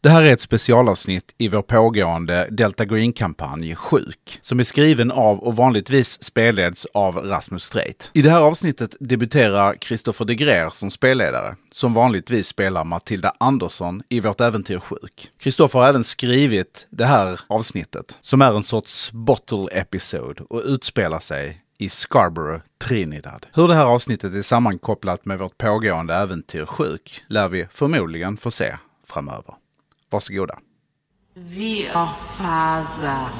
Det här är ett specialavsnitt i vår pågående Delta Green-kampanj Sjuk, som är skriven av och vanligtvis spelleds av Rasmus Streit. I det här avsnittet debuterar Christopher de Greer som spelledare, som vanligtvis spelar Matilda Andersson i vårt äventyr Sjuk. Christopher har även skrivit det här avsnittet, som är en sorts bottle episode och utspelar sig i Scarborough, Trinidad. Hur det här avsnittet är sammankopplat med vårt pågående äventyr Sjuk lär vi förmodligen få se framöver. Varsågoda. Via faza.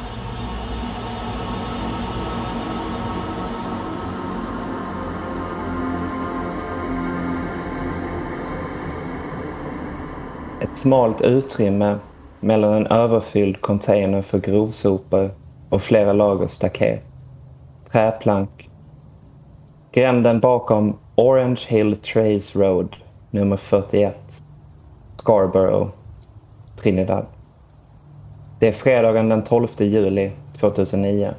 Ett smalt utrymme mellan en överfylld container för grovsopor och flera lager staket. Träplank. Gränden bakom Orange Hill Trace Road, nummer 41. Scarborough, Trinidad. Det är fredagen den 12 juli 2009.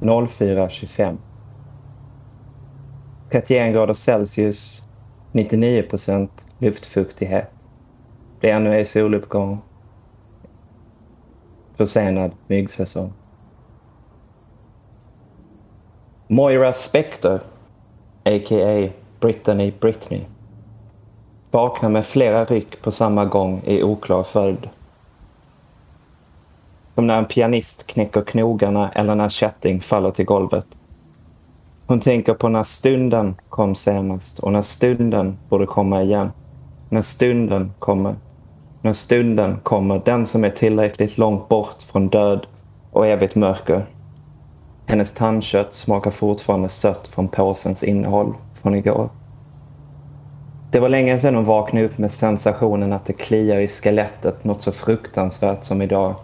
04.25. 31 grader Celsius, 99 procent luftfuktighet. Det är ännu ej soluppgång. Försenad myggsäsong. Moira Spector, a.k.a. Brittany Britney, vaknar med flera ryck på samma gång i oklar följd. Som när en pianist knäcker knogarna eller när kätting faller till golvet. Hon tänker på när stunden kom senast och när stunden borde komma igen. När stunden kommer. När stunden kommer, den som är tillräckligt långt bort från död och evigt mörker. Hennes tandkött smakar fortfarande sött från påsens innehåll från igår. Det var länge sedan hon vaknade upp med sensationen att det kliar i skelettet något så fruktansvärt som idag.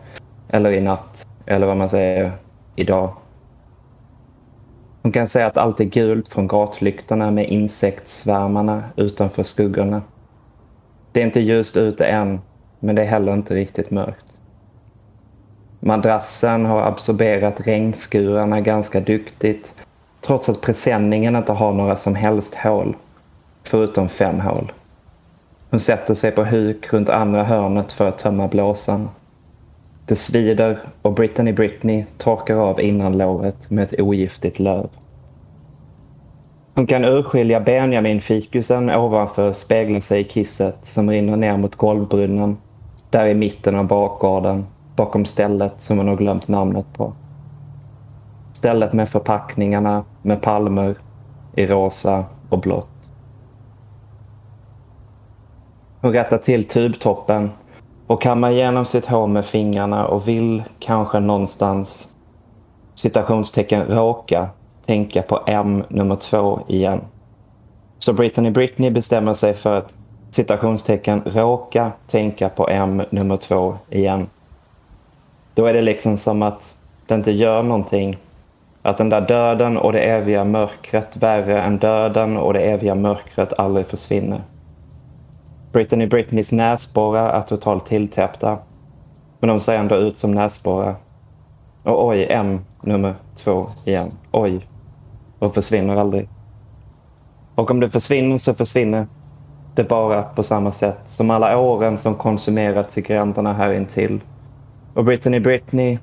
Eller i natt, eller vad man säger, idag. Hon kan säga att allt är gult från gatlyktorna med insektssvärmarna utanför skuggorna. Det är inte ljust ute än, men det är heller inte riktigt mörkt. Madrassen har absorberat regnskurarna ganska duktigt trots att presenningen inte har några som helst hål, förutom fem hål. Hon sätter sig på huk runt andra hörnet för att tömma blåsan. Det svider och Brittany Britney torkar av innanlåret med ett ogiftigt löv. Hon kan urskilja Benjamin-fikusen ovanför spegla sig i kisset som rinner ner mot golvbrunnen, där i mitten av bakgården bakom stället som hon har glömt namnet på. Stället med förpackningarna med palmer i rosa och blått. Hon rättar till tubtoppen och kammar igenom sitt hår med fingrarna och vill kanske någonstans citationstecken råka tänka på M nummer två igen. Så Brittany Britney bestämmer sig för att citationstecken råka tänka på M nummer två igen. Då är det liksom som att det inte gör någonting. Att den där döden och det eviga mörkret värre än döden och det eviga mörkret aldrig försvinner. Britney Britneys näsborrar är totalt tilltäppta. Men de ser ändå ut som näsborrar. Och oj, M nummer två igen. Oj. Och försvinner aldrig. Och om det försvinner så försvinner det bara på samma sätt som alla åren som konsumerats i gränderna här intill. Och Britney Britney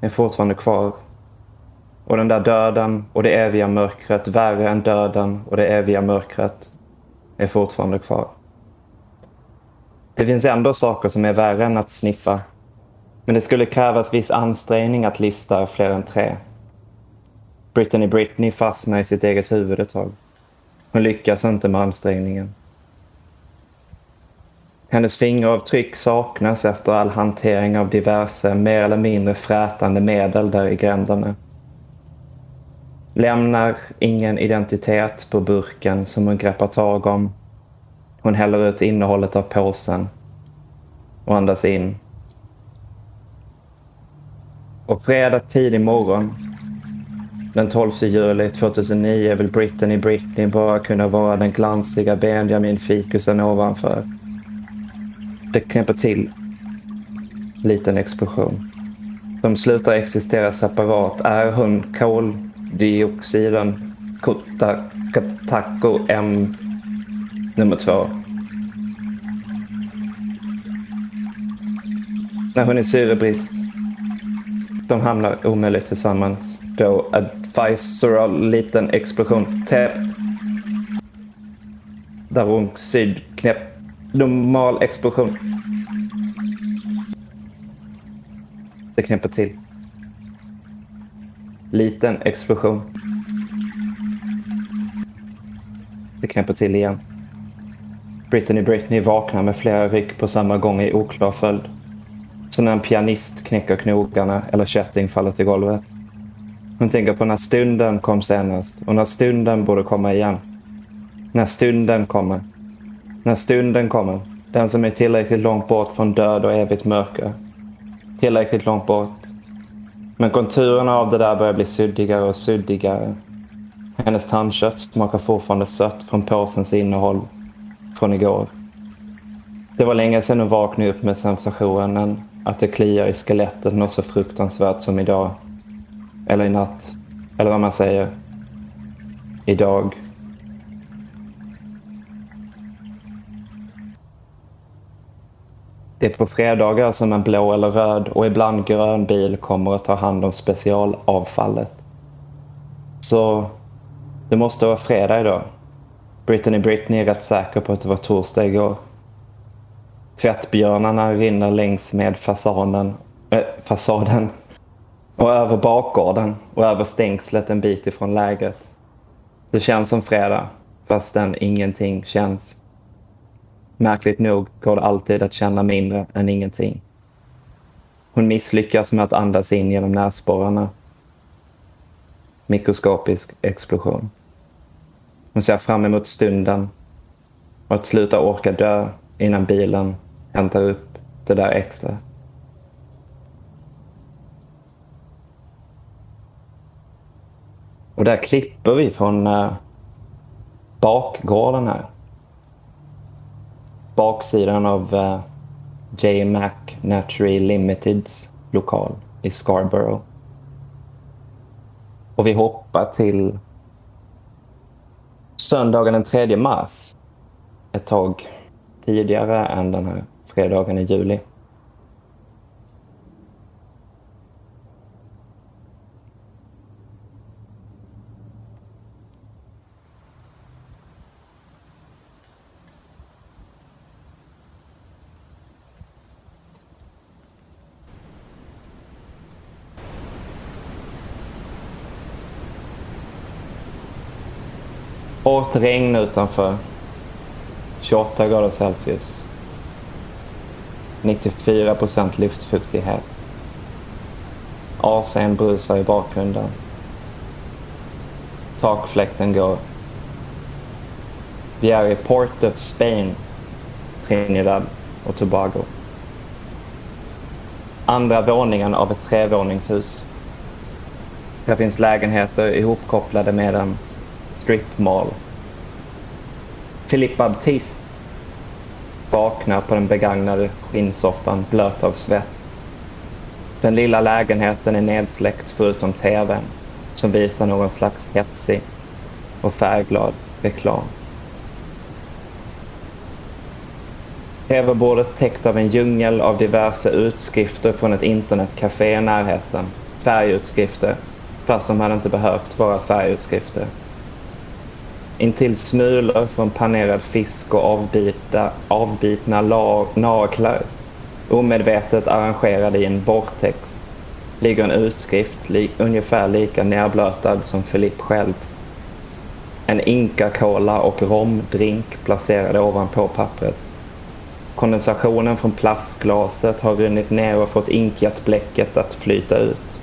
är fortfarande kvar. Och den där döden och det eviga mörkret, värre än döden och det eviga mörkret, är fortfarande kvar. Det finns ändå saker som är värre än att sniffa. Men det skulle krävas viss ansträngning att lista fler än tre. Brittany Britney fastnar i sitt eget huvud ett tag. Hon lyckas inte med ansträngningen. Hennes fingeravtryck saknas efter all hantering av diverse mer eller mindre frätande medel där i gränderna. Lämnar ingen identitet på burken som hon greppar tag om. Hon häller ut innehållet av påsen och andas in. Och fredag tidig morgon den 12 juli 2009 vill Brittany Britney bara kunna vara den glansiga Benjamin-fikusen ovanför. Det knäpper till. Liten explosion. De slutar existera separat. Är hon koldioxiden Kotako M nummer två? När hon är syrebrist. De hamnar omöjligt tillsammans. Då advisoral liten explosion. Täppt. Där syd knäpp. Normal explosion. Det knäpper till. Liten explosion. Det knäpper till igen. Brittany Britney vaknar med flera ryck på samma gång i oklar följd. Som när en pianist knäcker knogarna eller kätting faller till golvet. Hon tänker på när stunden kom senast och när stunden borde komma igen. När stunden kommer. När stunden kommer. Den som är tillräckligt långt bort från död och evigt mörker. Tillräckligt långt bort. Men konturerna av det där börjar bli suddigare och suddigare. Hennes tandkött smakar fortfarande sött från påsens innehåll från igår. Det var länge sedan hon vaknade upp med sensationen att det kliar i skelettet något så fruktansvärt som idag. Eller i natt. Eller vad man säger. Idag. Det är på fredagar som en blå eller röd och ibland grön bil kommer att ta hand om specialavfallet. Så det måste vara fredag idag. Britney Britney är rätt säker på att det var torsdag igår. Tvättbjörnarna rinner längs med fasaden, äh, fasaden och över bakgården och över stängslet en bit ifrån lägret. Det känns som fredag, fastän ingenting känns. Märkligt nog går det alltid att känna mindre än ingenting. Hon misslyckas med att andas in genom näsborrarna. Mikroskopisk explosion. Hon ser fram emot stunden och att sluta orka dö innan bilen hämtar upp det där extra. Och där klipper vi från äh, bakgården här. Baksidan av äh, J. Mac Naturally Limiteds lokal i Scarborough. Och vi hoppar till söndagen den 3 mars. Ett tag tidigare än den här fredagen i juli. Hårt regn utanför. 28 grader Celsius. 94 procent luftfuktighet. AC'n brusar i bakgrunden. Takfläkten går. Vi är i Port of Spain, Trinidad och Tobago. Andra våningen av ett trevåningshus. Här finns lägenheter ihopkopplade med en strip mall. Philip Baptiste vaknar på den begagnade skinnsoffan blöt av svett. Den lilla lägenheten är nedsläckt förutom tvn som visar någon slags hetsig och färgglad reklam. Tv-bordet täckt av en djungel av diverse utskrifter från ett internetcafé i närheten. Färgutskrifter, fast de hade inte behövt vara färgutskrifter. Intill smulor från panerad fisk och avbita, avbitna naglar, omedvetet arrangerade i en vortex, ligger en utskrift li, ungefär lika nerblötad som Filipp själv. En inka-cola och romdrink placerade ovanpå pappret. Kondensationen från plastglaset har runnit ner och fått inkat bläcket att flyta ut.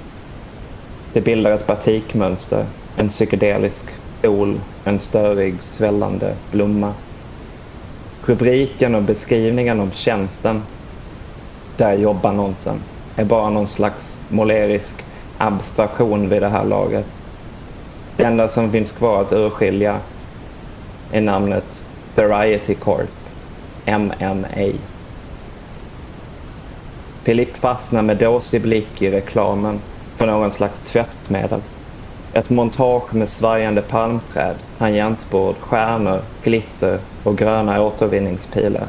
Det bildar ett batikmönster, en psykedelisk sol, en störig svällande blomma. Rubriken och beskrivningen om tjänsten, där jobbar annonsen är bara någon slags målerisk abstraktion vid det här laget. Det enda som finns kvar att urskilja är namnet Variety Corp, MMA. Filipp fastnar med dåsig blick i reklamen för någon slags tvättmedel. Ett montage med svajande palmträd, tangentbord, stjärnor, glitter och gröna återvinningspilar.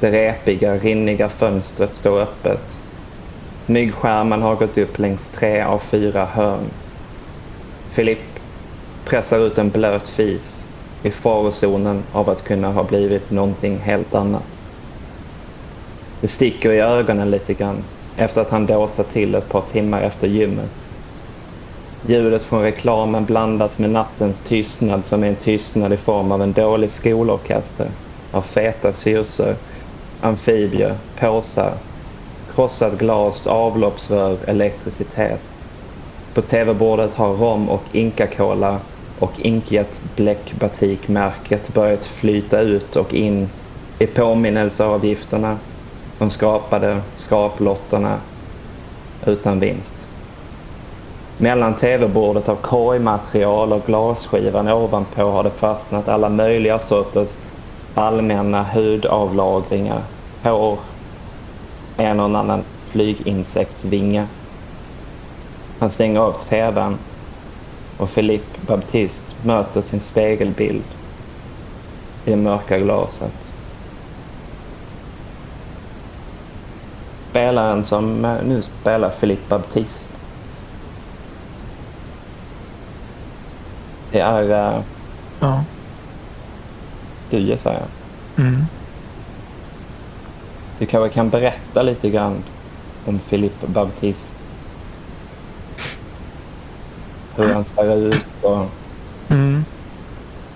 Det repiga, rinniga fönstret står öppet. Myggskärmen har gått upp längs tre av fyra hörn. Filipp pressar ut en blöt fis i farozonen av att kunna ha blivit någonting helt annat. Det sticker i ögonen lite grann efter att han dåsat till ett par timmar efter gymmet. Ljudet från reklamen blandas med nattens tystnad som är en tystnad i form av en dålig skolorkester av feta syrsor, amfibier, påsar, krossat glas, avloppsrör, elektricitet. På tv-bordet har rom och inka-cola och inkjet bläckbatikmärket börjat flyta ut och in i påminnelseavgifterna, de skapade skraplotterna utan vinst. Mellan tv-bordet av korgmaterial och glasskivan ovanpå har det fastnat alla möjliga sorters allmänna hudavlagringar, hår, en och annan flyginsektsvinge. Han stänger av tvn och Philippe Baptiste möter sin spegelbild i det mörka glaset. Spelaren som nu spelar Philippe Baptiste Det är... Uh, Ja. du gissar jag. Mm. Du kanske kan berätta lite grann om Philippe Baptiste. Hur han ser ut och Mm.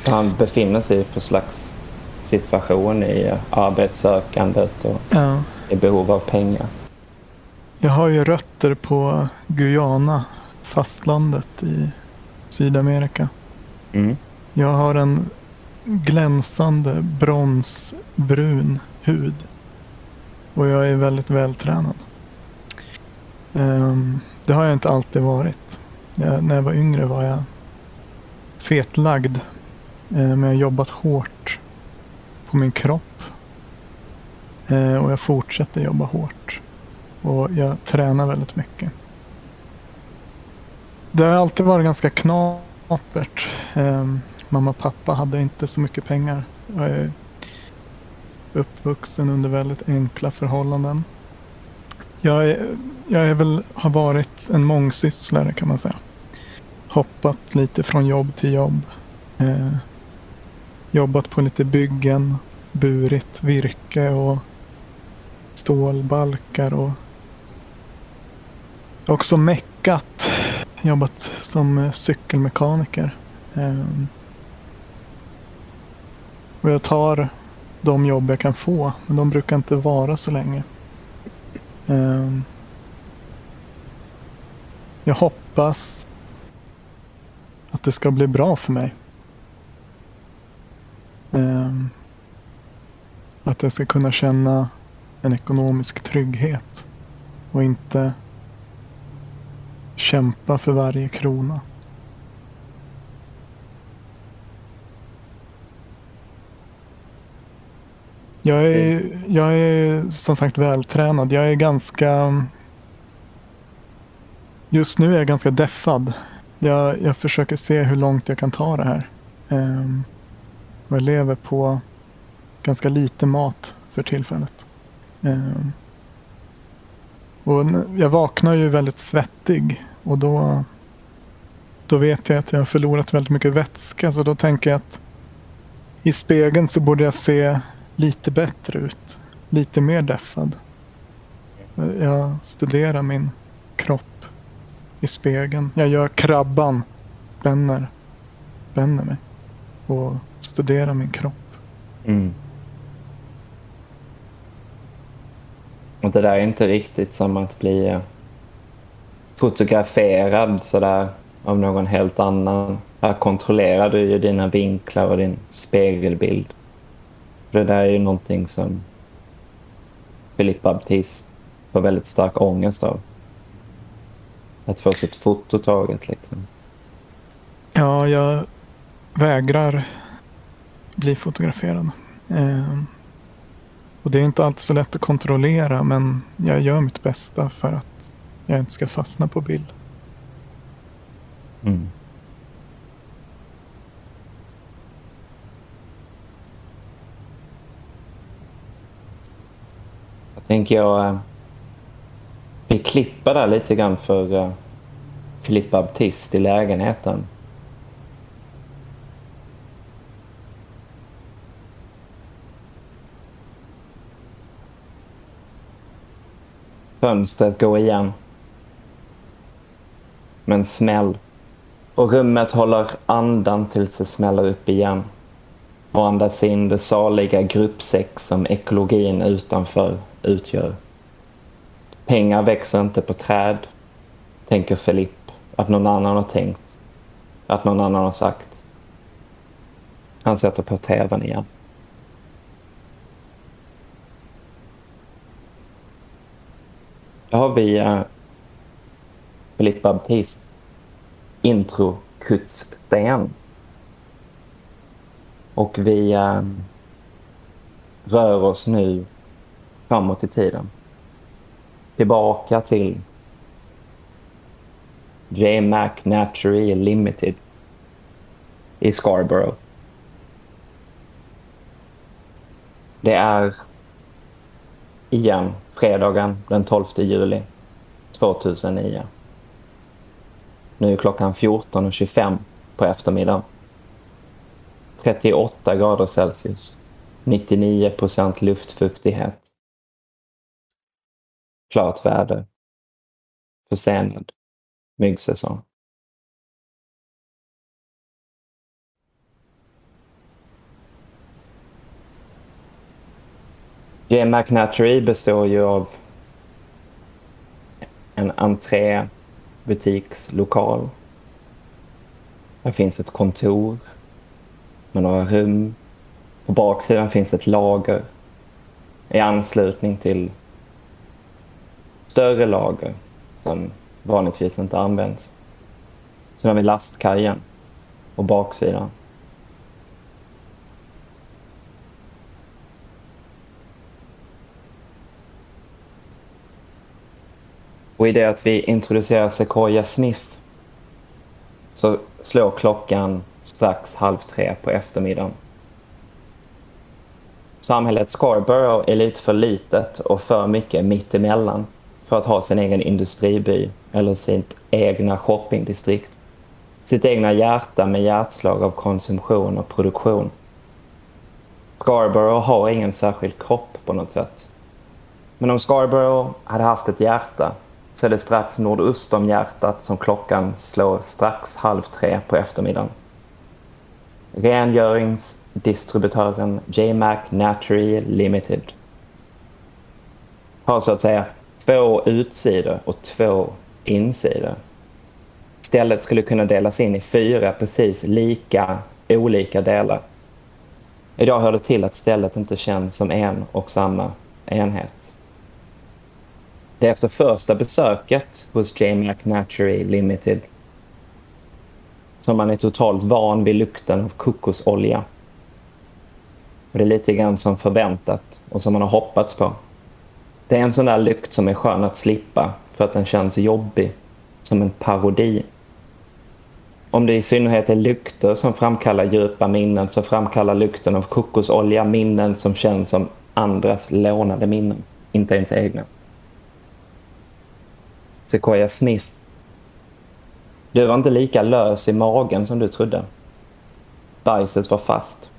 vad han befinner sig i för slags situation i arbetssökandet och Ja. i behov av pengar. Jag har ju rötter på Guyana, fastlandet i Sydamerika. Mm. Jag har en glänsande bronsbrun hud. Och jag är väldigt vältränad. Um, det har jag inte alltid varit. Jag, när jag var yngre var jag fetlagd. Uh, men jag har jobbat hårt på min kropp. Uh, och jag fortsätter jobba hårt. Och jag tränar väldigt mycket. Det har alltid varit ganska knapert. Eh, mamma och pappa hade inte så mycket pengar. Jag är uppvuxen under väldigt enkla förhållanden. Jag, är, jag är väl, har varit en mångsysslare kan man säga. Hoppat lite från jobb till jobb. Eh, jobbat på lite byggen. Burit virke och stålbalkar och också meckat. Jobbat som eh, cykelmekaniker. Ehm, och jag tar de jobb jag kan få, men de brukar inte vara så länge. Ehm, jag hoppas att det ska bli bra för mig. Ehm, att jag ska kunna känna en ekonomisk trygghet och inte kämpa för varje krona. Jag är, jag är som sagt vältränad. Jag är ganska... Just nu är jag ganska deffad. Jag, jag försöker se hur långt jag kan ta det här. Och jag lever på ganska lite mat för tillfället. Ehm, och jag vaknar ju väldigt svettig och då, då vet jag att jag har förlorat väldigt mycket vätska. Så då tänker jag att i spegeln så borde jag se lite bättre ut. Lite mer deffad. Jag studerar min kropp i spegeln. Jag gör krabban. Spänner, spänner mig. Och studerar min kropp. Mm. Och det där är inte riktigt som att bli eh, fotograferad sådär av någon helt annan. Här kontrollerar du ju dina vinklar och din spegelbild. Det där är ju någonting som Philippe Baptiste får väldigt stark ångest av. Att få sitt foto taget liksom. Ja, jag vägrar bli fotograferad. Eh, och det är inte alltid så lätt att kontrollera men jag gör mitt bästa för att jag inte ska fastna på bild. Mm. Jag tänker jag... Eh, vi klipper där lite grann för eh, Filippa Baptist i lägenheten. Fönstret går igen. Med en smäll. Och rummet håller andan tills det smäller upp igen. Och andas in det saliga gruppsex som ekologin utanför utgör. Pengar växer inte på träd, tänker Filipp att någon annan har tänkt. Att någon annan har sagt. Han sätter på tvn igen. Då har vi eh, Philippe Baptiste intro kuttsten. Och vi eh, rör oss nu framåt i tiden. Tillbaka till J-Mac Limited i Scarborough. Det är igen fredagen den 12 juli 2009. Nu är klockan 14.25 på eftermiddagen. 38 grader Celsius. 99 procent luftfuktighet. Klart väder. Försenad myggsäsong. J. McNatchery består ju av en entré butikslokal. Där finns ett kontor med några rum. På baksidan finns ett lager i anslutning till större lager som vanligtvis inte används. Sen har vi lastkajen på baksidan. Och i det att vi introducerar Sequoia Smith så slår klockan strax halv tre på eftermiddagen. Samhället Scarborough är lite för litet och för mycket mittemellan för att ha sin egen industriby eller sitt egna shoppingdistrikt. Sitt egna hjärta med hjärtslag av konsumtion och produktion. Scarborough har ingen särskild kropp på något sätt. Men om Scarborough hade haft ett hjärta så är det strax nordöst om hjärtat som klockan slår strax halv tre på eftermiddagen. Rengöringsdistributören J-Mac Limited har så att säga två utsidor och två insidor. Stället skulle kunna delas in i fyra precis lika olika delar. Idag hör det till att stället inte känns som en och samma enhet. Det är efter första besöket hos J. McNatchery Limited som man är totalt van vid lukten av kokosolja. Och det är lite grann som förväntat och som man har hoppats på. Det är en sån där lukt som är skön att slippa för att den känns jobbig, som en parodi. Om det i synnerhet är lukter som framkallar djupa minnen så framkallar lukten av kokosolja minnen som känns som andras lånade minnen, inte ens egna. Sequoia Smith. Du var inte lika lös i magen som du trodde. Bajset var fast.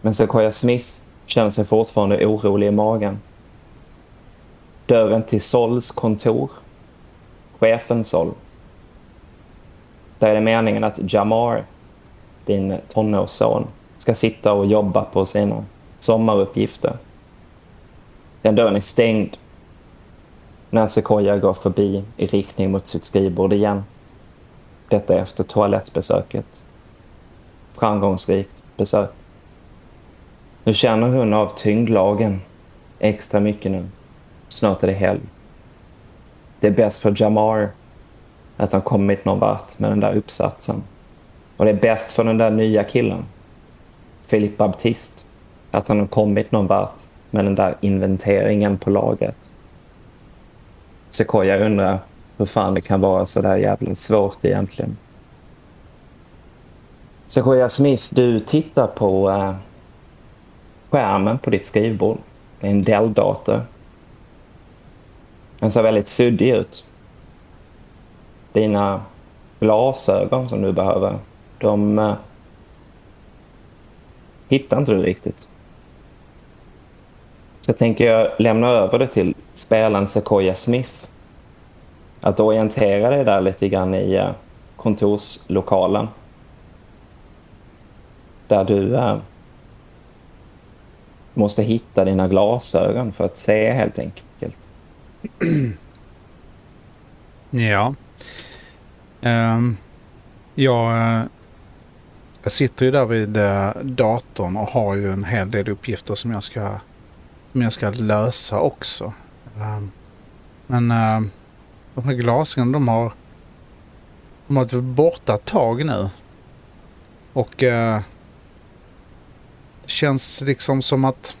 Men Sequoia Smith känner sig fortfarande orolig i magen. Dörren till Sols kontor. Chefen Sol. Där är det meningen att Jamar, din tonårsson, ska sitta och jobba på sina sommaruppgifter. Den dörren är stängd när Sequoia går förbi i riktning mot sitt skrivbord igen. Detta efter toalettbesöket. Framgångsrikt besök. Nu känner hon av tyngdlagen extra mycket nu. Snart är det helg. Det är bäst för Jamar att han kommit någon vart med den där uppsatsen. Och det är bäst för den där nya killen, Philip Baptist, att han har kommit någon vart med den där inventeringen på laget. Sequoia undrar hur fan det kan vara så där jävla svårt egentligen. Sequoia Smith, du tittar på uh, skärmen på ditt skrivbord. Det är en Dell-dator. Den ser väldigt suddig ut. Dina glasögon som du behöver, de eh, hittar inte du riktigt. Så jag tänker jag lämna över det till spelaren Sequoia Smith. Att orientera dig där lite grann i eh, kontorslokalen. Där du eh, måste hitta dina glasögon för att se helt enkelt. Ja. Um, jag, eh, jag sitter ju där vid eh, datorn och har ju en hel del uppgifter som jag ska, som jag ska lösa också. Um, men uh, de här glasögonen de har, de har varit borta ett tag nu. Och uh, det känns liksom som att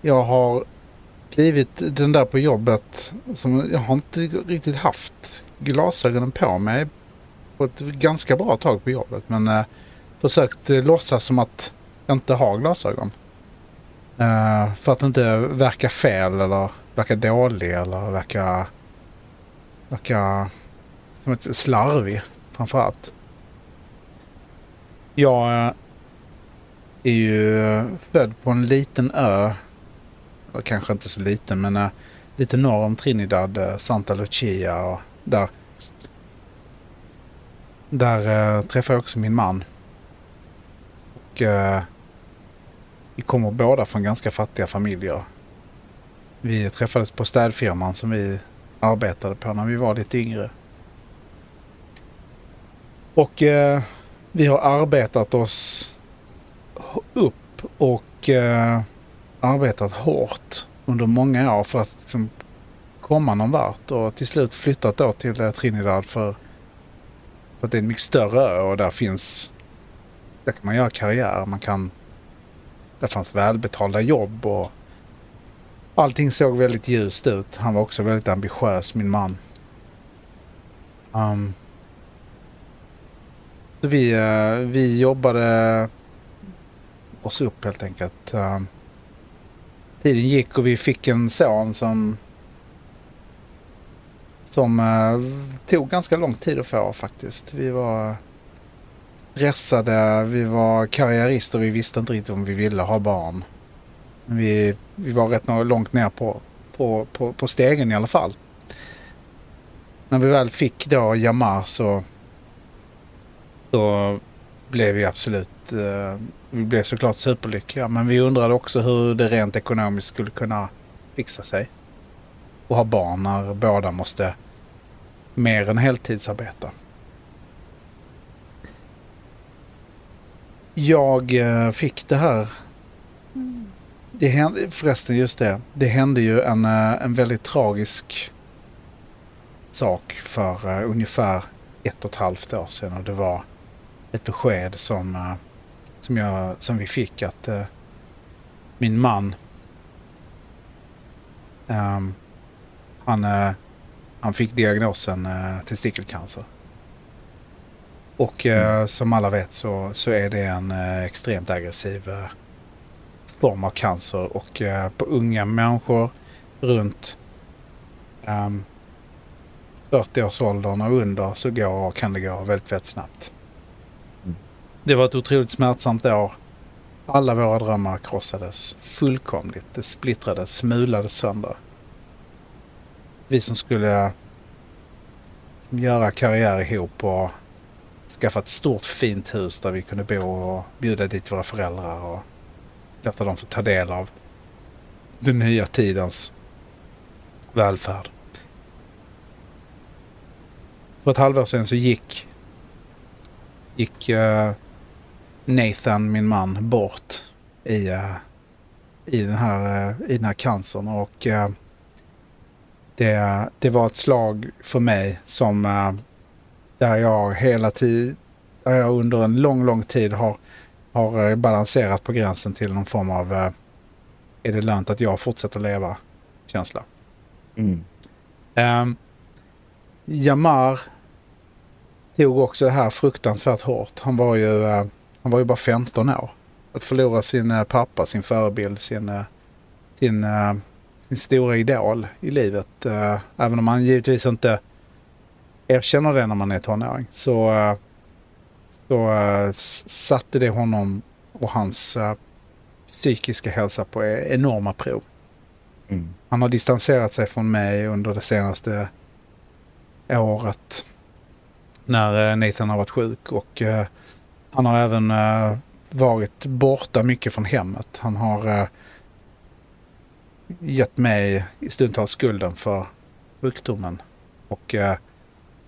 jag har blivit den där på jobbet som jag har inte riktigt haft glasögonen på mig på ett ganska bra tag på jobbet. Men eh, försökt låtsas som att jag inte har glasögon. Eh, för att inte verka fel eller verka dålig eller verka, verka som ett slarvig framförallt. Jag eh, är ju eh, född på en liten ö kanske inte så liten men uh, lite norr om Trinidad, uh, Santa Lucia och där. Där träffade jag också min man. Och vi kommer båda från ganska fattiga familjer. Vi träffades på städfirman som vi arbetade på när vi var lite yngre. Och eh, vi har arbetat oss upp och eh, arbetat hårt under många år för att liksom komma någon vart och till slut flyttat då till eh, Trinidad för, för att det är en mycket större ö och där finns, där kan man göra karriär, man kan, där fanns välbetalda jobb och allting såg väldigt ljust ut. Han var också väldigt ambitiös, min man. Um, så vi, uh, vi jobbade oss upp helt enkelt. Ehm, tiden gick och vi fick en son som som uh, tog ganska lång tid att få faktiskt. Vi var stressade, vi var karriärister, vi visste inte riktigt om vi ville ha barn. Vi, vi var rätt långt ner på, på, på, på stegen i alla fall. När vi väl fick då Jamar så, så blev vi absolut eh, vi blev såklart superlyckliga men vi undrade också hur det rent ekonomiskt skulle kunna fixa sig. Och ha barn när båda måste mer än heltidsarbeta. Jag eh, fick det här. Det hände, förresten just det. Det hände ju en, eh, en väldigt tragisk sak för uh, ungefär ett och ett halvt år sedan. Och det var ett besked som som, jag, som vi fick att min man um, han, han fick diagnosen testikelcancer. Och mm. som alla vet så, så är det en extremt aggressiv form av cancer och på unga människor runt um, 40-årsåldern och under så går, kan det gå väldigt, väldigt snabbt. Det var ett otroligt smärtsamt år. Alla våra drömmar krossades fullkomligt. Det splittrades, smulades sönder. Vi som skulle göra karriär ihop och skaffa ett stort fint hus där vi kunde bo och bjuda dit våra föräldrar och låta dem få ta del av den nya tidens välfärd. För ett halvår sedan så gick, gick uh, Nathan, min man, bort i, uh, i, den, här, uh, i den här cancern. Och det, det var ett slag för mig som där jag hela tiden, jag under en lång, lång tid har, har balanserat på gränsen till någon form av är det lönt att jag fortsätter leva känsla. Mm. Um, Jamar tog också det här fruktansvärt hårt. Han var ju uh, han var ju bara 15 år. Att förlora sin eh, pappa, sin förebild, sin, eh, sin, eh, sin stora idol i livet. Eh, även om man givetvis inte erkänner det när man är tonåring. Så, eh, så eh, satte det honom och hans eh, psykiska hälsa på e- enorma prov. Mm. Han har distanserat sig från mig under det senaste året. När Nathan har varit sjuk och han har även varit borta mycket från hemmet. Han har gett mig i stundtals skulden för sjukdomen. Och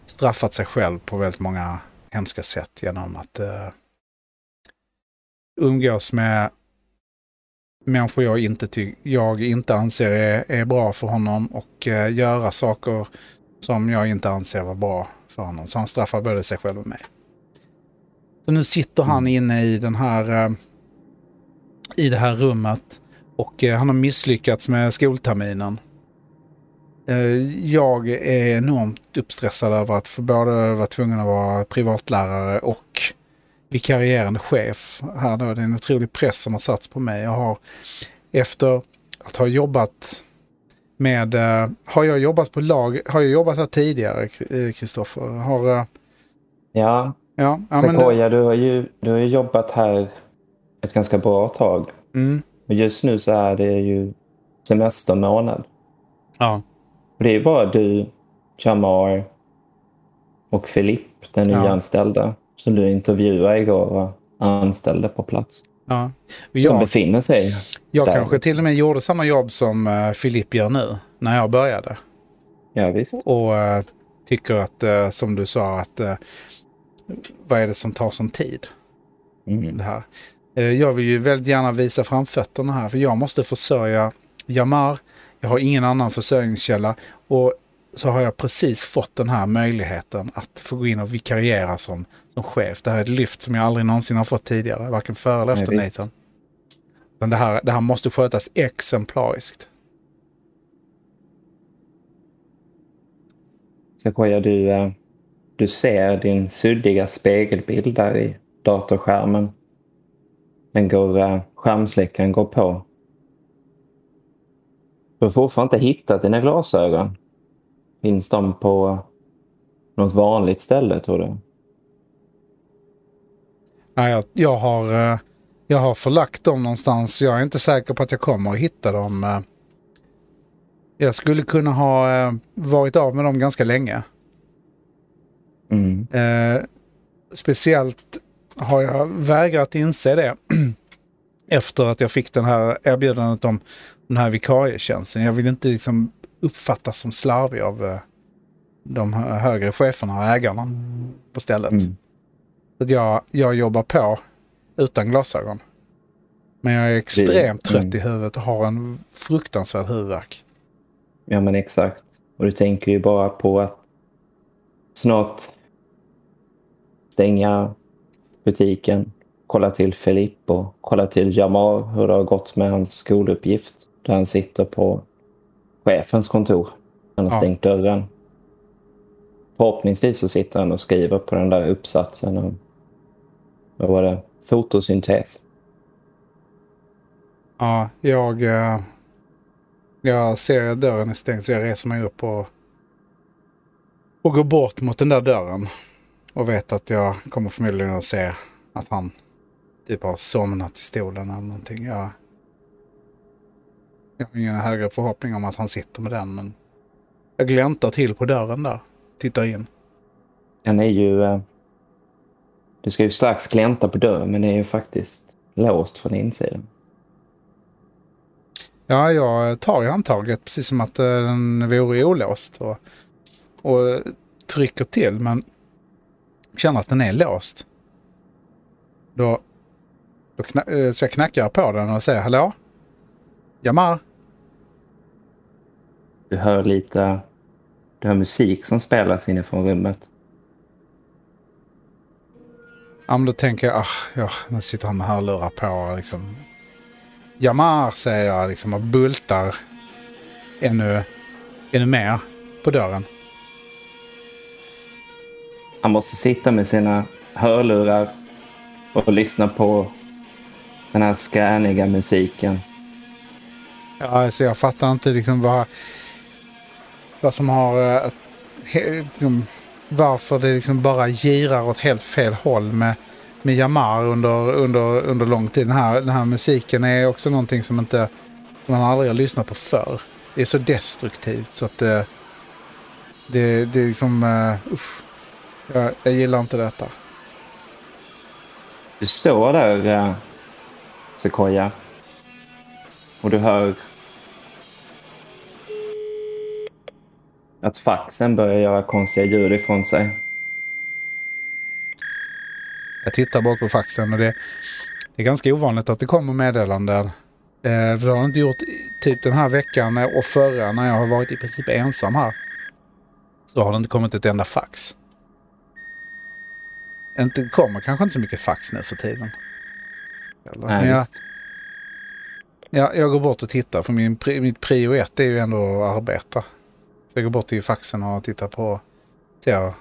straffat sig själv på väldigt många hemska sätt genom att eh, umgås med människor jag inte, ty- jag inte anser är, är bra för honom och eh, göra saker som jag inte anser vara bra för honom. Så han straffar både sig själv och mig. Så nu sitter han inne i den här eh, i det här rummet och han har misslyckats med skolterminen. Eh, jag är enormt uppstressad över att få både vara tvungen att vara privatlärare och vikarierande chef. Här då, det är en otrolig press som har satts på mig. Jag har efter att ha jobbat med, eh, har jag jobbat på lag, har jag jobbat här tidigare eh, Kristoffer? Har, Ja, ja, ja men, Sequoia, du har, ju, du har ju jobbat här ett ganska bra tag. mm, just nu så är det ju semestermånad. ja, Det är ju bara du, Jamar och Filip, den Ja. nyanställda, som du intervjuade igår och anställde på plats. ja. Som Jag, befinner sig jag där. kanske till och med gjorde samma jobb som uh, Filip gör nu, när jag började. Ja, visst. Och eh, tycker att, eh, som du sa, att eh, vad är det som tar sån tid? Mm. det här. Eh, Jag vill ju väldigt gärna visa framfötterna här för jag måste försörja Jamar. Jag har ingen annan försörjningskälla och så har jag precis fått den här möjligheten att få gå in och vikariera som, som chef. Det här är ett lyft som jag aldrig någonsin har fått tidigare, varken före eller Nej, efter visst. Nathan. Men det här, det här måste skötas exemplariskt. Sequoia, du, eh, du ser din suddiga spegelbild där i datorskärmen. Den går, eh, skärmsläckaren går på. Du har fortfarande inte hittat dina glasögon. Finns de på något vanligt ställe, tror du? Ja, jag, jag, har, eh, jag har förlagt dem någonstans. Jag är inte säker på att jag kommer att hitta dem. eh. Jag skulle kunna ha eh, varit av med dem ganska länge. Mm. Eh, speciellt har jag vägrat inse det efter att jag fick den här erbjudandet om den här vikarietjänsten. Jag vill inte liksom uppfattas som slarvig av eh, de hö- högre cheferna och ägarna på stället. Mm. Så att jag, jag jobbar på utan glasögon. Men jag är extremt trött mm. i huvudet och har en fruktansvärd huvudvärk. Ja, men exakt. Och du tänker ju bara på att snart stänga butiken, kolla till Filip och kolla till Jamar hur det har gått med hans skoluppgift. Där han sitter på chefens kontor. Han har Ja. stängt dörren. Förhoppningsvis så sitter han och skriver på den där uppsatsen om vad var det? Fotosyntes. Ja, jag, eh, jag ser att dörren är stängd så jag reser mig upp och, och går bort mot den där dörren. Och vet att jag kommer förmodligen att se att han typ har somnat i stolen eller någonting. Jag, jag har ingen högre förhoppning om att han sitter med den men jag gläntar till på dörren där. Tittar in. Den är ju... eh, Du ska ju strax glänta på dörren men det är ju faktiskt låst från insidan. Ja, jag tar i handtaget precis som att eh, den vore olåst. Och, och trycker till men känner att den är låst. Då, då kna- eh, så jag knackar på den och säger hallå? Jamar? Du hör lite... Du hör musik som spelas inifrån rummet. Ja, men då tänker jag, ah, ja, nu sitter han med hörlurar på. Liksom. Jamar säger jag liksom och bultar ännu, ännu mer på dörren. Han måste sitta med sina hörlurar och lyssna på den här skräniga musiken. Ja, alltså jag fattar inte liksom vad, vad som har... Eh, liksom, varför det liksom bara girar åt helt fel håll med, med Jamar under, under, under lång tid. Den här, den här musiken är också någonting som inte som man aldrig har lyssnat på förr. Det är så destruktivt så att det... Det, det är liksom... Eh, uh, usch. Jag, jag gillar inte detta. Du står där, Sequoia. Och du hör att faxen börjar göra konstiga ljud ifrån sig. Jag tittar bak på faxen och det, det är ganska ovanligt att det kommer meddelanden. Eh, för det har jag inte gjort typ den här veckan och förra när jag har varit i princip ensam här. Så har det inte kommit ett enda fax. Inte kommer kanske inte så mycket fax nu för tiden. Eller? Nej, Men jag, visst. jag, går bort och tittar för min, mitt prio ett är ju ändå att arbeta. Så jag går bort till faxen och tittar på ser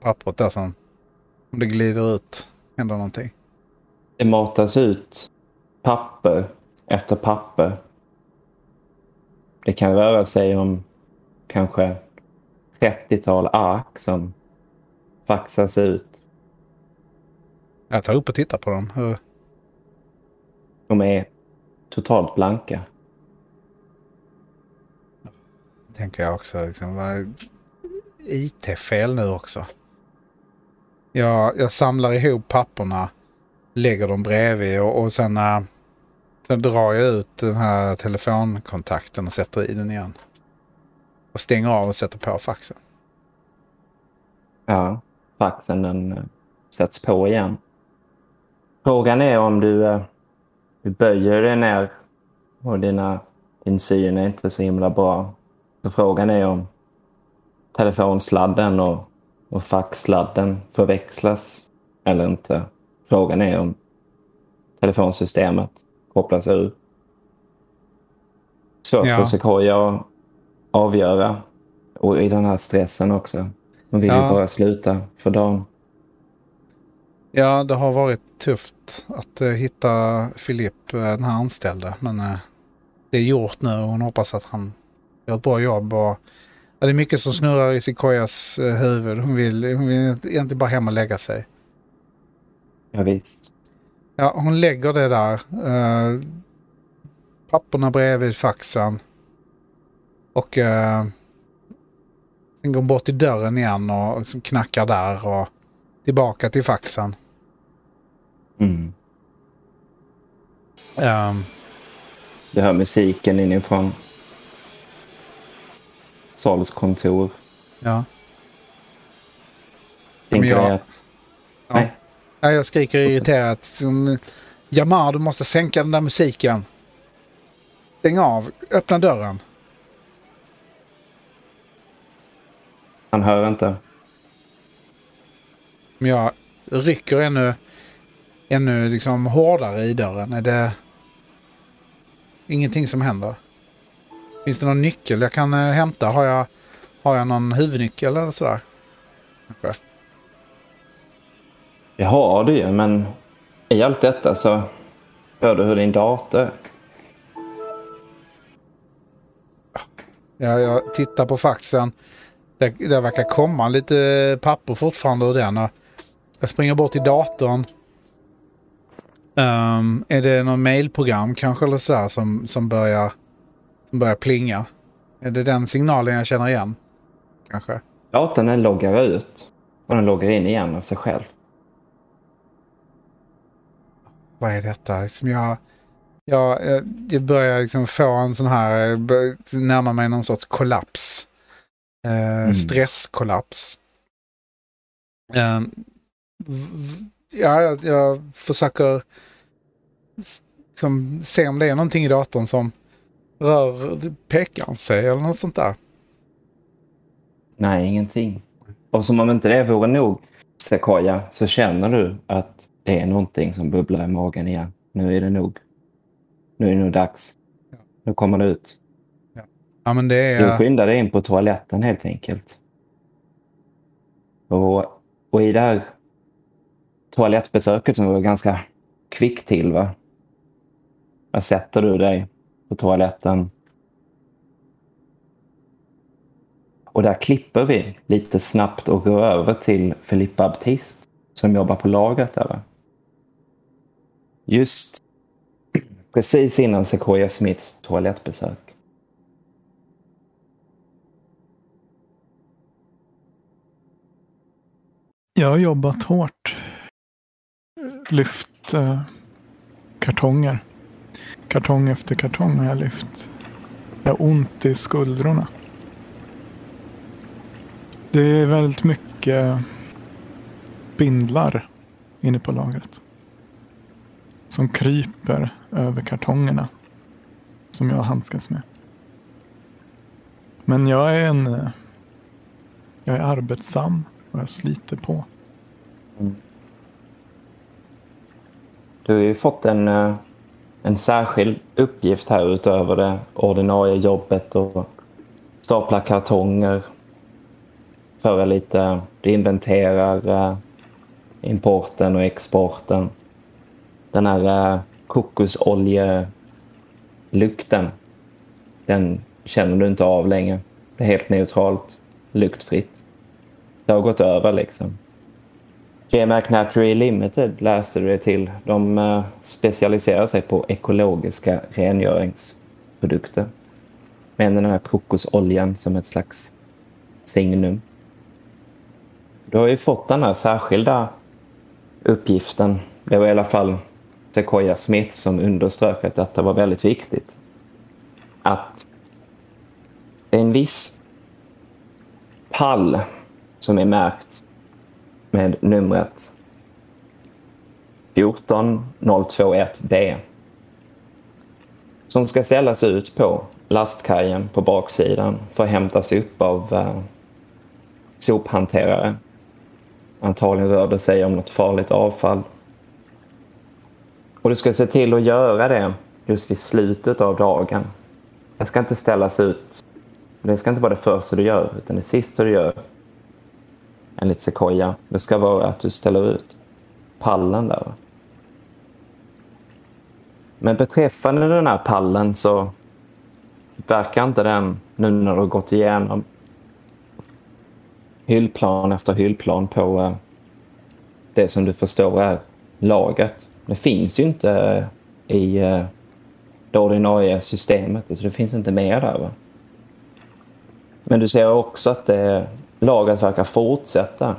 pappret där som om det glider ut händer någonting. Det matas ut papper efter papper. Det kan röra sig om kanske 30-tal ark som faxas ut. Jag tar upp och tittar på dem. Hur, De är totalt blanka. tänker jag också. Liksom, IT-fel nu också. Jag, jag samlar ihop papperna, lägger dem bredvid och, och sen, äh, sen drar jag ut den här telefonkontakten och sätter i den igen. Och stänger av och sätter på faxen. Ja, faxen den eh, sätts på igen. Frågan är om du, eh, du böjer dig ner och dina, din syn är inte så himla bra. Så frågan är om telefonsladden och, och faxsladden förväxlas eller inte. Frågan är om telefonsystemet kopplas ur. Svårt Ja. för Sequoia att avgöra. Och i den här stressen också. De vill Ja. ju bara sluta för dagen. Ja, det har varit tufft att eh, hitta Filip, eh, den här anställda. Men eh, det är gjort nu och hon hoppas att han gör ett bra jobb. Och, ja, det är mycket som snurrar i Sequoias eh, huvud. Hon vill, hon vill egentligen bara hem och lägga sig. Ja, visst. Ja, hon lägger det där. Eh, papperna bredvid faxen. Och eh, sen går hon bort till dörren igen och liksom knackar där. Och tillbaka till faxen. Mm. Ehm, Du hör musiken inifrån Sols kontor. ja. Tänker jag- att... Ja. Nej. Ja, jag skriker irriterat. som, Jamar, du måste sänka den där musiken. Stäng av. Öppna dörren. Han hör inte. Men jag rycker ännu, ännu liksom hårdare i dörren. Är det ingenting som händer? Finns det någon nyckel jag kan eh, hämta? Har jag, har jag någon huvudnyckel eller sådär? Kanske. Det har du ju, men i allt detta så hör du hur din dator... Jag, jag tittar på faxen. Det, det verkar komma lite papper fortfarande ur den. Jag springer bort till datorn. Ehm, är det någon mailprogram kanske eller så här som, som, börjar, som börjar plinga? Är det den signalen jag känner igen? Kanske. Datorn den loggar ut och den loggar in igen av sig själv. Vad är detta? Liksom jag, jag, jag, jag börjar liksom få en sån här, börjar närma mig någon sorts kollaps. Eh, Stresskollaps. Eh, v- v- ja, jag, jag försöker liksom, se om det är någonting i datorn som rör pekar sig eller något sånt där. Nej, ingenting. Och som om inte det vore nog, Sequoia, så känner du att det är någonting som bubblar i magen igen. Nu är det nog. Nu är det nog dags. Ja. Nu kommer det ut. Ja, men det Du är... skyndar dig in på toaletten helt enkelt. Och, och i det här toalettbesöket som var ganska kvickt till, va? Där sätter du dig på toaletten. Och där klipper vi lite snabbt och går över till Filippa Baptist som jobbar på lagret där. Just precis innan Sequoia Smiths toalettbesök. Jag har jobbat hårt. Lyft eh, kartonger. Kartong efter kartong har jag lyft. Jag har ont i skuldrorna. Det är väldigt mycket spindlar inne på lagret. Som kryper över kartongerna. Som jag handskas med. Men jag är en... Jag är arbetsam och jag sliter på. Du har ju fått en, eh, en särskild uppgift här utöver det ordinarie jobbet och stapla kartonger. Föra lite, du inventerar eh, importen och exporten. Den här eh, kokosoljelukten, den känner du inte av längre. Det är helt neutralt, luktfritt. Det har gått över liksom. JMac Naturally Limited läste du det till. De eh, specialiserar sig på ekologiska rengöringsprodukter. Med den här kokosoljan som ett slags signum. Du har ju fått den här särskilda uppgiften. Det var i alla fall Sequoia Smith som underströk att detta var väldigt viktigt. Att en viss pall som är märkt med numret 14021B som ska ställas ut på lastkajen på baksidan för att hämtas upp av eh, sophanterare. Antagligen rör det sig om något farligt avfall. Och du ska se till att göra det just vid slutet av dagen. Det ska inte ställas ut. Det ska inte vara det första du gör, utan det sista du gör enligt Sequoia. Det ska vara att du ställer ut pallen där. Men beträffande den här pallen så verkar inte den, nu när du har gått igenom hyllplan efter hyllplan på eh, det som du förstår är lagret. Det finns ju inte eh, i eh, det ordinarie systemet, så det finns inte med där. Va? Men du ser också att det, lagret verkar fortsätta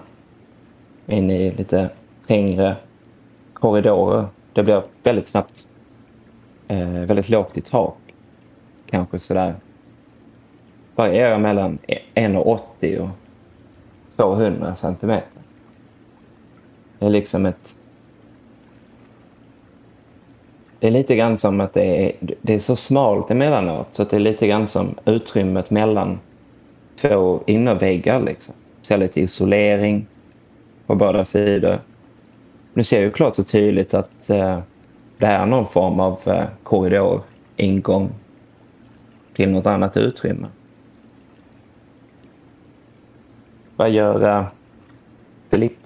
in i lite längre korridorer. Det blir väldigt snabbt eh, väldigt lågt i tak. Kanske sådär varierar mellan 1,80 och 200 centimeter. Det är liksom ett... Det är lite grann som att det är, det är så smalt emellanåt så att det är lite grann som utrymmet mellan två innerväggar. Liksom. Så lite isolering på båda sidor. Nu ser jag klart och tydligt att eh, det här är någon form av eh, korridor, ingång till något annat utrymme. Vad gör eh, Filip?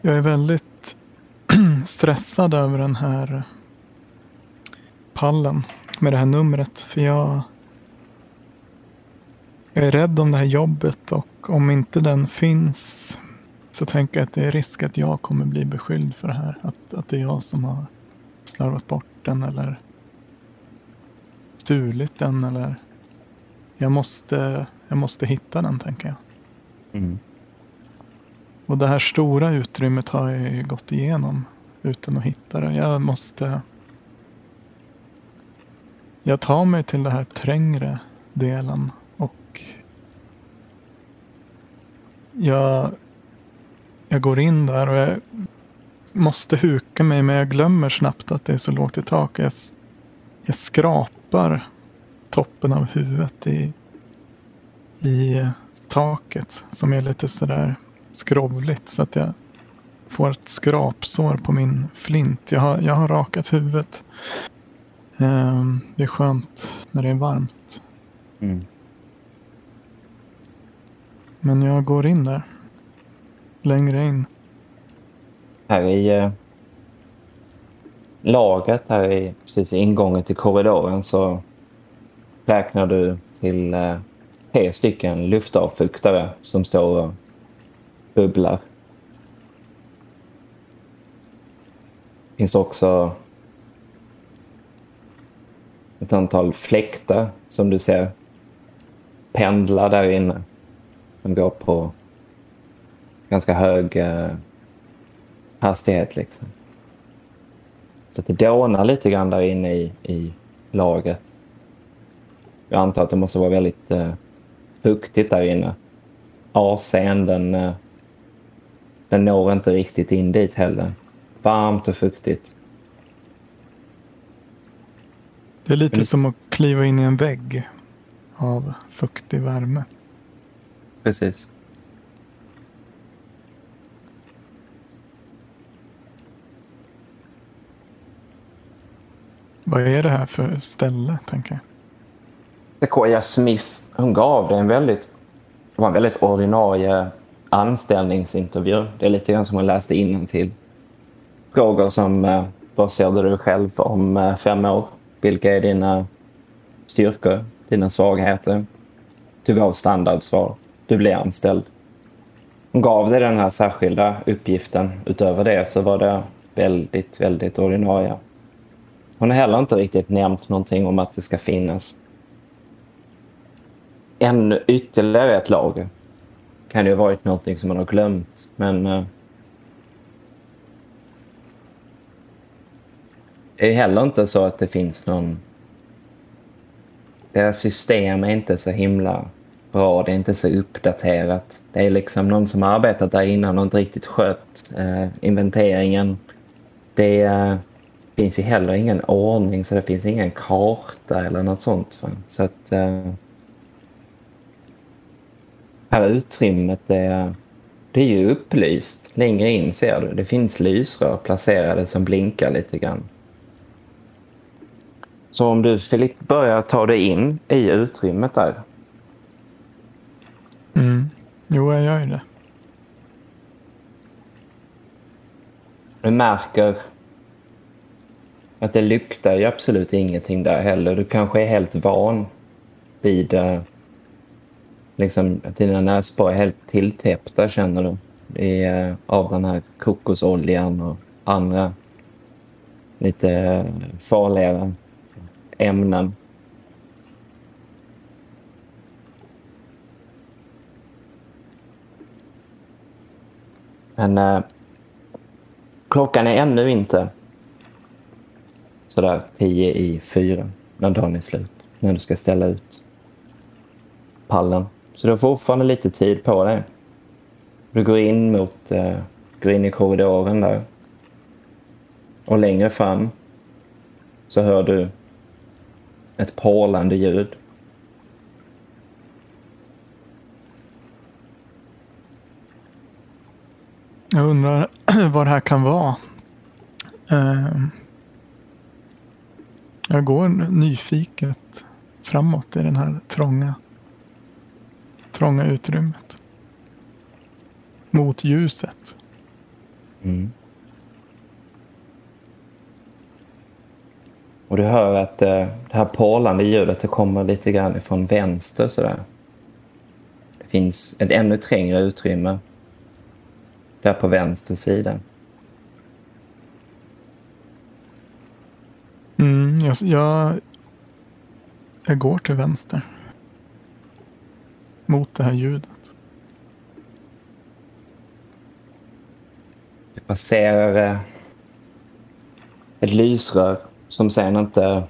Jag är väldigt stressad över den här pallen med det här numret. För jag, jag är rädd om det här jobbet och om inte den finns så tänker jag att det är risk att jag kommer bli beskylld för det här. Att, att det är jag som har slarvat bort den eller stulit den eller jag måste, jag måste hitta den tänker jag. Mm. Och det här stora utrymmet har jag ju gått igenom utan att hitta det. Jag måste... Jag tar mig till den här trängre delen och jag, jag går in där och jag måste huka mig men jag glömmer snabbt att det är så lågt i tak. Jag, jag skrapar toppen av huvudet i, i eh, taket som är lite sådär skrovligt så att jag får ett skrapsår på min flint. Jag har, jag har rakat huvudet. Ehm, det är skönt när det är varmt. Mm. Men jag går in där. Längre in. Här i, eh, lagret här i precis i ingången till korridoren så räknar du till eh, tre stycken luftavfuktare som står och bubblar. Det finns också ett antal fläktar som du ser pendla där inne. De går på ganska hög eh, hastighet. Liksom. Så att det dånar lite grann där inne i, i lagret. Jag antar att det måste vara väldigt eh, fuktigt där inne. AC'n den, eh, den når inte riktigt in dit heller. Varmt och fuktigt. Det är lite Men som att kliva in i en vägg av fuktig värme. Precis. Vad är det här för ställe, tänker jag? Sequoia Smith, hon gav det en väldigt, det var en väldigt ordinarie anställningsintervju. Det är lite grann som hon läste till Frågor som eh, vad ser du dig själv om eh, fem år? Vilka är dina styrkor, dina svagheter? Du gav standardsvar. Du blir anställd. Hon gav dig den här särskilda uppgiften. Utöver det så var det väldigt, väldigt ordinarie. Hon har heller inte riktigt nämnt någonting om att det ska finnas en ytterligare ett lager. Kan det ju ha varit någonting som man har glömt, men eh, det är heller inte så att det finns någon... Deras system är inte så himla bra, det är inte så uppdaterat. Det är liksom någon som har arbetat där innan och inte riktigt skött eh, inventeringen. Det eh, finns ju heller ingen ordning, så det finns ingen karta eller något sånt. Va? Så att... Eh, här utrymmet det är, det är ju upplyst. Längre in ser du. Det finns lysrör placerade som blinkar lite grann. Så om du Filip börjar ta dig in i utrymmet där. Mm. Jo, jag gör ju det. Du märker att det luktar ju absolut ingenting där heller. Du kanske är helt van vid eh, liksom, att dina näsborrar är helt tilltäppta känner du. I, eh, av den här kokosoljan och andra lite eh, farligare ämnen. Men eh, klockan är ännu inte sådär tio i fyra när dagen är slut. När du ska ställa ut pallen. Så du har fortfarande lite tid på dig. Du går in mot, eh, går in i korridoren där. Och längre fram så hör du ett porlande ljud. Jag undrar vad det här kan vara. Ehm, jag går nyfiket framåt i den här trånga, trånga utrymmet. Mot ljuset. Mm. Och du hör att eh, det här porlande ljudet det kommer lite grann ifrån vänster sådär. Det finns ett ännu trängre utrymme där på vänster sida. Mm, jag, jag, jag går till vänster. Mot det här ljudet. Du passerar eh, ett lysrör som sen inte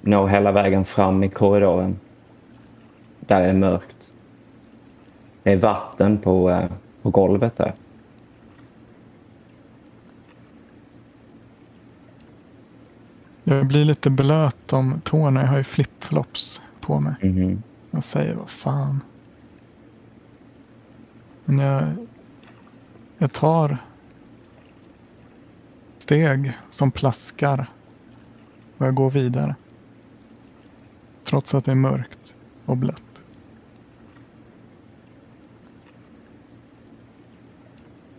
når hela vägen fram i korridoren. Där är det mörkt. Det är vatten på, eh, på golvet där. Jag blir lite blöt om tårna. Jag har ju flipflops på mig. Mhm. Jag säger vad fan. Men jag, jag tar steg som plaskar. Och jag går vidare. Trots att det är mörkt och blött.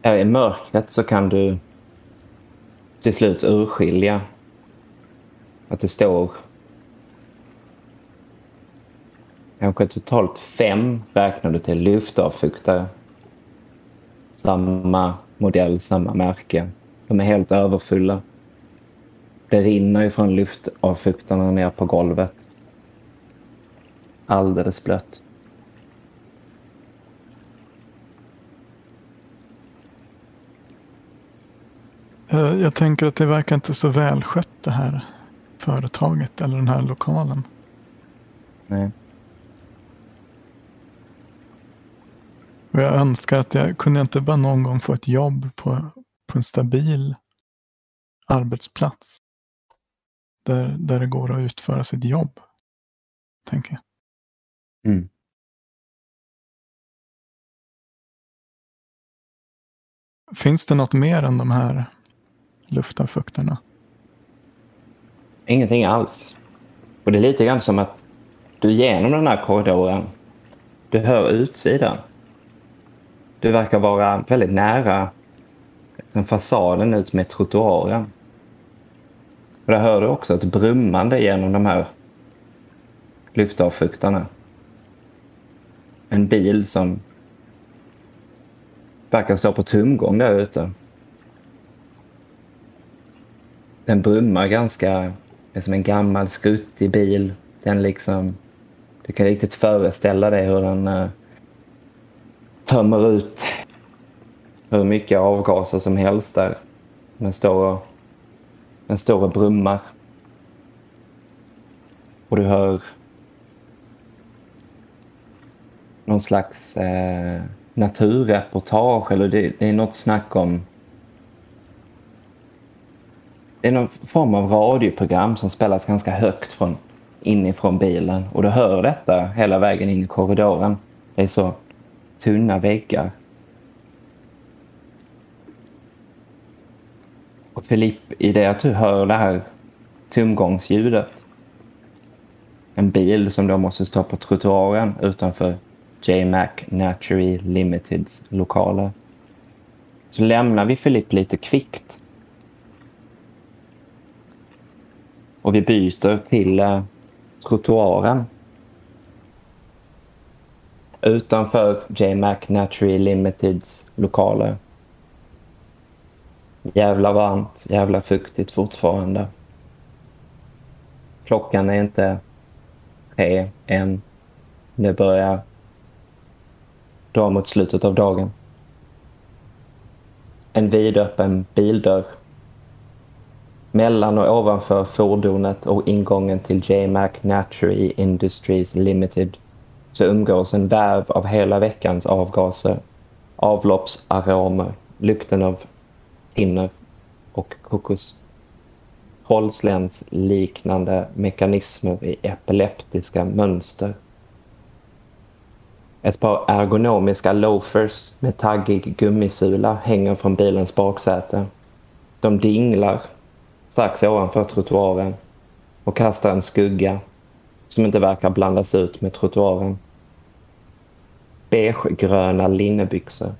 I mörkret så kan du till slut urskilja att det står kanske totalt fem räknade till luftavfuktare. Samma modell, samma märke. De är helt överfulla. Det rinner ju från luftavfuktarna ner på golvet. Alldeles blött. Eh, jag tänker att det verkar inte så välskött det här företaget eller den här lokalen. Nej. Och jag önskar att jag kunde inte bara någon gång få ett jobb på, på en stabil arbetsplats. Där, där det går att utföra sitt jobb. Tänker jag. Mm. Finns det något mer än de här luftavfuktarna? Ingenting alls. Och det är lite grann som att du genom den här korridoren, du hör utsidan. Du verkar vara väldigt nära den fasaden ut med trottoaren. Och där hör du också ett brummande genom de här luftavfuktarna. En bil som verkar stå på tumgång där ute. Den brummar ganska... Det är som en gammal skruttig bil. Den liksom... Du kan riktigt föreställa dig hur den uh, tömmer ut hur mycket avgaser som helst där. Den står och, den står och brummar. Och du hör någon slags eh, naturreportage eller det, det, är något snack om det är någon form av radioprogram som spelas ganska högt från inifrån bilen och du hör detta hela vägen in i korridoren. Det är så tunna väggar. Och Filipp, i det att du hör det här tumgångsljudet, en bil som då måste stå på trottoaren utanför JMac Naturally Limiteds lokaler. Så lämnar vi Filipp lite kvickt. Och vi byter till eh, trottoaren. Utanför JMac Naturally Limiteds lokaler. Jävla varmt, jävla fuktigt fortfarande. Klockan är inte tre än. Det börjar dra mot slutet av dagen. En vidöppen bildörr. Mellan och ovanför fordonet och ingången till JMac Naturally Industries Limited så umgås en väv av hela veckans avgaser, avloppsaromer, lukten av tinner och kokos. Hållsläns liknande mekanismer i epileptiska mönster ett par ergonomiska loafers med taggig gummisula hänger från bilens baksäte. De dinglar strax ovanför trottoaren och kastar en skugga som inte verkar blandas ut med trottoaren. Beigegröna linnebyxor.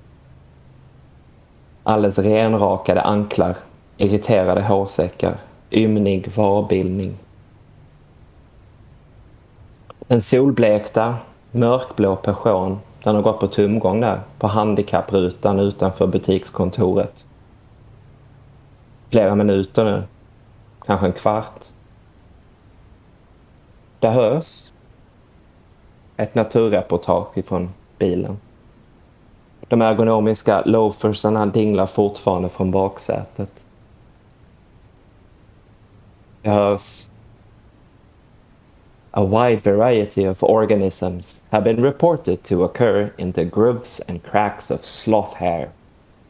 Alldeles renrakade anklar, irriterade hårsäckar, ymnig varbildning. Den solblekta, mörkblå Peugeot. Den har gått på tomgång där, på handikapprutan utanför butikskontoret. Flera minuter nu. Kanske en kvart. Det hörs ett naturreportage ifrån bilen. De ergonomiska loafersarna dinglar fortfarande från baksätet. Det hörs a wide variety of organisms have been reported to occur in the grooves and cracks of sloth hair,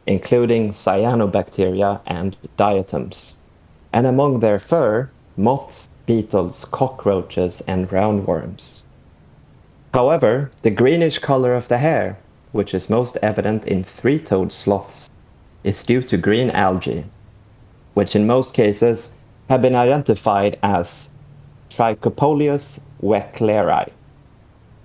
including cyanobacteria and diatoms, and among their fur, moths, beetles, cockroaches, and roundworms. However, the greenish color of the hair, which is most evident in three-toed sloths, is due to green algae, which in most cases have been identified as Trichopoleus weckleri.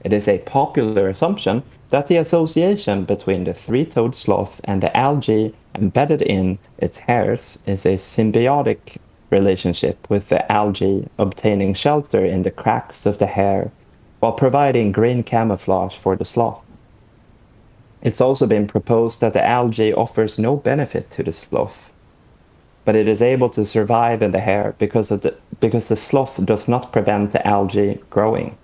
It is a popular assumption that the association between the three-toed sloth and the algae embedded in its hairs is a symbiotic relationship with the algae obtaining shelter in the cracks of the hair while providing green camouflage for the sloth. It's also been proposed that the algae offers no benefit to the sloth, but it is able to survive in the hair because, of the, because the sloth does not prevent the algae growing.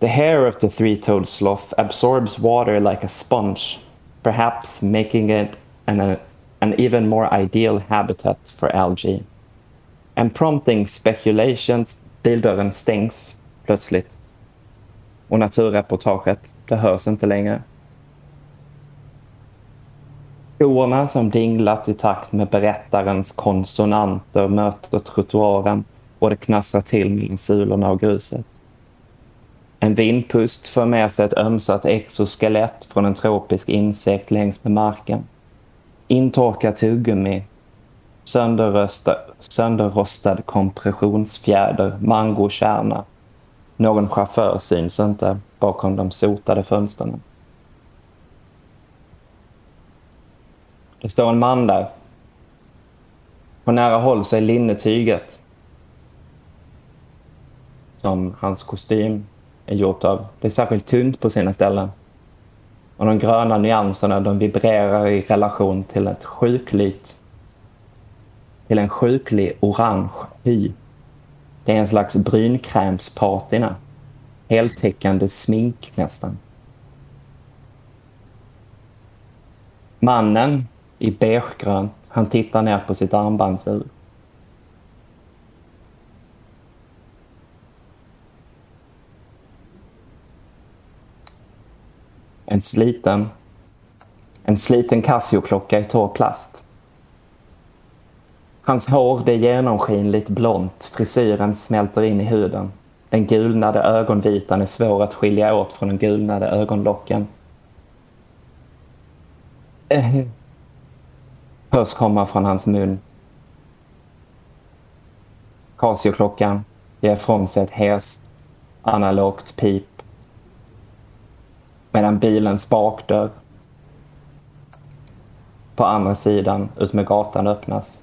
The hair of the three-toed sloth absorbs water like a sponge, perhaps making it an, an even more ideal habitat for algae. And prompting speculations, bildörren stängs plötsligt. Och naturreportaget, det hörs inte längre. Korna som dinglat i takt med berättarens konsonanter möter trottoaren och det knastrar till mellan sulorna och gruset. En vindpust för med sig ett ömsat exoskelett från en tropisk insekt längs med marken. Intorkat tuggummi, sönderrostad kompressionsfjäder, mangokärna. Någon chaufför syns inte bakom de sotade fönstren. Det står en man där. På nära håll så är linnetyget som hans kostym är gjort av. Det är särskilt tunt på sina ställen. Och de gröna nyanserna de vibrerar i relation till ett sjukligt till en sjuklig orange hy. Det är en slags brynkrämspatina. Heltäckande smink nästan. Mannen i beigegrönt, han tittar ner på sitt armbandsur. En sliten, en sliten Casio-klocka i torr plast. Hans hår det är genomskinligt blont, frisyren smälter in i huden. Den gulnade ögonvitan är svår att skilja åt från den gulnade ögonlocken. Eh, hörs komma från hans mun. Casio-klockan ger ifrån sig ett häst, analogt pip medan bilens bakdörr på andra sidan utmed gatan öppnas.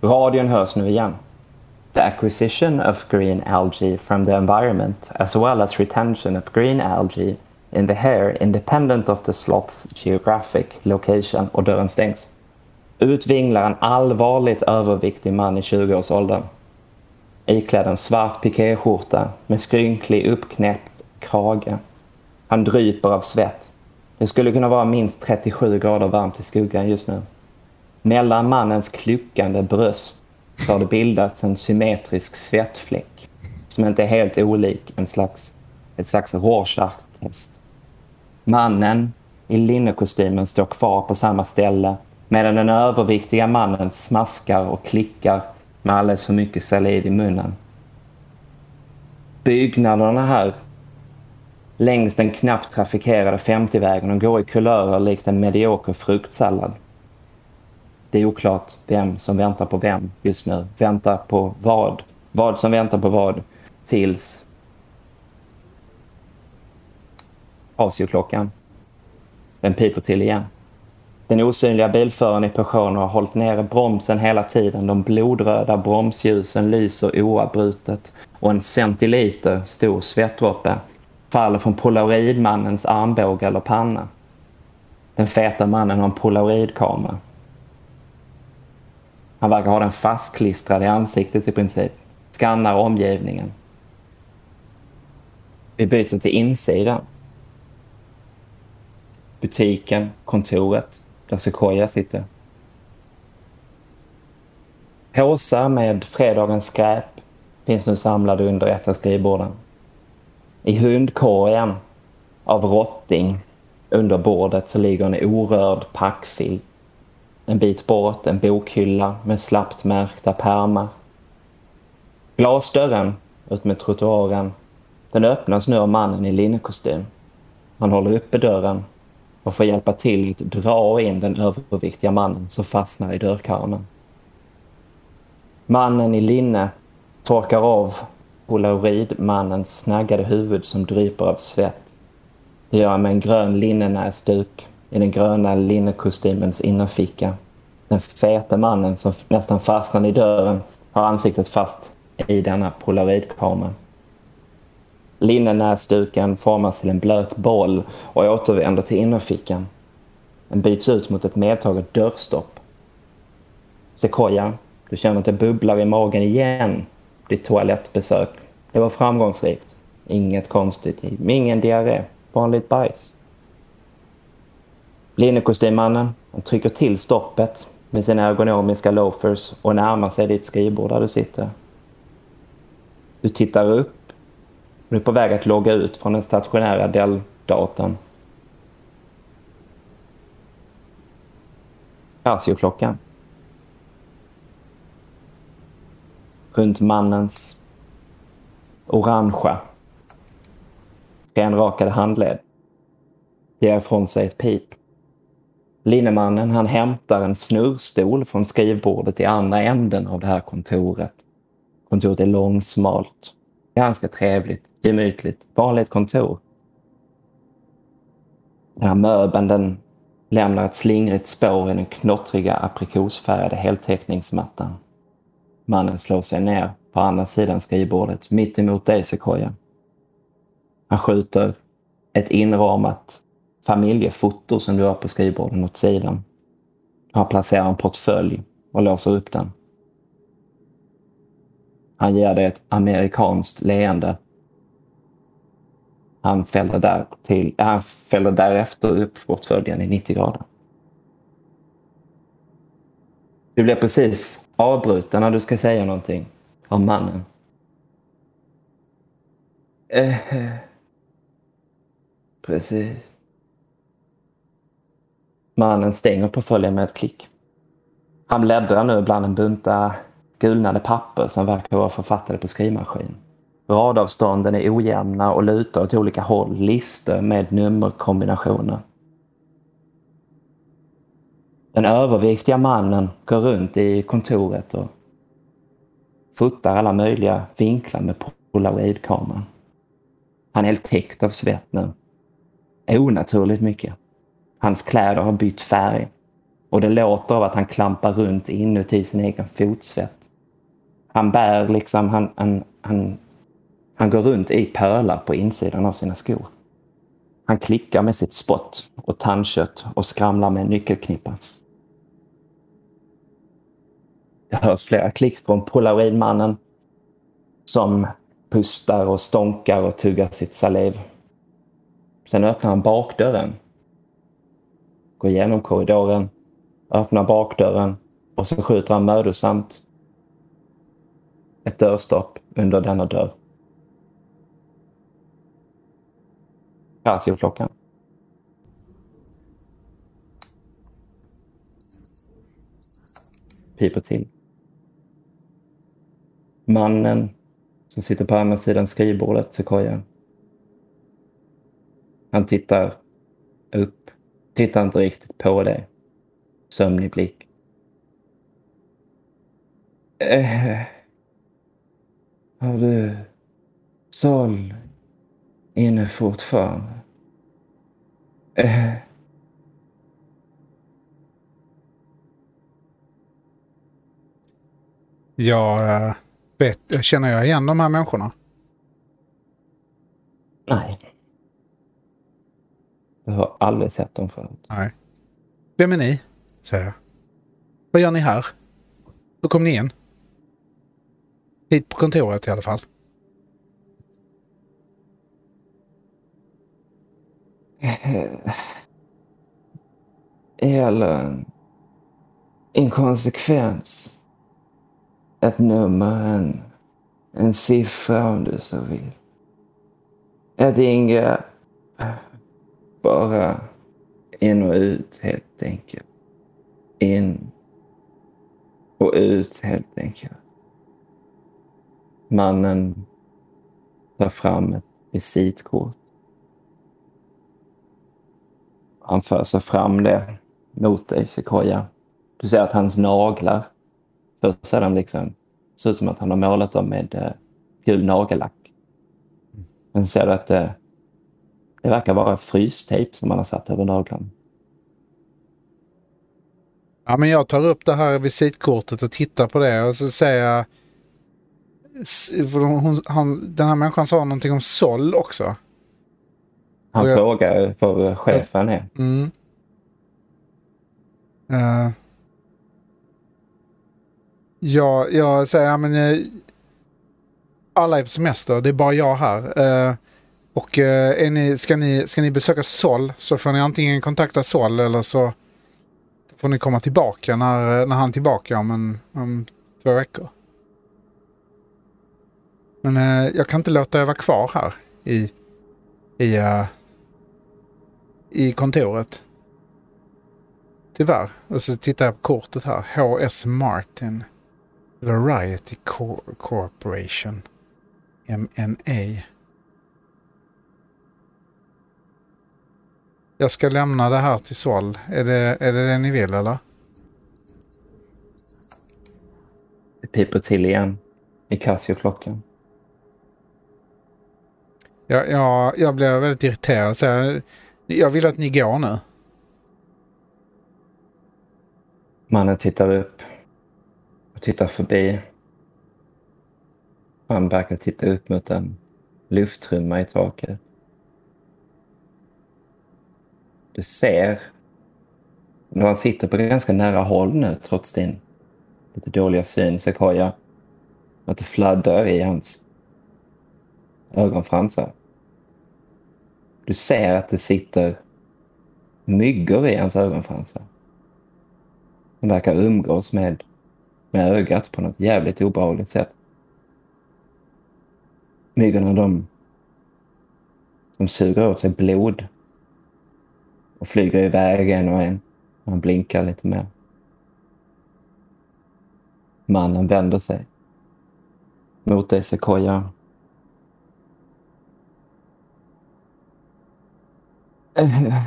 Radion hörs nu igen. The acquisition of green algae from the environment as well as retention of green algae in the hair independent of the sloth's geographic location och dörren stängs. Ut vinglar en allvarligt överviktig man i 20-årsåldern. Iklädd en svart pikéskjorta med skrynklig uppknäppt krage han dryper av svett. Det skulle kunna vara minst 37 grader varmt i skuggan just nu. Mellan mannens kluckande bröst har det bildats en symmetrisk svettfläck som inte är helt olik en slags, ett slags Rorschach-test. Mannen i linnekostymen står kvar på samma ställe medan den överviktiga mannen smaskar och klickar med alldeles för mycket saliv i munnen. Byggnaderna här längs den knappt trafikerade 50-vägen och går i kulörer likt en medioker fruktsallad. Det är oklart vem som väntar på vem just nu. Väntar på vad? Vad som väntar på vad? Tills Asioklockan. Den piper till igen. Den osynliga bilföraren i Peugeot har hållit nere bromsen hela tiden. De blodröda bromsljusen lyser oavbrutet och en centiliter stor svettdroppe faller från polaroidmannens armbåge eller panna. Den feta mannen har en polaroidkamera. Han verkar ha den fastklistrad i ansiktet i princip. Skannar omgivningen. Vi byter till insidan. Butiken, kontoret, där Sequoia sitter. Påsar med fredagens skräp finns nu samlade under ett av skrivborden. I hundkorgen av rotting under bordet så ligger en orörd packfilt. En bit bort en bokhylla med slappt märkta pärmar. Glasdörren ut med trottoaren. Den öppnas nu av mannen i linnekostym. Han håller uppe dörren och får hjälpa till att dra in den överviktiga mannen som fastnar i dörrkarmen. Mannen i linne torkar av polaroidmannens snaggade huvud som dryper av svett. Det gör han med en grön linnenäsduk i den gröna linnekostymens innerficka. Den fete mannen som nästan fastnade i dörren har ansiktet fast i denna polaroidkamera. Linnenäsduken formas till en blöt boll och återvänder till innerfickan. Den byts ut mot ett medtaget dörrstopp. Sequoia, du känner att det bubblar i magen igen. Ditt toalettbesök. Det var framgångsrikt. Inget konstigt. Ingen diarré. Vanligt bajs. Linnekostymmannen trycker till stoppet med sina ergonomiska loafers och närmar sig ditt skrivbord där du sitter. Du tittar upp du är på väg att logga ut från den stationära Dell-datorn. Casio-klockan. Runt mannens orangea, renrakade handled ger ifrån sig ett pip. Linnemannen han hämtar en snurrstol från skrivbordet i andra änden av det här kontoret. Kontoret är långsmalt. Ganska trevligt, gemytligt, vanligt kontor. Den här möbeln den lämnar ett slingrigt spår i den knottriga aprikosfärgade heltäckningsmattan. Mannen slår sig ner på andra sidan skrivbordet, mitt emot dig, Sequoia. Han skjuter ett inramat familjefoto som du har på skrivbordet åt sidan. Han placerar en portfölj och låser upp den. Han ger dig ett amerikanskt leende. Han fäller, där till, han fäller därefter upp portföljen i 90 grader. Du blir precis avbruten när du ska säga någonting om mannen. Eh, precis. Mannen stänger portföljen med ett klick. Han bläddrar nu bland en bunta gulnade papper som verkar vara författade på skrivmaskin. Radavstånden är ojämna och lutar åt olika håll, listor med nummerkombinationer. Den överviktiga mannen går runt i kontoret och fotar alla möjliga vinklar med polaroidkameran. Han är helt täckt av svett nu. Onaturligt mycket. Hans kläder har bytt färg och det låter av att han klampar runt inuti sin egen fotsvett. Han bär liksom, han, han, han, han går runt i pölar på insidan av sina skor. Han klickar med sitt spott och tandkött och skramlar med en nyckelknippa. Det hörs flera klick från polaroidmannen som pustar och stånkar och tuggar sitt saliv. Sen öppnar han bakdörren. Går igenom korridoren, öppnar bakdörren och så skjuter han mödosamt ett dörrstopp under denna dörr. Casio-klockan. Piper till. Mannen som sitter på andra sidan skrivbordet, Sequoia. Han tittar upp. Tittar inte riktigt på dig. Sömnig blick. Äh. Har du Sol inne fortfarande? Eh. Äh. Jag eh vet, känner jag igen de här människorna? Nej. Jag har aldrig sett dem förut. Nej. Vem är ni? säger jag. Vad gör ni här? Hur kom ni in? Hit på kontoret i alla fall. Eller en inkonsekvens. Ett nummer, en, en siffra om du så vill. Ett ingrepp. Bara in och ut helt enkelt. In och ut helt enkelt. Mannen tar fram ett visitkort. Han för sig fram det mot dig, Sequoia. Du ser att hans naglar, först ser de liksom, ser ut som att han har målat dem med eh, gul nagellack. Men ser du att det, det verkar vara frystejp som han har satt över naglarna. Ja, men jag tar upp det här visitkortet och tittar på det och så säger jag... För Hon, han, den här människan sa någonting om Sol också. Han Och jag- frågar var chefen är. Mm. Eh ja, jag säger, ja men eh, alla är på semester, det är bara jag här. Eh, och eh, är ni, ska, ni, ska ni besöka Sol så får ni antingen kontakta Sol eller så får ni komma tillbaka när, när han är tillbaka om, en, om två veckor. Men eh, jag kan inte låta er vara kvar här i, i, uh, i kontoret. Tyvärr. Och så tittar jag på kortet här. HS Martin. Variety Cor- Corporation. MNA. Jag ska lämna det här till Sol. Är det är det, det ni vill eller? Det piper till igen i Casio-klockan. Jag, jag, jag blir väldigt irriterad. Så jag, jag vill att ni går nu. Mannen tittar upp och tittar förbi. Han verkar titta upp mot en lufttrumma i taket. Du ser, när han sitter på ganska nära håll nu trots din lite dåliga syn, Sequoia, att det fladdrar i hans ögonfransar. Du ser att det sitter myggor i hans ögonfransar. Han verkar umgås med, med ögat på något jävligt obehagligt sätt. Myggorna de, de suger åt sig blod och flyger iväg en och en. Han blinkar lite mer. Mannen vänder sig mot dig, Sequoia. Eh,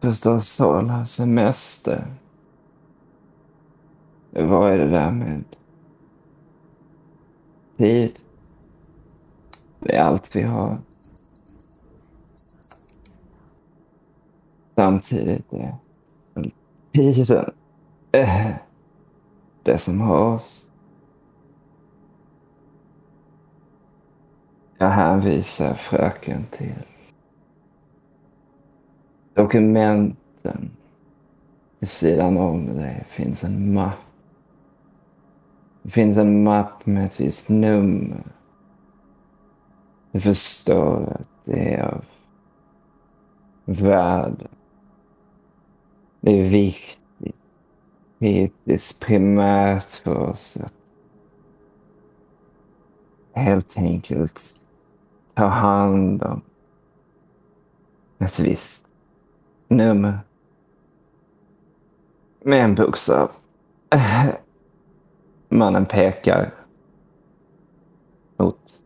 Förstås Sala semester. Vad är det där med tid? Det är allt vi har. Samtidigt är tiden eh, det som har oss. Jag hänvisar fröken till dokumenten. Vid sidan om dig finns en mapp. Det finns en mapp med ett visst nummer. Du förstår att det är av värde. Det är viktigt. Hittills primärt för oss att helt enkelt ta hand om ett visst nummer. Med en bokstav. Mannen pekar mot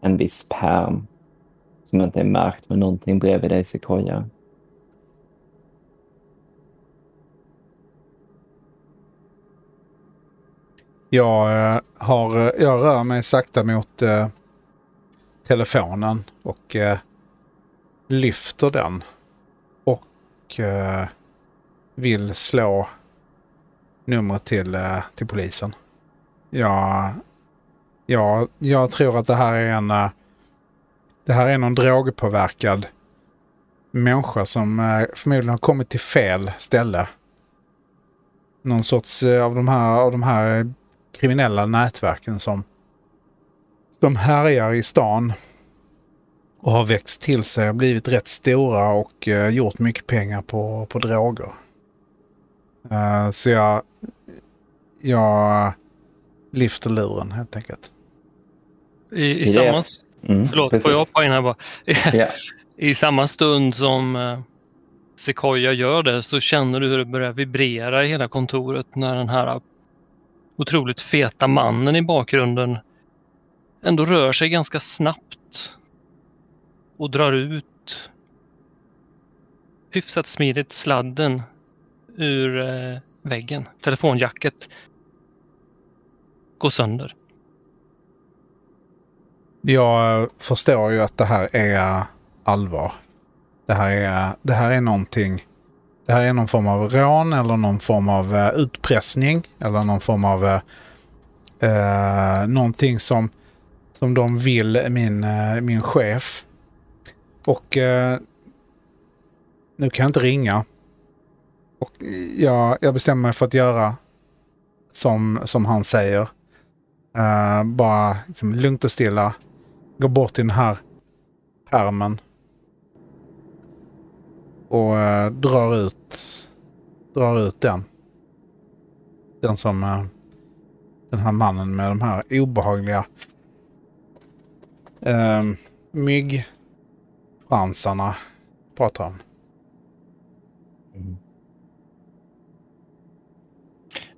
en viss pärm som inte är märkt med någonting bredvid dig, Sequoia. Jag, eh, har, eh, jag rör mig sakta mot eh, telefonen och eh, lyfter den. Och eh, vill slå numret till, eh, till polisen. Ja, ja, jag tror att det här är en... Eh, det här är någon drogpåverkad människa som eh, förmodligen har kommit till fel ställe. Någon sorts av de här, av de här kriminella nätverken som, som härjar i stan och har växt till sig och blivit rätt stora och gjort mycket pengar på, på droger. Så jag, jag lyfter luren helt enkelt. I, i, samma, Mm, förlåt, precis. får jag hoppa in här bara? Ja. I samma stund som eh, Sequoia gör det så känner du hur det börjar vibrera i hela kontoret när den här otroligt feta mannen i bakgrunden ändå rör sig ganska snabbt och drar ut hyfsat smidigt sladden ur eh, väggen. Telefonjacket går sönder. Jag förstår ju att det här är allvar. Det här är, det här är någonting det här är någon form av rån eller någon form av eh, utpressning eller någon form av eh, eh, någonting som, som de vill min, eh, min chef. Och eh, nu kan jag inte ringa. Och jag, jag bestämmer mig för att göra som, som han säger. Uh, bara liksom, lugnt och stilla. Gå bort till den här pärmen. Och uh, drar ut drar ut den. Den som uh, den här mannen med de här obehagliga uh, myggfransarna pratar om.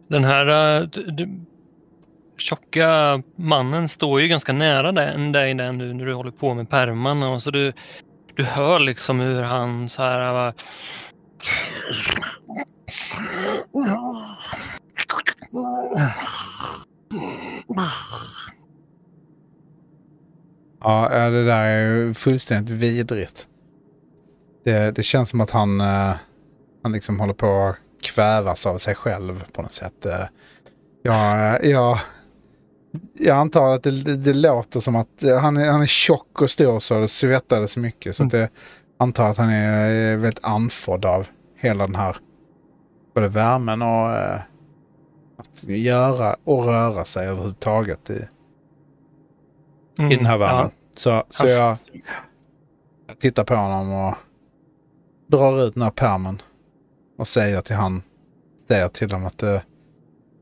Den här uh, tjocka mannen står ju ganska nära dig där nu när du håller på med pärmarna och så du, du hör liksom hur han så här uh, Ja, eh, det där är ju fullständigt vidrigt. Det, det känns som att han, han liksom håller på att kvävas av sig själv på något sätt. Eh, Ja, ja, jag antar att det, det, låter som att eh, han är, han är tjock och stor så det svettades mycket. Så att det, antar att han är väldigt andfådd av hela den här både värmen och eh, att göra och röra sig överhuvudtaget i, i den här världen. Så, så Alltså- jag, jag tittar på honom och drar ut den här pärmen och säger till han, säger till dem att eh,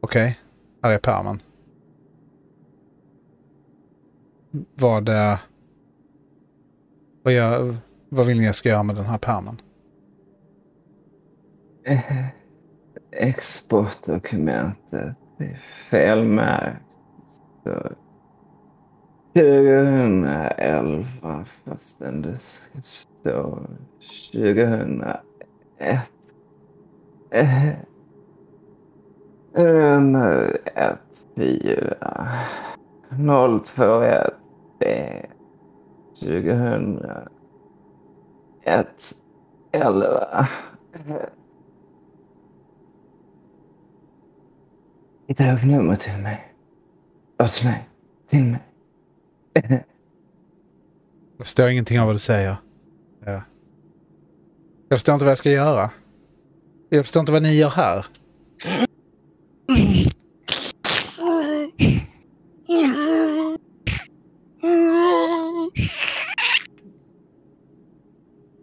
okej, här är pärmen. Vad, eh, vad, jag, vad vill ni jag ska göra med den här pärmen? Eh, exportdokumentet är felmärkt. 2011 fastän det ska stå 2001. Eh, Nummer 14 021 B 2000 ett elva Hitta upp nummer till mig. Åt mig. Till mig. Jag förstår ingenting av vad du säger. Ja. Jag förstår inte vad jag ska göra. Jag förstår inte vad ni gör här.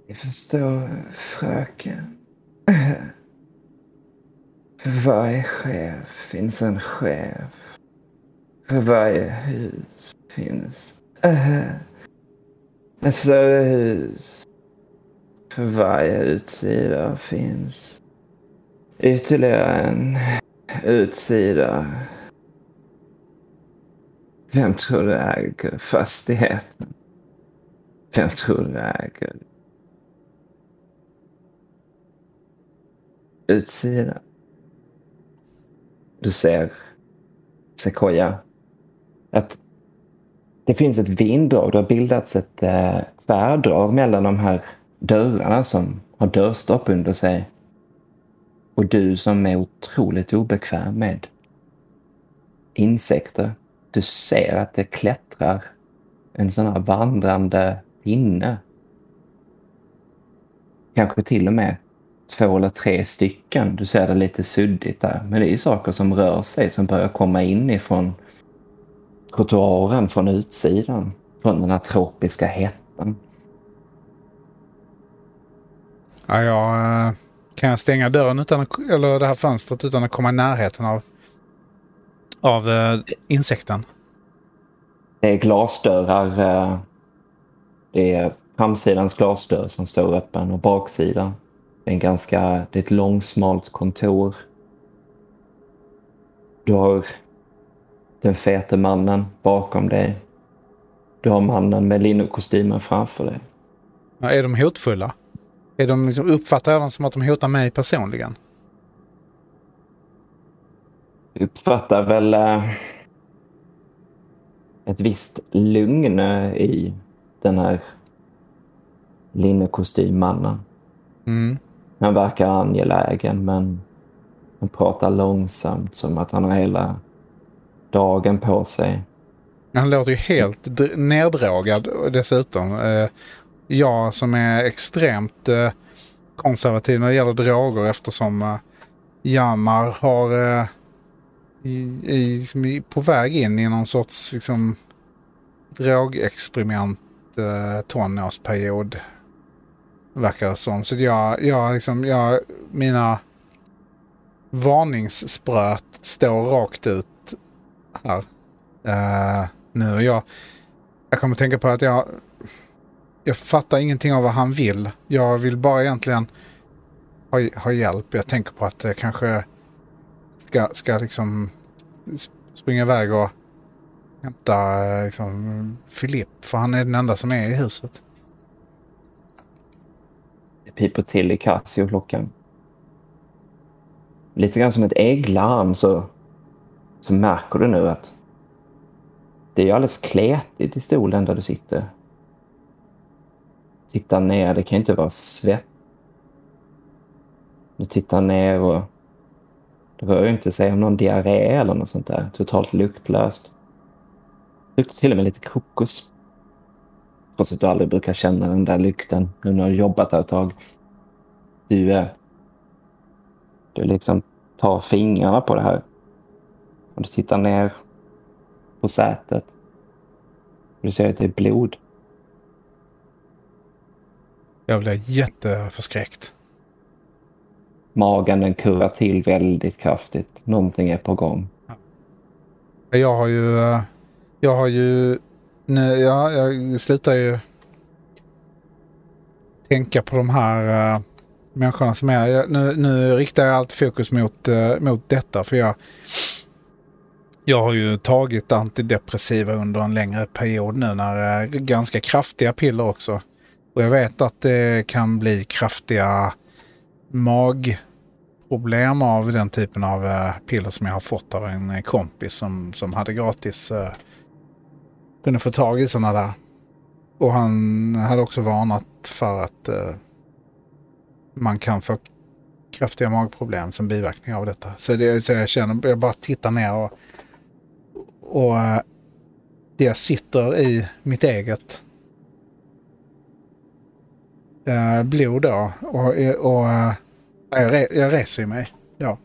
Jag förstår, fröken. För varje chef finns en chef. För varje hus finns ett större hus. För varje utsida finns ytterligare en utsida. Vem tror du äger fastigheten? Vem tror du äger utsidan? Du ser, Sequoia, att det finns ett vinddrag. Det har bildats ett eh, tvärdrag mellan de här dörrarna som har dörrstopp under sig. Och du som är otroligt obekväm med insekter. Du ser att det klättrar en sån här vandrande pinne. Kanske till och med två eller tre stycken. Du ser det lite suddigt där. Men det är ju saker som rör sig som börjar komma in ifrån trottoaren från utsidan. Från den här tropiska hettan. Ja, jag, eh, kan jag stänga dörren utan att, eller det här fönstret utan att komma i närheten av, av eh, insekten? Det är glasdörrar. eh, Det är framsidans glasdörr som står öppen och baksidan. Det är, en ganska, det är ett långsmalt kontor. Du har den fete mannen bakom dig. Du har mannen med linnekostymen framför dig. Ja, är de hotfulla? Är de, liksom, uppfattar jag dem som att de hotar mig personligen? Uppfattar väl eh, ett visst lugn eh, i den här linnekostymmannen. Mm. Han verkar angelägen men han pratar långsamt som att han har hela dagen på sig. Han låter ju helt dr- neddrogad dessutom. Eh, jag som är extremt eh, konservativ när det gäller droger eftersom eh, Jamar har eh, i, i, liksom i, på väg in i någon sorts liksom, drogexperiment eh, tonårsperiod. Verkar det som. Så jag, jag liksom, jag, mina varningsspröt står rakt ut här. Eh, nu. Jag, jag kommer tänka på att jag, jag fattar ingenting av vad han vill. Jag vill bara egentligen ha, ha hjälp. Jag tänker på att jag kanske ska, ska liksom springa iväg och hämta eh, liksom, Filip. För han är den enda som är i huset. Det piper till i Casio-klockan. Lite grann som ett ägglarm så, så märker du nu att det är ju alldeles kletigt i stolen där du sitter. Titta ner, det kan ju inte vara svett. Du tittar ner och det rör ju inte sig om någon diarré eller något sånt där. Totalt luktlöst. Luktar till och med lite kokos. Trots att du aldrig brukar känna den där lukten nu när du har jobbat där ett tag. Du, är. du liksom tar fingrarna på det här. Och du tittar ner på sätet. Och du ser att det är blod. Jag blev jätteförskräckt. Magen den kurrar till väldigt kraftigt. Någonting är på gång. Jag har ju... Jag har ju... Nu, ja, jag slutar ju tänka på de här uh, människorna som är... Jag, nu, nu riktar jag allt fokus mot, eh, mot detta för jag... Jag har ju tagit antidepressiva under en längre period nu när uh, ganska kraftiga piller också. Och jag vet att det kan bli kraftiga magproblem av den typen av eh, piller som jag har fått av en kompis som, som hade gratis eh, kunde få tag i sådana där. Och han hade också varnat för att eh, man kan få kraftiga magproblem som biverkning av detta. Så, det, så jag känner, jag bara tittar ner och, och eh, det jag sitter i mitt eget eh, blod då. Och, och eh, jag, jag reser mig. Ja.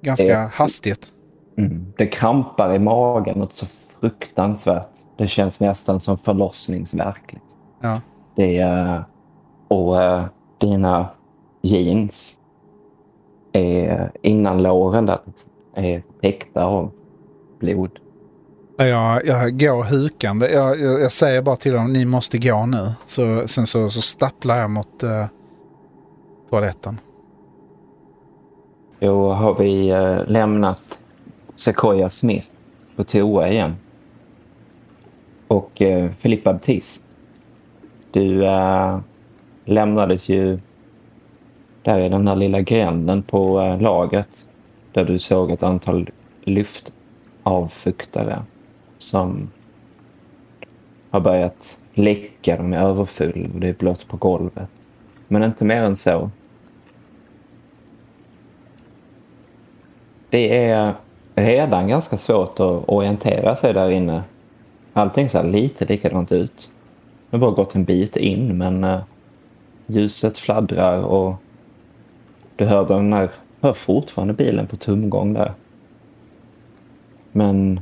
Ganska Eh, hastigt. Mm. Det krampar i magen något så fruktansvärt. Det känns nästan som förlossningsvärk. Liksom. Ja. Det är, och eh, dina jeans är innan låren där liksom, är täckta av blod. Jag, jag går hukande. Jag, jag, jag säger bara till dem, ni måste gå nu. Så, sen så, så stapplar jag mot eh, toaletten. Då har vi eh, lämnat Sequoia Smith på toa igen. Och eh, Filippa Baptiste, du eh, lämnades ju där i den här lilla gränden på eh, lagret där du såg ett antal lyftavfuktare som har börjat läcka. De är överfulla och det är blött på golvet. Men inte mer än så. Det är redan ganska svårt att orientera sig där inne. Allting ser lite likadant ut. Det har bara gått en bit in men eh, ljuset fladdrar och du hör den där, hör fortfarande bilen på tumgång där. Men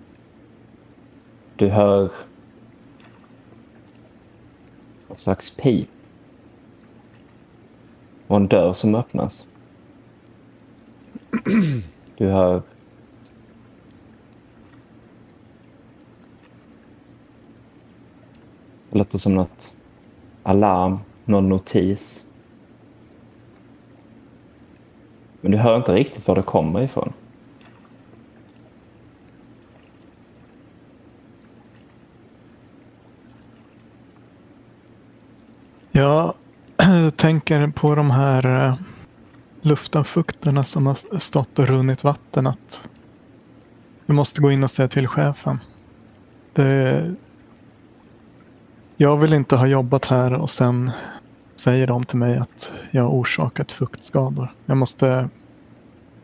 du hör något slags pip och en dörr som öppnas. Du hör Det låter som något alarm, någon notis. Men du hör inte riktigt var det kommer ifrån. Jag tänker på de här eh, som har stått och runnit vatten. Att vi måste gå in och säga till chefen. Det, jag vill inte ha jobbat här och sen säger de till mig att jag har orsakat fuktskador. Jag måste,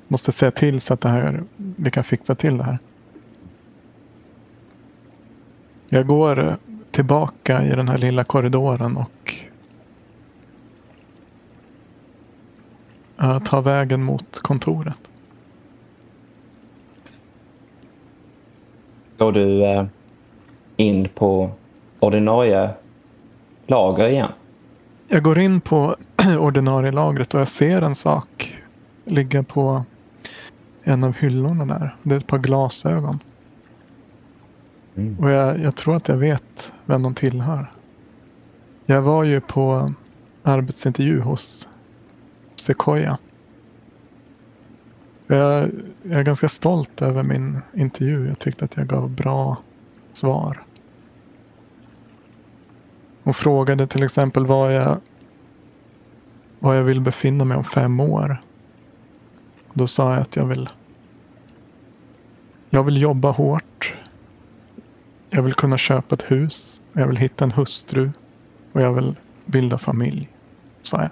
måste säga till så att det här, vi kan fixa till det här. Jag går eh, tillbaka i den här lilla korridoren och uh, tar vägen mot kontoret. Går du eh, in på ordinarie lager igen? Jag går in på ordinarie lagret och jag ser en sak ligga på en av hyllorna där. Det är ett par glasögon. Mm. Och jag, jag tror att jag vet vem de tillhör. Jag var ju på arbetsintervju hos Sequoia. Jag, jag är ganska stolt över min intervju. Jag tyckte att jag gav bra svar. Hon frågade till exempel var jag, var jag vill befinna mig om fem år. Då sa jag att jag vill jag vill jobba hårt. Jag vill kunna köpa ett hus. Jag vill hitta en hustru. Och jag vill bilda familj. Sa jag.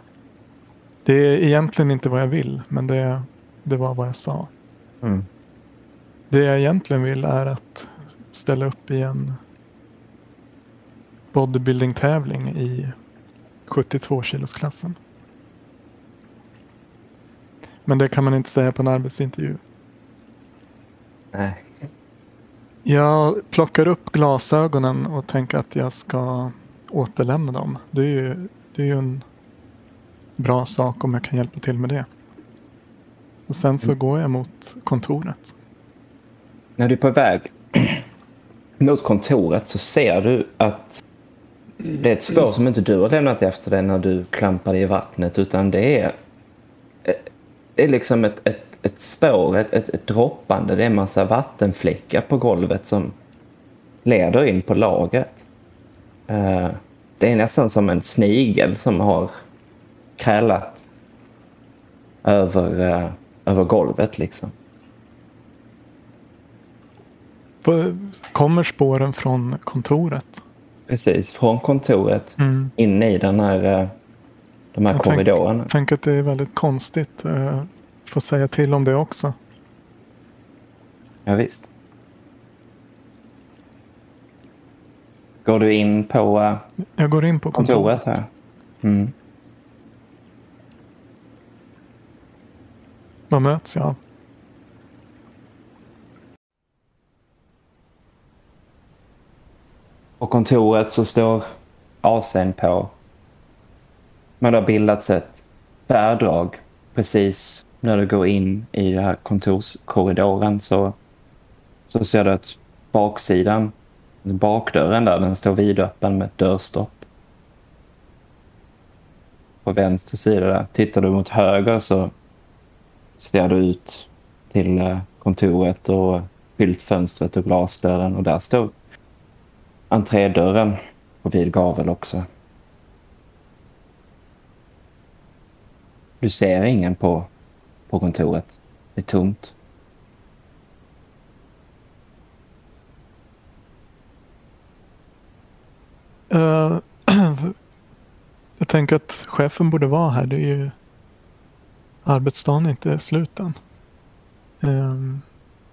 Det är egentligen inte vad jag vill. Men det, det var vad jag sa. Mm. Det jag egentligen vill är att ställa upp i en bodybuilding-tävling i 72 kilosklassen. Men det kan man inte säga på en arbetsintervju. Nej. Jag plockar upp glasögonen och tänker att jag ska återlämna dem. Det är ju, det är ju en bra sak om jag kan hjälpa till med det. Och sen så går jag mot kontoret. När du är på väg mot kontoret så ser du att det är ett spår som inte du har lämnat efter dig när du klampade i vattnet utan det är, det är liksom ett, ett, ett spår, ett, ett, ett droppande. Det är en massa vattenfläckar på golvet som leder in på lagret. Eh, Det är nästan som en snigel som har krälat över, eh, över golvet liksom. Kommer spåren från kontoret? Precis, från kontoret Mm. in i den här, eh, de här Jag korridorerna. Jag tänker att det är väldigt konstigt. Uh, får säga till om det också. Ja, visst. Går du in på eh, Jag går in på kontoret. kontoret här? Mm. Man möts ja. På kontoret så står AC'n på. Men det har bildats ett bärdrag precis när du går in i den här kontorskorridoren så, så ser du att baksidan, bakdörren där, den står vidöppen med ett dörrstopp. På vänster sida där. Tittar du mot höger så ser du ut till eh, kontoret och skyltfönstret och glasdörren och där står entrédörren på vid gavel också. Du ser ingen på, på kontoret. Det är tomt. Uh, jag tänker att chefen borde vara här. Det är ju arbetsdagen är inte slut än. Ehm,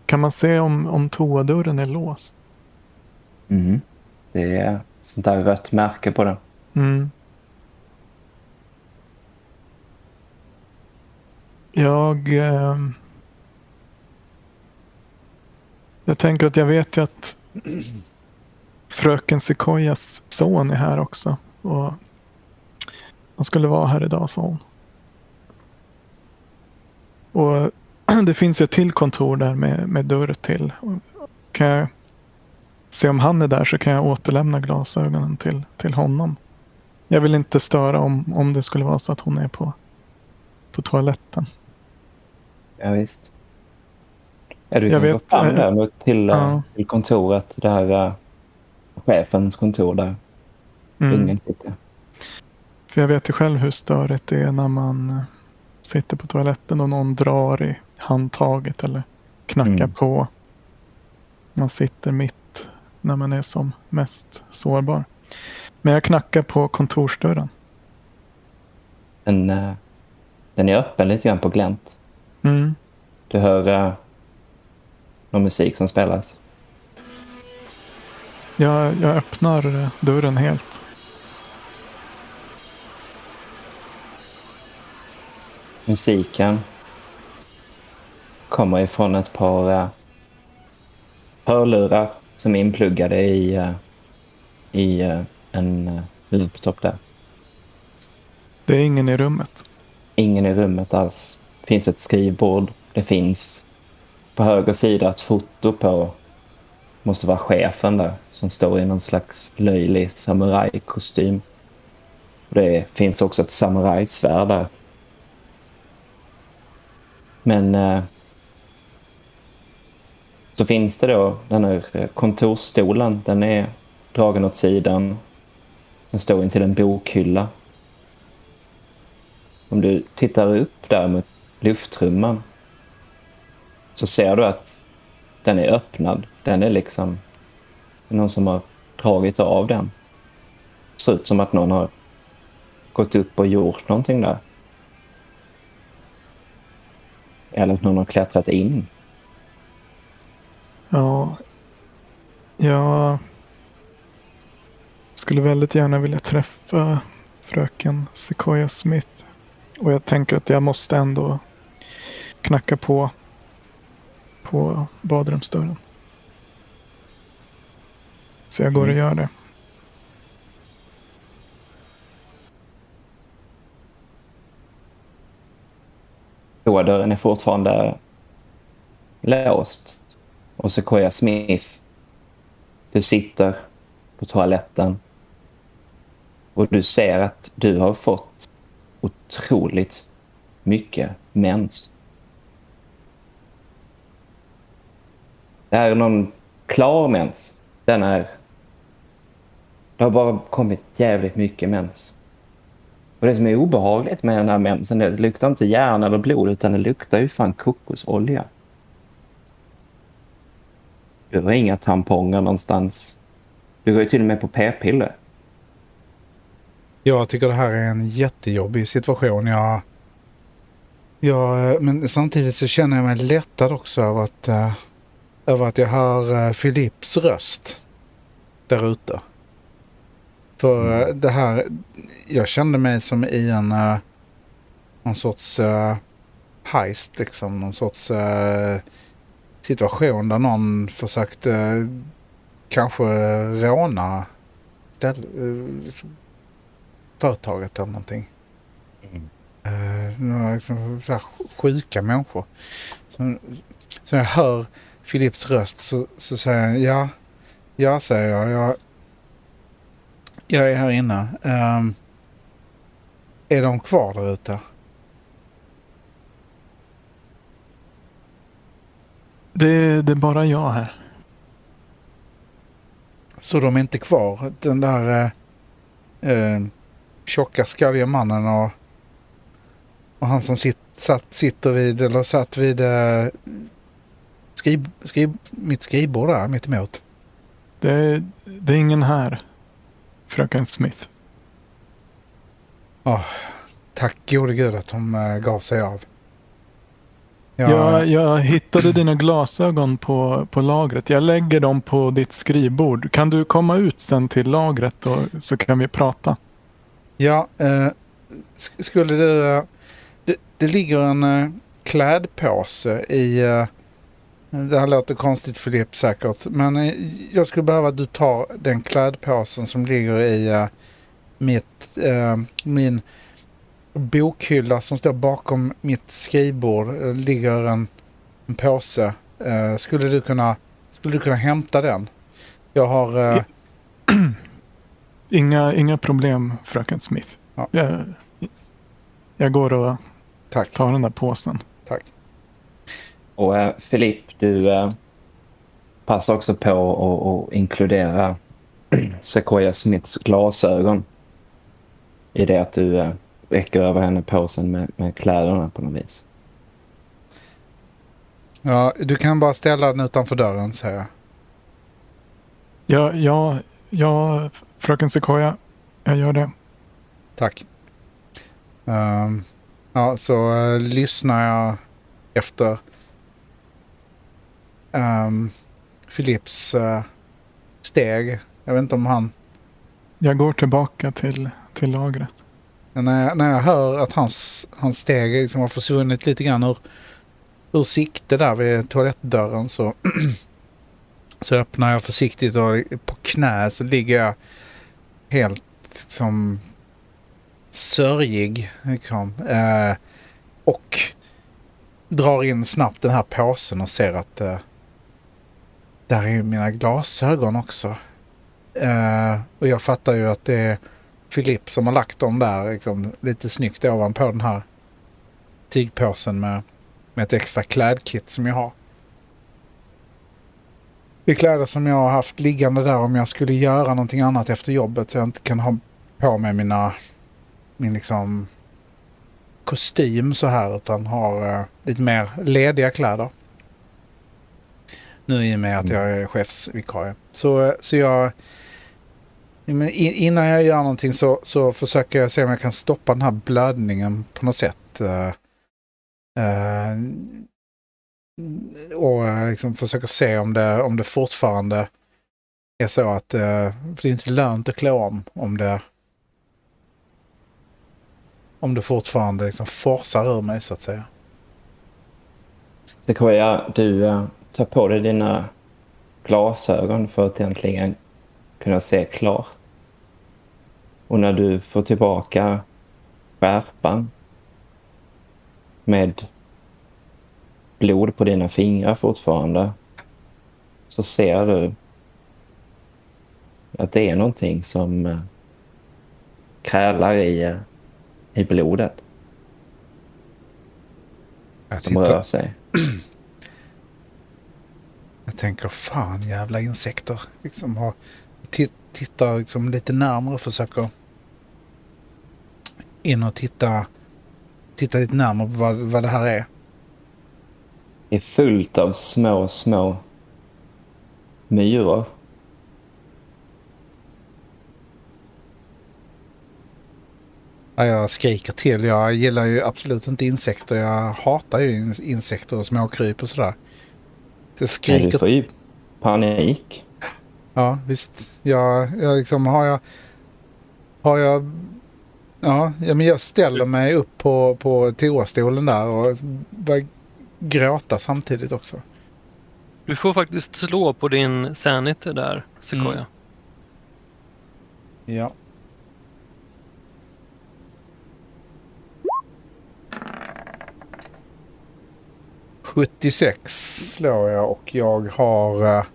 kan man se om, om toadörren är låst? Mhm. Det är sånt där rött märke på den. Mm. Jag... ehm, jag tänker att jag vet ju att fröken Sequoias son är här också. Och han skulle vara här idag sa hon. Och det finns ett till kontor där med, med dörr till. Kan jag se om han är där så kan jag återlämna glasögonen till, till honom. Jag vill inte störa om, om det skulle vara så att hon är på, på toaletten. Ja, visst. Ja, du Jag kan gå vet, fram eh, där mot- till, eh, ja. till kontoret. Där eh, chefens kontor där Mm. ingen sitter. För jag vet ju själv hur störigt det är när man sitter på toaletten och någon drar i handtaget eller knackar Mm. på. Man sitter mitt när man är som mest sårbar. Men jag knackar på kontorsdörren. En, eh, den är öppen lite grann på glänt. Mm. Du hör eh, någon musik som spelas. Jag, jag öppnar eh, dörren helt. Musiken kommer ifrån ett par eh, hörlurar som är inpluggade i, eh, i eh, en laptop där. Det är ingen i rummet. Ingen i rummet alls. Det finns ett skrivbord. Det finns på höger sida ett foto på, måste vara chefen där, som står i någon slags löjlig samurajkostym. Det finns också ett samurajsvärd där. Men eh, så finns det då den här eh, kontorsstolen. Den är dragen åt sidan. Den står intill en bokhylla. Om du tittar upp där mot luftrumman så ser du att den är öppnad. Den är liksom någon som har dragit av den. Det ser ut som att någon har gått upp och gjort någonting där. Eller att någon har klättrat in. Ja, jag skulle väldigt gärna vilja träffa fröken Sequoia Smith. Och jag tänker att jag måste ändå knacka på på badrumsdörren. Så jag går och Mm. gör det. Dörren är fortfarande låst. Och så Sequoia Smith, du sitter på toaletten och du ser att du har fått otroligt mycket mens. Det här är någon klar mens. Den är... Det har bara kommit jävligt mycket mens. Och det som är obehagligt med den här mensen, det luktar inte järn eller blod utan det luktar ju fan kokosolja. Du har inga tamponger någonstans. Du går ju till och med på p-piller. Jag tycker det här är en jättejobbig situation. Jag, jag, men samtidigt så känner jag mig lättad också över att, eh, över att jag hör eh, Philips röst där ute. För eh, det här, jag kände mig som i en uh, någon sorts uh, heist, liksom. Någon sorts uh, situation där någon försökte kanske råna ställ, uh, företaget eller någonting. Mm. Uh, några liksom, så här sjuka människor. Så, så jag hör Philips röst så, så säger jag ja, ja säger jag. Jag, jag är här inne. Um, är de kvar där ute? Det, det är bara jag här. Så de är inte kvar? Den där eh, eh, tjocka skalliga mannen och, och han som sit, satt, sitter vid, eller satt vid eh, skriv, skriv, mitt skrivbord där mitt emot. Det, det är ingen här. Fröken Smith. Tack gode gud att de eh, gav sig av. Jag, Jag, jag hittade dina glasögon på, på lagret. Jag lägger dem på ditt skrivbord. Kan du komma ut sen till lagret och, så kan vi prata? ja eh, sk- skulle du... Eh, det, det ligger en eh, klädpåse i... Eh, det här låter konstigt Filip säkert. Men eh, jag skulle behöva att du tar den klädpåsen som ligger i eh, mitt, eh, min bokhylla som står bakom mitt skrivbord. Eh, ligger en, en påse. Skulle, du kunna, skulle du kunna hämta den? Jag har... Inga, inga problem, fröken Smith. Ja. Jag, jag går och tack. tar den där påsen. Tack. Och Filip, du eh, passar också på att- inkludera Sequoia Smiths glasögon i det att du eh, räcker över henne påsen med, med kläderna på något vis. Ja, du kan bara ställa den utanför dörren, säger jag. Ja, ja, ja, fröken Sequoia. Jag gör det. Tack. Ehm, ja, så uh, lyssnar jag efter um, Philips uh, steg. Jag vet inte om han... Jag går tillbaka till, till lagret. När jag, när jag hör att hans, hans steg liksom har försvunnit lite grann ur, ur sikte där vid toalettdörren så, så öppnar jag försiktigt och på knä så ligger jag helt som sörjig. Liksom. Eh, och drar in snabbt den här påsen och ser att eh, där är mina glasögon också. Uh, och jag fattar ju att det är Filip som har lagt dem där liksom, lite snyggt ovanpå den här tygpåsen med, med ett extra klädkit som jag har. Det är kläder som jag har haft liggande där om jag skulle göra någonting annat efter jobbet så jag inte kan ha på mig mina min liksom kostym så här utan har uh, lite mer lediga kläder. Nu i och med att jag är chefsvikarie. Så, så jag... Men innan jag gör någonting så, så försöker jag se om jag kan stoppa den här blödningen på något sätt. Uh, uh, och liksom försöka se om det, om det fortfarande är så att uh, det är inte lönt att klä om om det om det fortfarande liksom forsar ur mig så att säga. Sequoia, du tar på dig dina glasögon för att äntligen kunna se klart. Och när du får tillbaka skärpan med blod på dina fingrar fortfarande så ser du att det är någonting som uh, krälar i uh, i blodet. Jag som rör sig. Jag tänker fan jävla insekter. Liksom har, tittar liksom lite närmare och försöker in och titta, titta lite närmare på vad, vad det här är. Det är fullt av små, små myror. Ja, jag skriker till. Jag gillar ju absolut inte insekter. Jag hatar ju insekter och småkryp och sådär. Jag skriker... Du får ju panik. Ja, visst. Jag, jag liksom har jag... Har jag... Ja, men jag ställer mig upp på, på toastolen där och börjar gråta samtidigt också. Du får faktiskt slå på din sanity där, Sequoia. Mm. Ja. 76 slår jag och jag har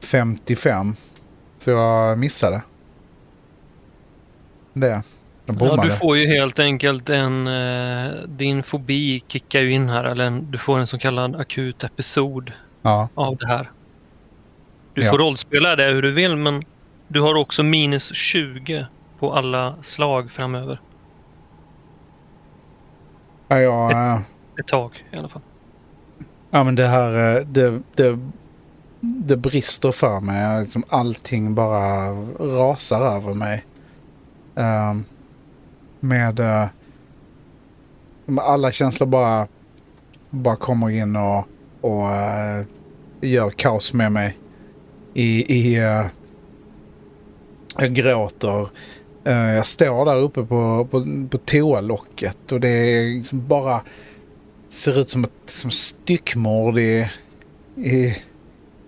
55. Eh, Så jag missade. Det. Ja, du får ju helt enkelt en... Eh, din fobi kickar ju in här. Eller en, du får en så kallad akut episod ja. av det här. Du ja. får rollspela det hur du vill men du har också minus 20 på alla slag framöver. Ja, jag, ett, ett tag i alla fall. Ja men det här, eh, det, det, det brister för mig. Liksom allting bara rasar över mig. Uh, med uh, alla känslor bara, bara kommer in och, och uh, gör kaos med mig. I, i uh, jag gråter. jag står där uppe på, på, på toalocket och det är liksom bara ser ut som ett som styckmord i, i,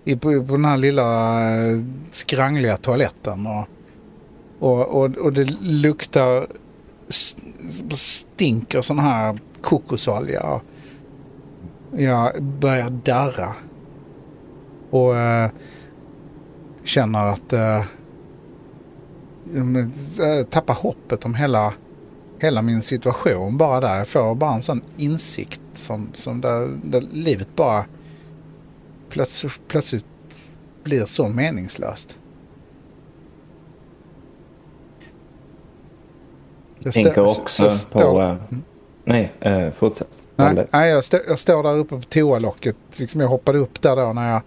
i, på, på den här lilla eh, skrangliga toaletten. Och, och, och, och det luktar, stinker sån här kokosolja. Jag börjar darra. Och äh, känner att eh, äh, jag tappar hoppet om hela, hela min situation bara där. Jag får bara en sån insikt som, som där, där livet bara plötsligt, plötsligt blir så meningslöst. Jag tänker också på... Uh, nej, uh, fortsätt. Nej, nej jag, stå, jag, står där uppe på toalocket. Liksom jag hoppade upp där då när jag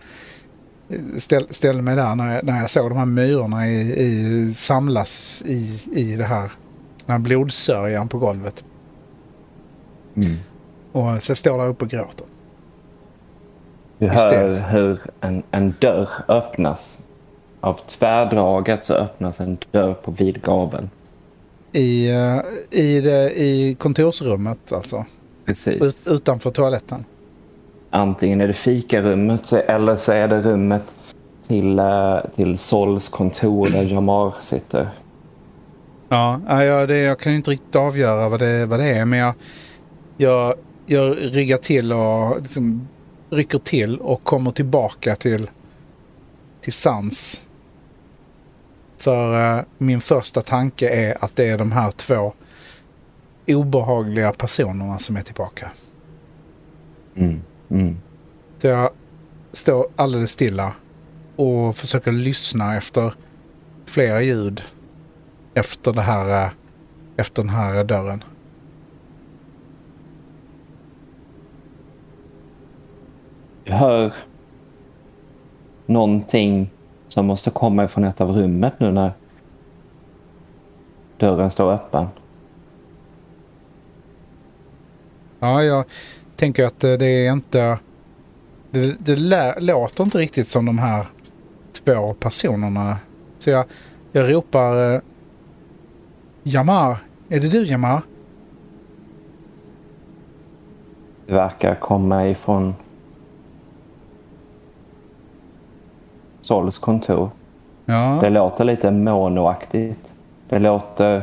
ställ, ställde mig där när jag, när jag såg de här myrorna i, i, samlas i, i det här, den här blodsörjan på golvet. Mm. Och så jag står där uppe och gråter. Du hör hur en, en dörr öppnas. Av tvärdraget så öppnas en dörr på vid gavel. I, eh, i, det, I kontorsrummet alltså. Precis. Ut, utanför toaletten. Antingen är det fikarummet eller så är det rummet till, eh, till Sols kontor där Jamar sitter. Ja, ja, ja, det, jag kan ju inte riktigt avgöra vad det, vad det är. Men jag, jag, jag ryggar till och liksom rycker till och kommer tillbaka till, till sans. För eh, min första tanke är att det är de här två obehagliga personerna som är tillbaka. Mm. Mm. Så jag står alldeles stilla och försöker lyssna efter flera ljud efter det här, eh, efter den här dörren. Du hör någonting som måste komma ifrån ett av rummet nu när dörren står öppen. Ja, jag tänker att eh, det är inte... Det, det låter inte riktigt som de här två personerna. Så jag, jag ropar... eh, Jamar, är det du Jamar? Det verkar komma ifrån Sols kontor. Ja, Det låter lite monoaktigt. Det låter...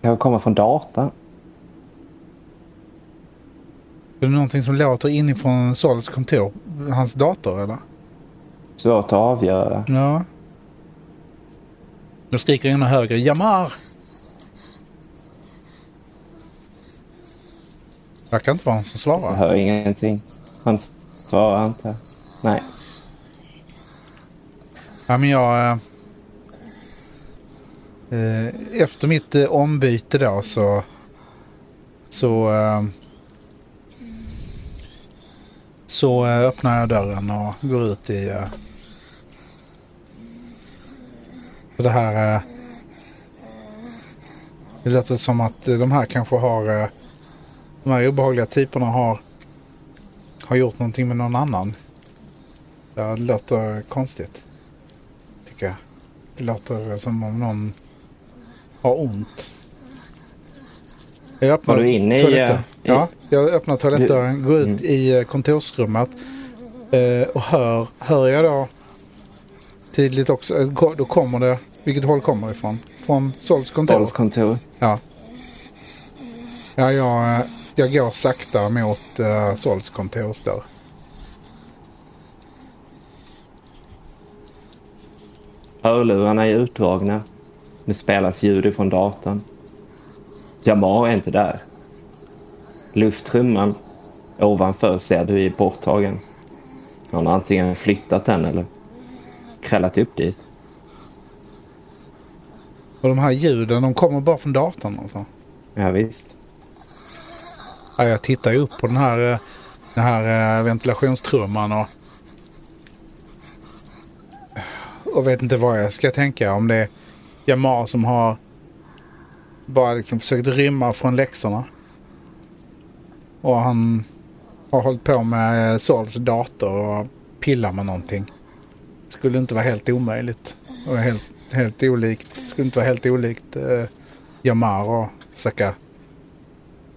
Det kan komma från datorn. är det någonting som låter inifrån Sols kontor? Hans dator eller? Svårt att avgöra. Ja. Då skriker jag ännu högre. Jamar! Verkar inte vara någon som Jag svarar. hör ingenting. Han svarar inte. Nej. Ja, men jag... Eh, eh, efter mitt eh, ombyte då så... Så... Eh, så eh, öppnar jag dörren och går ut i... Eh, för det här... Eh, det låter som att de här kanske har... Eh, de här obehagliga typerna har... Har gjort någonting med någon annan. Det låter konstigt. Det låter som om någon har ont. Jag öppnar Var du inne i, toaletten. eh, i- Ja, jag öppnar toalettdörren, går ut i eh, kontorsrummet eh, och hör, hör jag då tydligt också, då kommer det, vilket håll kommer det ifrån? Från Sols kontor? Sols kontor. Ja. Ja, jag, jag går sakta mot uh, Sols kontorsdörr. Hörlurarna är utdragna. Det spelas ljud ifrån datorn. Jamar är inte där. Luftrumman ovanför ser du är borttagen. Någon har antingen flyttat den eller krällat upp dit. Och de här ljuden, de kommer bara från datorn alltså. Ja, visst. Ja, jag tittar ju upp på den här, eh, den här eh, ventilationstrumman och... Och vet inte vad jag ska tänka. Om det är Jamar som har bara liksom försökt rymma från läxorna. Och han har hållit på med Sols dator och pillar med någonting. Skulle inte vara helt omöjligt. Och helt, helt olikt. Skulle inte vara helt olikt eh, Jamar och försöka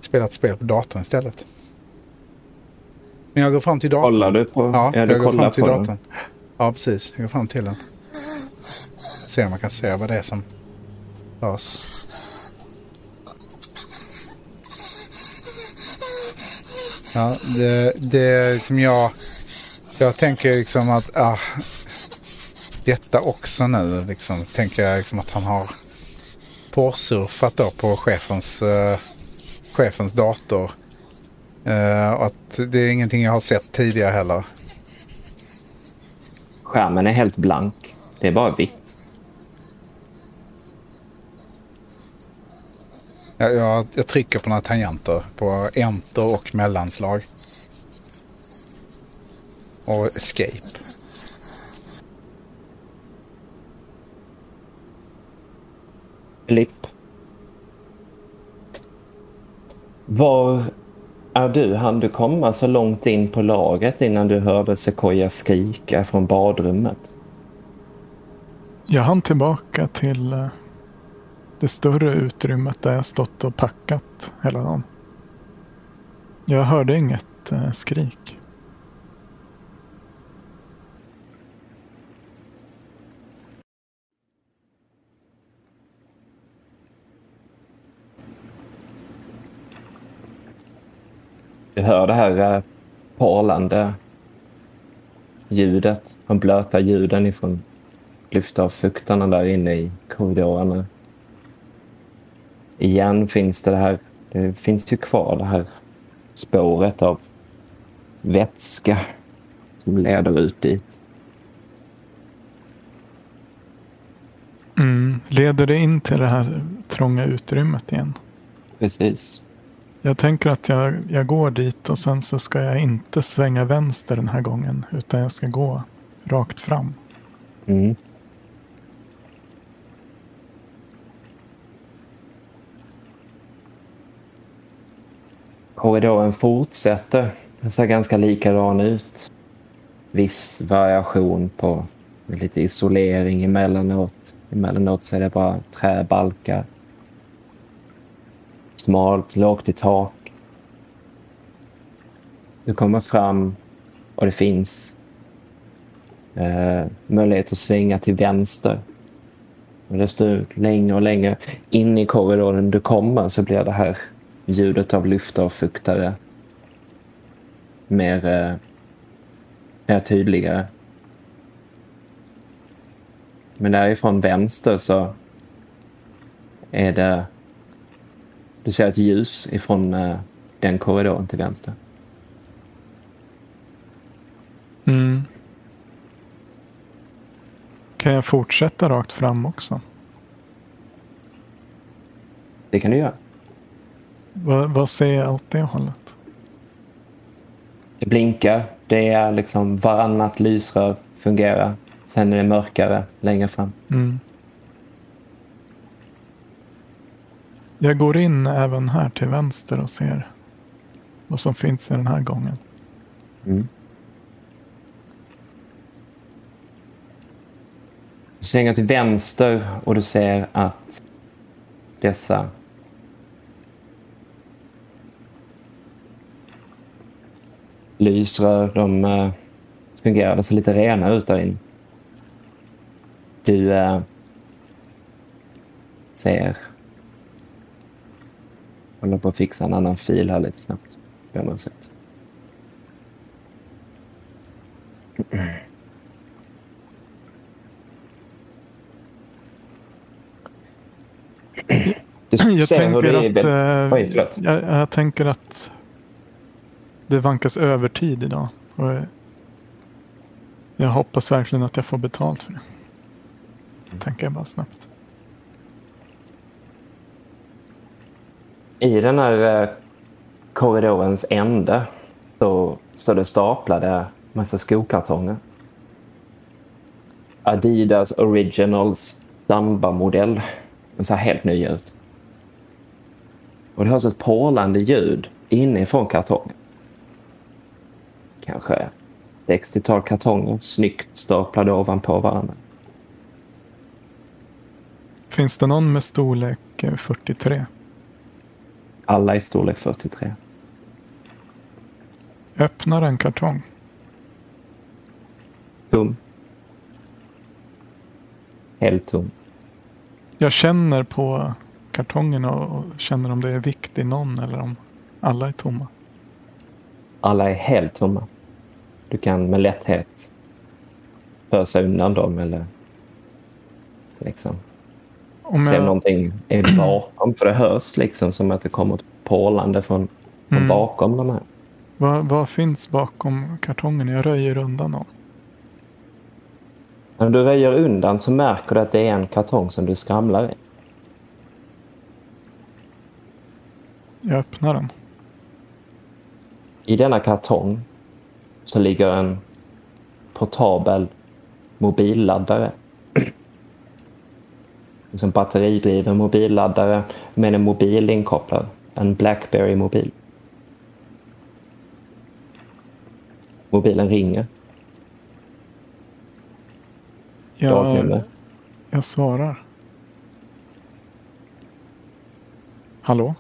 spela ett spel på datorn istället. Men jag går fram till datorn. Kollar du på... Ja, du jag går fram till datorn. den. Ja, precis. Jag går fram till den. Se om man kan se vad det är som rörs. Ja, det, det är liksom jag... Jag tänker liksom att... Ah, detta också nu liksom. Tänker jag liksom att han har porrsurfat då på chefens, eh, chefens dator. Eh, och att det är ingenting jag har sett tidigare heller. Skärmen är helt blank. Det är bara vitt. Jag, jag, jag trycker på några tangenter. På enter och mellanslag. Och escape. Lipp. Var är du? Han du komma så långt in på lagret innan du hörde Sequoia skrika från badrummet? Jag hann tillbaka till eh, det större utrymmet där jag stått och packat hela dagen. Jag hörde inget eh, skrik. Du hör det här eh, porlande ljudet, de blöta ljuden ifrån luftaffuktarna där inne i korridorerna. Igen finns det, det här, det finns ju kvar det här spåret av vätska som leder ut dit. Mm. Leder det in till det här trånga utrymmet igen? Precis. Jag tänker att jag, jag går dit och sen så ska jag inte svänga vänster den här gången. Utan jag ska gå rakt fram. Mm. Korridoren fortsätter. Den ser ganska likadan ut. Viss variation på lite isolering emellanåt. Emellanåt så är det bara träbalkar. Smalt, lågt i tak. Du kommer fram och det finns eh, möjlighet att svänga till vänster. Och desto längre och längre in i korridoren du kommer så blir det här ljudet av luftavfuktare mer, eh, mer tydligare. Men därifrån vänster så är det... Du ser ett ljus ifrån eh, den korridoren till vänster. Mm. Kan jag fortsätta rakt fram också? Det kan du göra. Vad, vad ser jag åt det hållet? Det blinkar. Det är liksom varannat lysrör fungerar. Sen är det mörkare längre fram. Mm. Jag går in även här till vänster och ser vad som finns i den här gången. Mm. Du svänger till vänster och du ser att dessa lysrör, de uh, fungerar. De ser lite rena ut där inne. Du uh, ser... Jag håller på att fixa en annan fil här lite snabbt. Ber om ursäkt. Du Jag ser hur tänker, det är... att, eh, Oj, jag, jag tänker att det vankas övertid idag. Och jag- hoppas verkligen att jag får betalt för det. Tänker jag bara snabbt. I den här eh, korridorens ände så står det staplade massa skokartonger. Adidas Originals Samba-modell. De ser helt nya ut. Och det hörs ett porlande ljud inifrån kartongen. Kanske 60-tal kartonger snyggt staplade ovanpå varandra. Finns det någon med storlek eh, 43? Alla i storlek 43. Öppnar en kartong. Tom. Helt tom. Jag känner på kartongen och och känner om det är vikt i någon eller om alla är tomma. Alla är helt tomma. Du kan med lätthet fösa undan dem eller liksom Om se om jag, någonting är bakom. För det hörs liksom som att det kommer ett porlande från, från Mm. bakom de här. vad, vad finns bakom kartongen? Jag röjer undan dem. När du röjer undan så märker du att det är en kartong som du skramlar i. Jag öppnar den. I denna kartong så ligger en portabel mobilladdare. En batteridriven mobilladdare med en mobil inkopplad. En Blackberry-mobil. Mobilen ringer. Jag, Dagnummer. jag svarar. Hallå?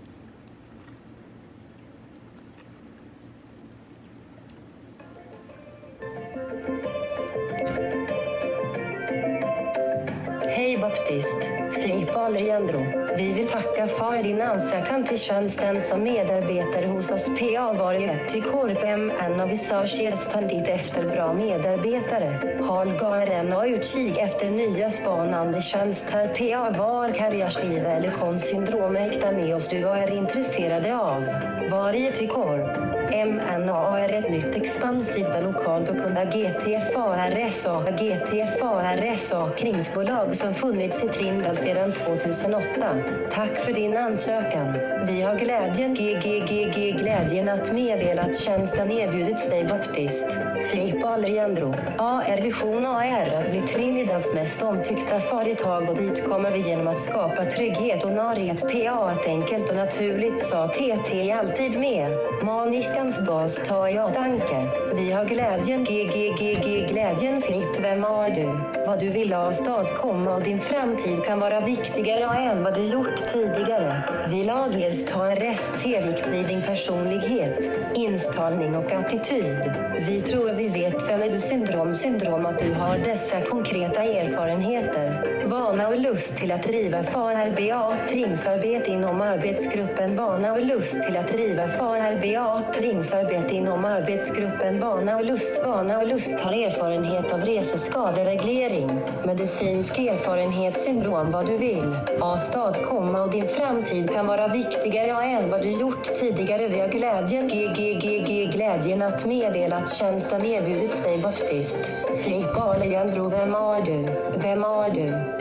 Endro. Vi vill tacka för din ansökan till tjänsten som medarbetare hos oss. PA Varje till Korpem en av Isörsgästan efter bra medarbetare. Håll garen och utkik efter nya spanande tjänster. PA Var karriärsliv eller konstsyndrom äkta med oss du är intresserade av. Varje till Korp. MNA är ett nytt expansivt lokalt och kunda GTFARSA GTFARSA kringsbolag som funnits i Trimdal sedan 2008. Tack för din ansökan. Vi har glädjen GGGG glädjen att meddela att tjänsten erbjudits dig baptist. Filip Alriandro, AR Vision AR blir Trinidads mest omtyckta företag och dit kommer vi genom att skapa trygghet och närhet PA ett enkelt och naturligt sa TT alltid med. Maniska Veckans bas tar jag tanke. Vi har glädjen, GGGG glädjen Filipp. Vem har du? Vad du vill avstadkomma och din framtid kan vara viktigare än vad du gjort tidigare. Vi lagers tar en rest vikt vid din personlighet, inställning och attityd. Vi tror vi vet vem är du syndrom syndrom att du har dessa konkreta erfarenheter vana och lust till att driva FARBA tringsarbete inom arbetsgruppen vana och lust till att driva FARBA tringsarbete inom arbetsgruppen vana och lust. Vana och lust har erfarenhet av reseskadereglering, medicinsk erfarenhet, syndrom, vad du vill. A-stad, komma och din framtid kan vara viktigare än vad du gjort tidigare. Vi har glädjen, GGGG, glädjen att meddela att tjänsten erbjudits dig baptist. Filip Arlejandro, vem är du? Vem är du?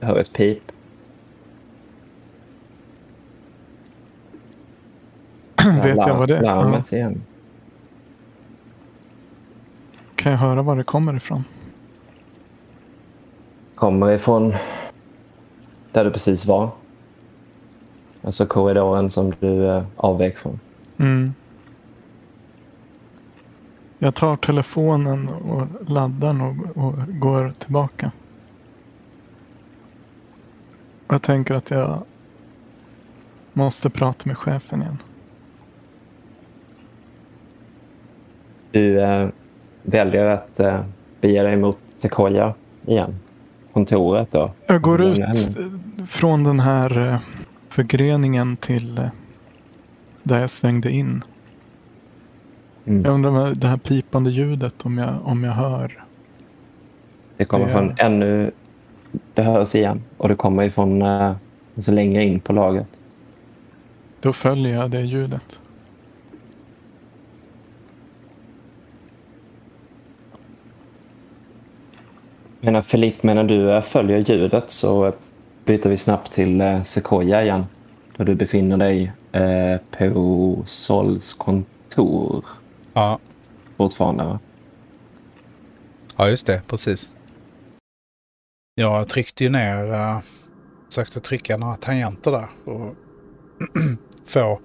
Jag hör ett pip. Vet jag vad det är? Ja. Larmet igen. Kan jag höra var det kommer ifrån? Kommer ifrån där du precis var. Alltså korridoren som du eh, avvek från. Mm. Jag tar telefonen och laddar och, och går tillbaka. Jag tänker att jag måste prata med chefen igen. Du eh, väljer att eh, bege dig mot Sequoia igen. Kontoret då. Jag går ut från den här eh, förgreningen till eh, där jag svängde in. Mm. Jag undrar med det här pipande ljudet om jag, om jag hör. Det kommer det- från ännu... Det hörs igen. Och det kommer ifrån eh, alltså längre in på lagret. Då följer jag det ljudet. Menar Felipe, medan du eh, följer ljudet så eh, byter vi snabbt till eh, Sequoia igen. Där du befinner dig eh, på Sols kontor Ja, fortfarande. Va? ja just det. Precis. Jag tryckte ju ner, uh, försökte trycka några tangenter där och få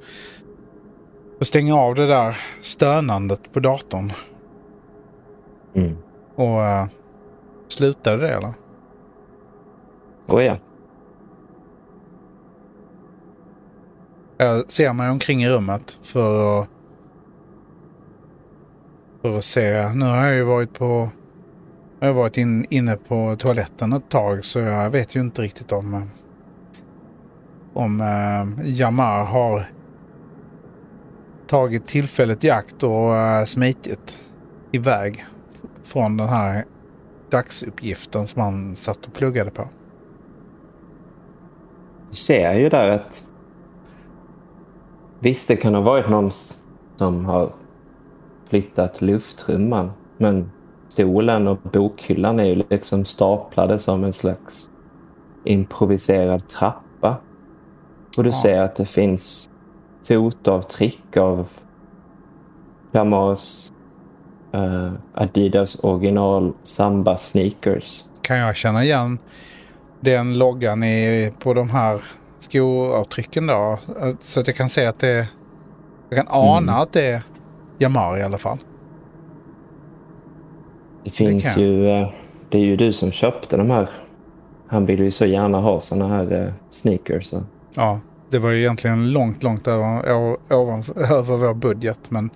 och stänga av det där stönandet på datorn. Mm. Och uh, slutade det eller? Oh, ja. Jag ser mig omkring i rummet för att, för att se. Nu har jag ju varit på jag har varit in, inne på toaletten ett tag så jag vet ju inte riktigt om om eh, Jamar har tagit tillfället i akt och eh, smitit iväg från den här dagsuppgiften som han satt och pluggade på. Du ser ju där att visst, det kan ha varit någon som har flyttat luftrumman, men stolen och bokhyllan är ju liksom staplade som en slags improviserad trappa. Och du Ja. ser att det finns fotavtryck av Jamars eh, Adidas original Samba sneakers. Kan jag känna igen den loggan i, på de här skoavtrycken då? Så att jag kan se att det. Jag kan ana att det är Jamar i alla fall. Det finns jag. ju... eh, Det är ju du som köpte de här. Han vill ju så gärna ha såna här eh, sneakers. Så. Ja, det var ju egentligen långt, långt över, o- ovan, över vår budget. Men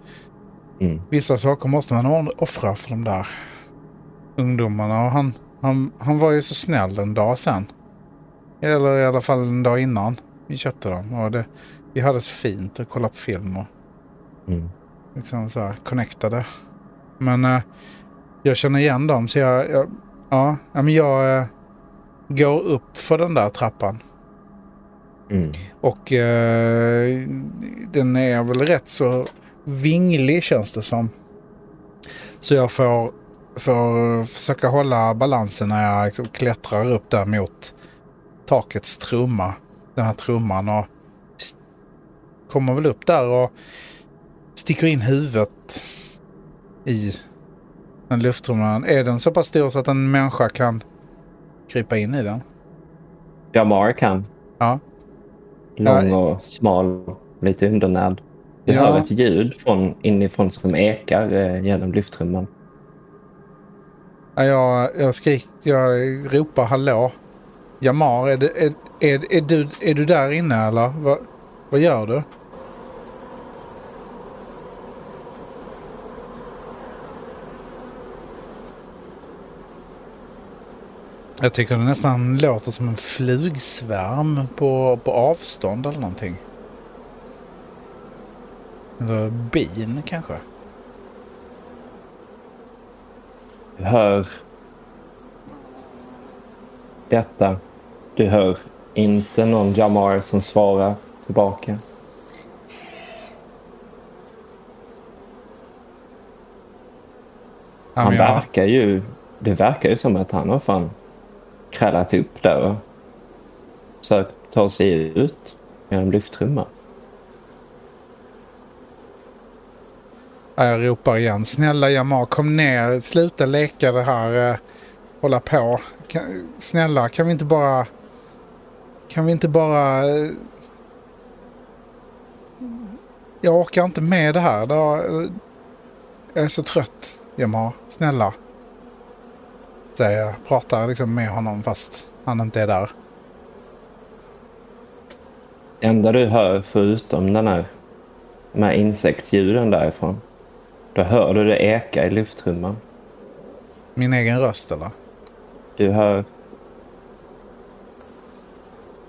Mm. vissa saker måste man offra för de där ungdomarna. Och han, han, han var ju så snäll en dag sen. Eller i alla fall en dag innan vi köpte dem. Och det, vi hade så fint att kolla på film och Mm. liksom så här connectade. Men eh, jag känner igen dem så jag, jag ja, men jag eh, går upp för den där trappan. Mm. Och eh, den är väl rätt så vinglig känns det som. Så jag får, får försöka hålla balansen när jag liksom klättrar upp där mot takets trumma. Den här trumman och kommer väl upp där och sticker in huvudet i den lufttrumman. Är den så pass stor så att en människa kan krypa in i den? Jamar kan. Ja. Lång Ja. och smal, lite undernärd. Du Ja. hör ett ljud från inifrån som ekar eh, genom lyftrumman. Ja, Jag, jag skrik, jag ropar hallå. Jamar, är, det, är, är, är, du, är du där inne eller? Vad, vad gör du? Jag tycker det nästan låter som en flugsvärm på, på avstånd eller någonting. Eller bin kanske. Du hör detta. Du hör inte någon Jamar som svarar tillbaka. Han verkar ju... Det verkar ju som att han har fan krallat upp där och försökt ta sig ut genom lyftrumman. Jag ropar igen. Snälla Jamar, kom ner. Sluta leka det här. eh, hålla på. Kan, snälla, kan vi inte bara... Kan vi inte bara... eh, jag orkar inte med det här. Jag är så trött, Jamar. Snälla. Säger jag. Pratar liksom med honom fast han inte är där. Det enda du hör förutom den här, de här insektsljuden därifrån. Då hör du det eka i lyftrumman. Min egen röst eller? Du hör...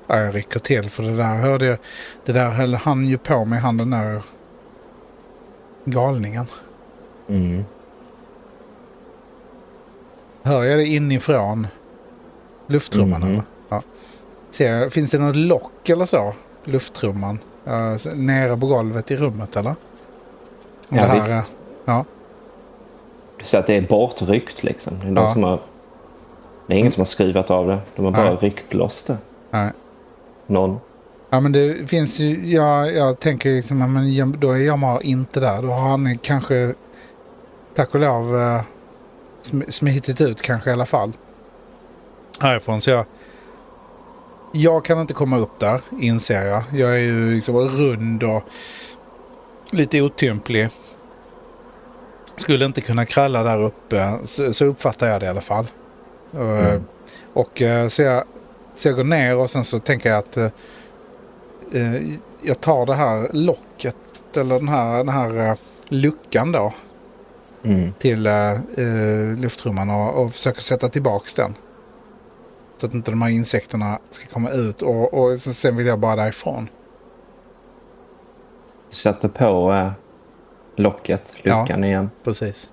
Ja, jag rycker till för det där hörde jag. Det där höll han ju på med, han den där galningen. Mm. Hör jag det inifrån luftrumman Mhm. eller? Ja. Ser jag, finns det något lock eller så? Luftrumman? Uh, nere på golvet i rummet eller? Om Ja, det här visst. är- ja. Du ser att det är bortryckt liksom. Det är, de Ja. som har, det är ingen som har skruvat av det. De har bara Nej. ryckt loss det. Nej. Någon. Ja men det finns ju, ja, jag tänker liksom, men jag- då är Jamar inte där. Då har han kanske, tack och lov, eh, sm- smitit ut kanske i alla fall. Härifrån så jag, jag kan inte komma upp där inser jag. Jag är ju liksom rund och lite otymplig. Skulle inte kunna kralla där uppe, så, så uppfattar jag det i alla fall. Eh, Mm. Och eh, så jag, så jag går ner och sen så tänker jag att eh, eh, jag tar det här locket eller den här, den här luckan då Mm. till eh, eh, luftrumman och, och försöker sätta tillbaks den. Så att inte de här insekterna ska komma ut och, och sen vill jag bara därifrån. Du sätter på eh, locket, luckan igen. Precis.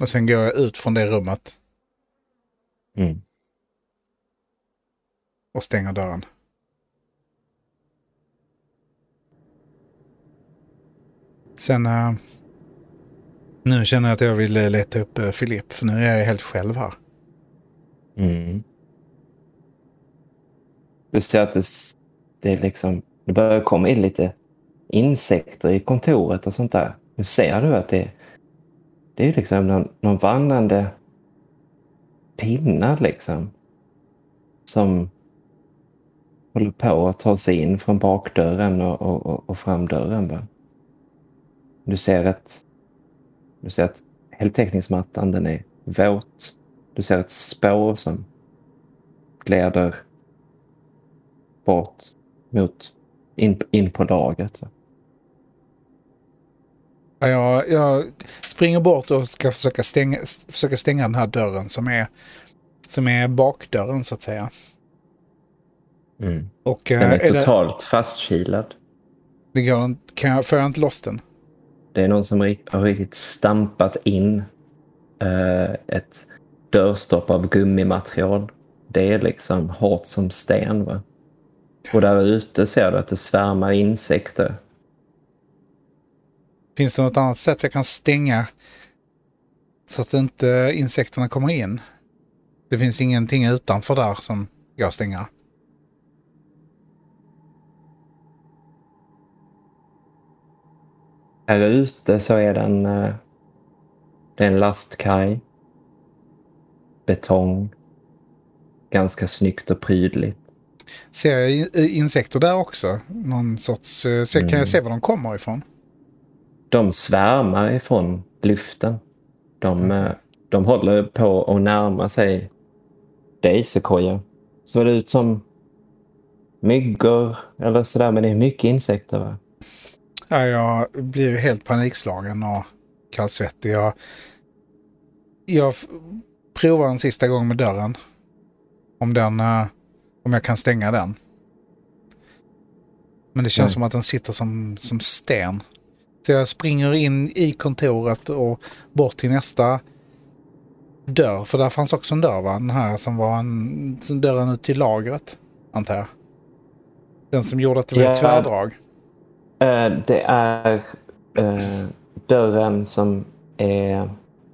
Och sen går jag ut från det rummet Mm. och stänger dörren. Sen... Uh, nu känner jag att jag vill eh, leta upp eh, uh, Filip, för nu är jag helt själv här. Mm. Du ser att det, det är liksom, det börjar komma in lite insekter i kontoret och sånt där. Nu ser du att det, det är liksom någon, någon vandrande pinnar liksom. Som håller på att ta sig in från bakdörren och, och, och, och framdörren. Va? Du ser att du ser att heltäckningsmattan den är våt. Du ser ett spår som leder bort mot in, in på lagret. Jag, jag springer bort och ska försöka stänga, försöka stänga den här dörren som är, som är bakdörren så att säga. Och eh, Den är är det, totalt fastkilad. det går, kan jag, får jag inte loss den? Det är någon som har riktigt stampat in eh, ett dörrstopp av gummimaterial. Det är liksom hårt som sten. Va? Och där ute ser du att det svärmar insekter. Finns det något annat sätt jag kan stänga så att inte insekterna kommer in? Det finns ingenting utanför där som går att Här ute så är det en, eh, det är en lastkaj. Betong. Ganska snyggt och prydligt. Ser jag i- insekter där också? Någon sorts... eh, Kan Mm. jag se var de kommer ifrån? De svärmar ifrån luften. De, eh, de håller på att närma sig dig, Sequoia. Så det ut som myggor eller sådär, men det är mycket insekter. Va? Ja, jag blir ju helt panikslagen och kallsvettig. Jag, jag provar en sista gång med dörren. Om, den, eh, om jag kan stänga den. Men det känns Mm. som att den sitter som, som sten. Så jag springer in i kontoret och bort till nästa dörr. För där fanns också en dörr va? Den här som var en, som dörren ut till lagret. Antar jag. Den som gjorde att det blev Ja. tvärdrag. Eh, det är eh, dörren som är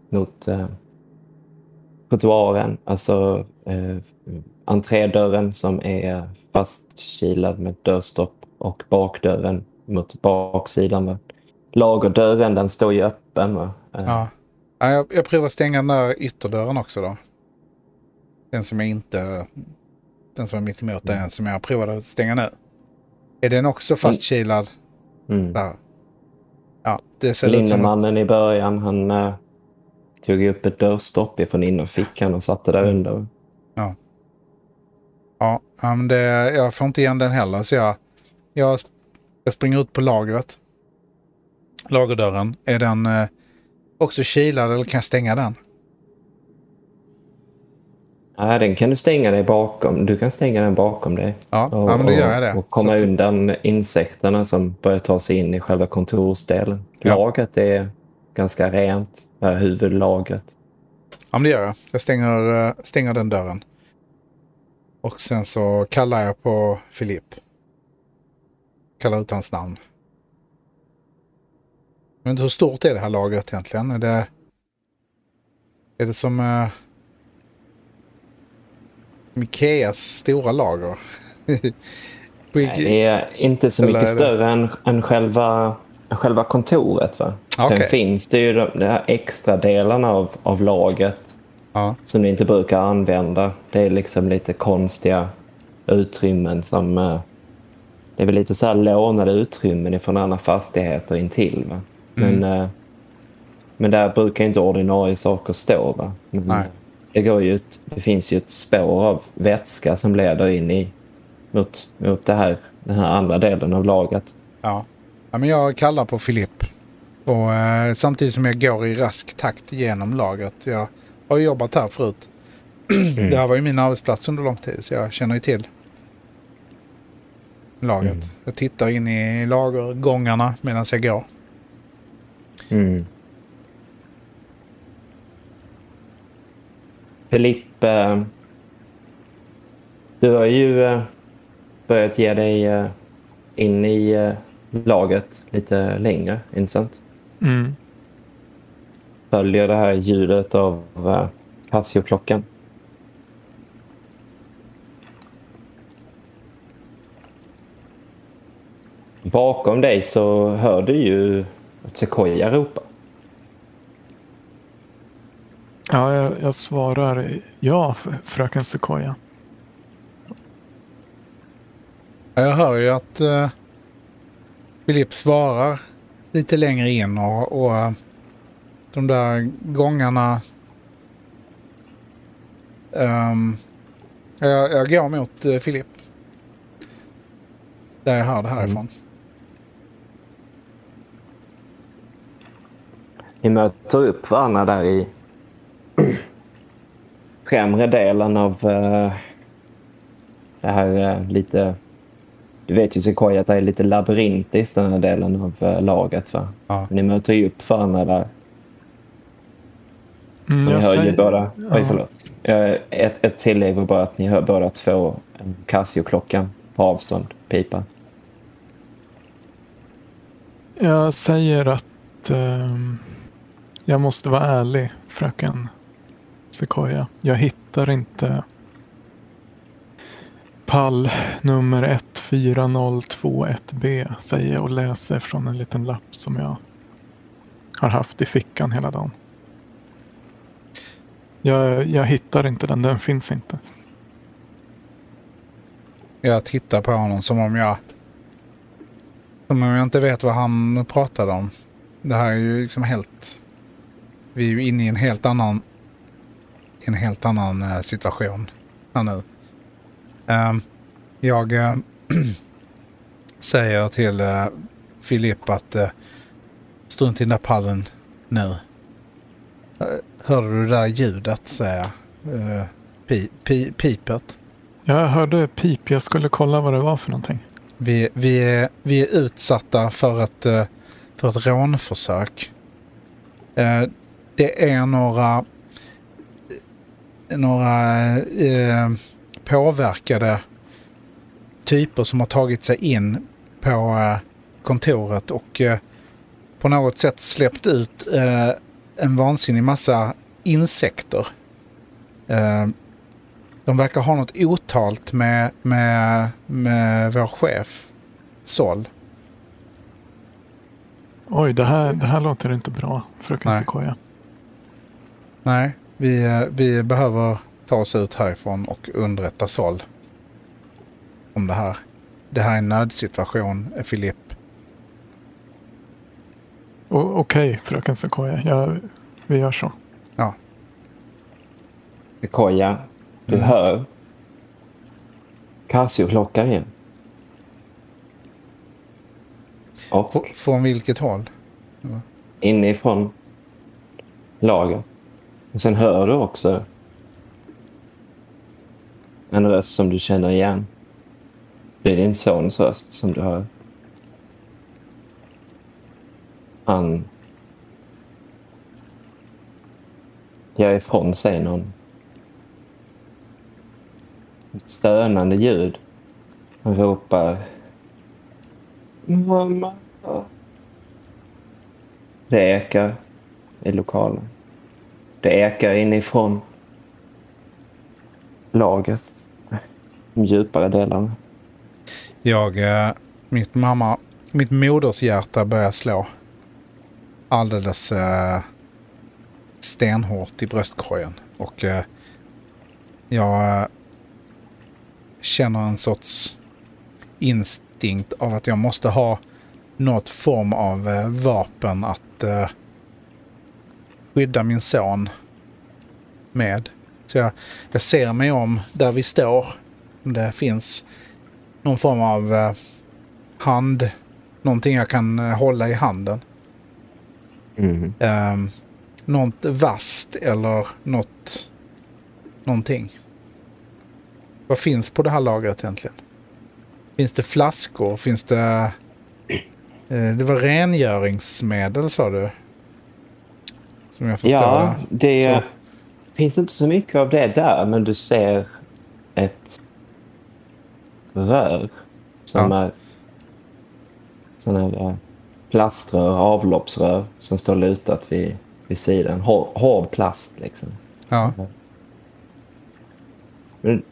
mot eh, trottoaren. Alltså eh, entrédörren som är fastkilad med dörrstopp och bakdörren mot baksidan. Va? Lagerdörren den står ju öppen. Va? Eh, Ja. ja jag, jag provar stänga den där ytterdörren också då. Den som jag inte... Den som är mitt emot den som jag provade att stänga nu. Är den också fastkilad Mm. Där? Ja, det ser. Linnemannen i början han eh, tog upp ett dörrstopp ifrån innerfickan och satte där under. Ja, ja men det, jag får inte igen den heller så jag, jag, jag springer ut på lagret. Lagerdörren. Är den eh, också kilad eller kan jag stänga den? Nej, den kan du stänga dig bakom. Du kan stänga den bakom dig. Ja, Och, ja men då gör jag det. och, komma Så undan insekterna som börjar ta sig in i själva kontorsdelen. Ja. Lagret är ganska rent, det här huvudlagret. Ja, men det gör jag. Jag stänger, eh, stänger den dörren. Och sen så kallar jag på Filip. Kallar ut hans namn. Men hur stort är det här lagret egentligen? Är det, är det som uh, Ikeas stora lager? Nej, Det är inte så mycket större än, än själva, själva kontoret. Va? Okej. Sen finns det ju de, de här extra delarna av, av lagret ja, som ni inte brukar använda. Det är liksom lite konstiga utrymmen som... eh, Det är väl lite så här lånade utrymmen ifrån andra fastigheter intill. Va? Men, eh, men där brukar inte ordinarie saker stå. Va? Men, Nej. Det, går ju ett, det finns ju ett spår av vätska som leder in i mot, mot det här, den här andra delen av laget. Ja. ja men jag kallar på Filipp. Och eh, samtidigt som jag går i rask takt genom lagret. Jag har jobbat här förut. Det här var ju min arbetsplats under lång tid så jag känner ju till lagret. Mm. Jag tittar in i lagergångarna medan jag går. Mm. Filipp, eh, du har ju eh, börjat ge dig eh, in i eh, laget lite längre, inte sant? Mm. Följer det här ljudet av Casio-klockan. Bakom dig så hör du ju att Sequoia ropa. Ja, jag, jag svarar ja, fröken Sequoia. Ja, Jag hör ju att uh, Filipp svarar lite längre in och, och eh, de där gångarna... ehm, jag, jag går mot uh, Filipp. Där jag hör det härifrån. Ni möter upp varandra där i främre delen av eh, det här eh, lite... Du vet ju Sequoia att det är lite labyrintiskt den här delen av eh, laget va? Ja. Ni möter ju upp varandra där. Mm, Ni jag hör ju säger- båda... Oj, ja. förlåt. Eh, Ett, ett tillägg var bara att ni hör båda två en Casio-klockan på avstånd pipa. Jag säger att ehm, jag måste vara ärlig, fröken Sequoia. Jag hittar inte pall nummer 14021B, säger jag och läser från en liten lapp som jag har haft i fickan hela dagen. Jag, jag hittar inte den, den finns inte. Jag tittar på honom som om jag... Som om jag inte vet vad han pratade om. Det här är ju liksom helt... Vi är ju inne i en helt annan i En helt annan eh, situation här nu. Ehm, jag eh, säger till uh, Filip att strunt i den där pallen nu. Hörde du det där ljudet, säger jag. Pi, pi, pipet. Jag hörde pip, jag skulle kolla vad det var för någonting. Vi, vi, är, vi är utsatta för ett, eh, för ett rånförsök. Eh, Det är några, några eh, påverkade typer som har tagit sig in på eh, kontoret och eh, på något sätt släppt ut eh, en vansinnig massa insekter. Eh, de verkar ha något otalt med, med, med vår chef, Sol. Oj, det här, det här låter inte bra, fröken Nej. Sequoia. Nej, vi, eh, vi behöver ta oss ut härifrån och underrätta Sol om det här. Det här är en nödsituation, Filip. O- Okej, fröken Sequoia. Jag, vi gör så. Sequoia, du Mm. hör Casio-klockan igen. Och från vilket håll? inifrån laget. Och sen hör du också en röst som du känner igen. Det är din sons röst som du hör. Han ger ifrån sig någon ett stönande ljud. Han ropar Mamma. Det ekar i lokalen. Det ekar inifrån lagret. De djupare delarna. Jag, eh, mitt mamma, mitt modershjärta börjar slå alldeles eh, stenhårt i bröstkorgen. Och eh, jag eh, känner en sorts instinkt av att jag måste ha något form av eh, vapen att eh, skydda min son med. Så jag, jag ser mig om där vi står. Om det finns någon form av eh, hand, någonting jag kan eh, hålla i handen. Mm. Um, något vasst eller något, någonting. Vad finns på det här lagret egentligen? Finns det flaskor? Finns det... Eh, det var rengöringsmedel sa du? Som jag förstår Ja, det Så. finns inte så mycket av det där, men du ser ett rör som Ja. är sådana här eh, plaströr, avloppsrör som står lutat vid, vid sidan. Hård, hård plast liksom. Ja. Men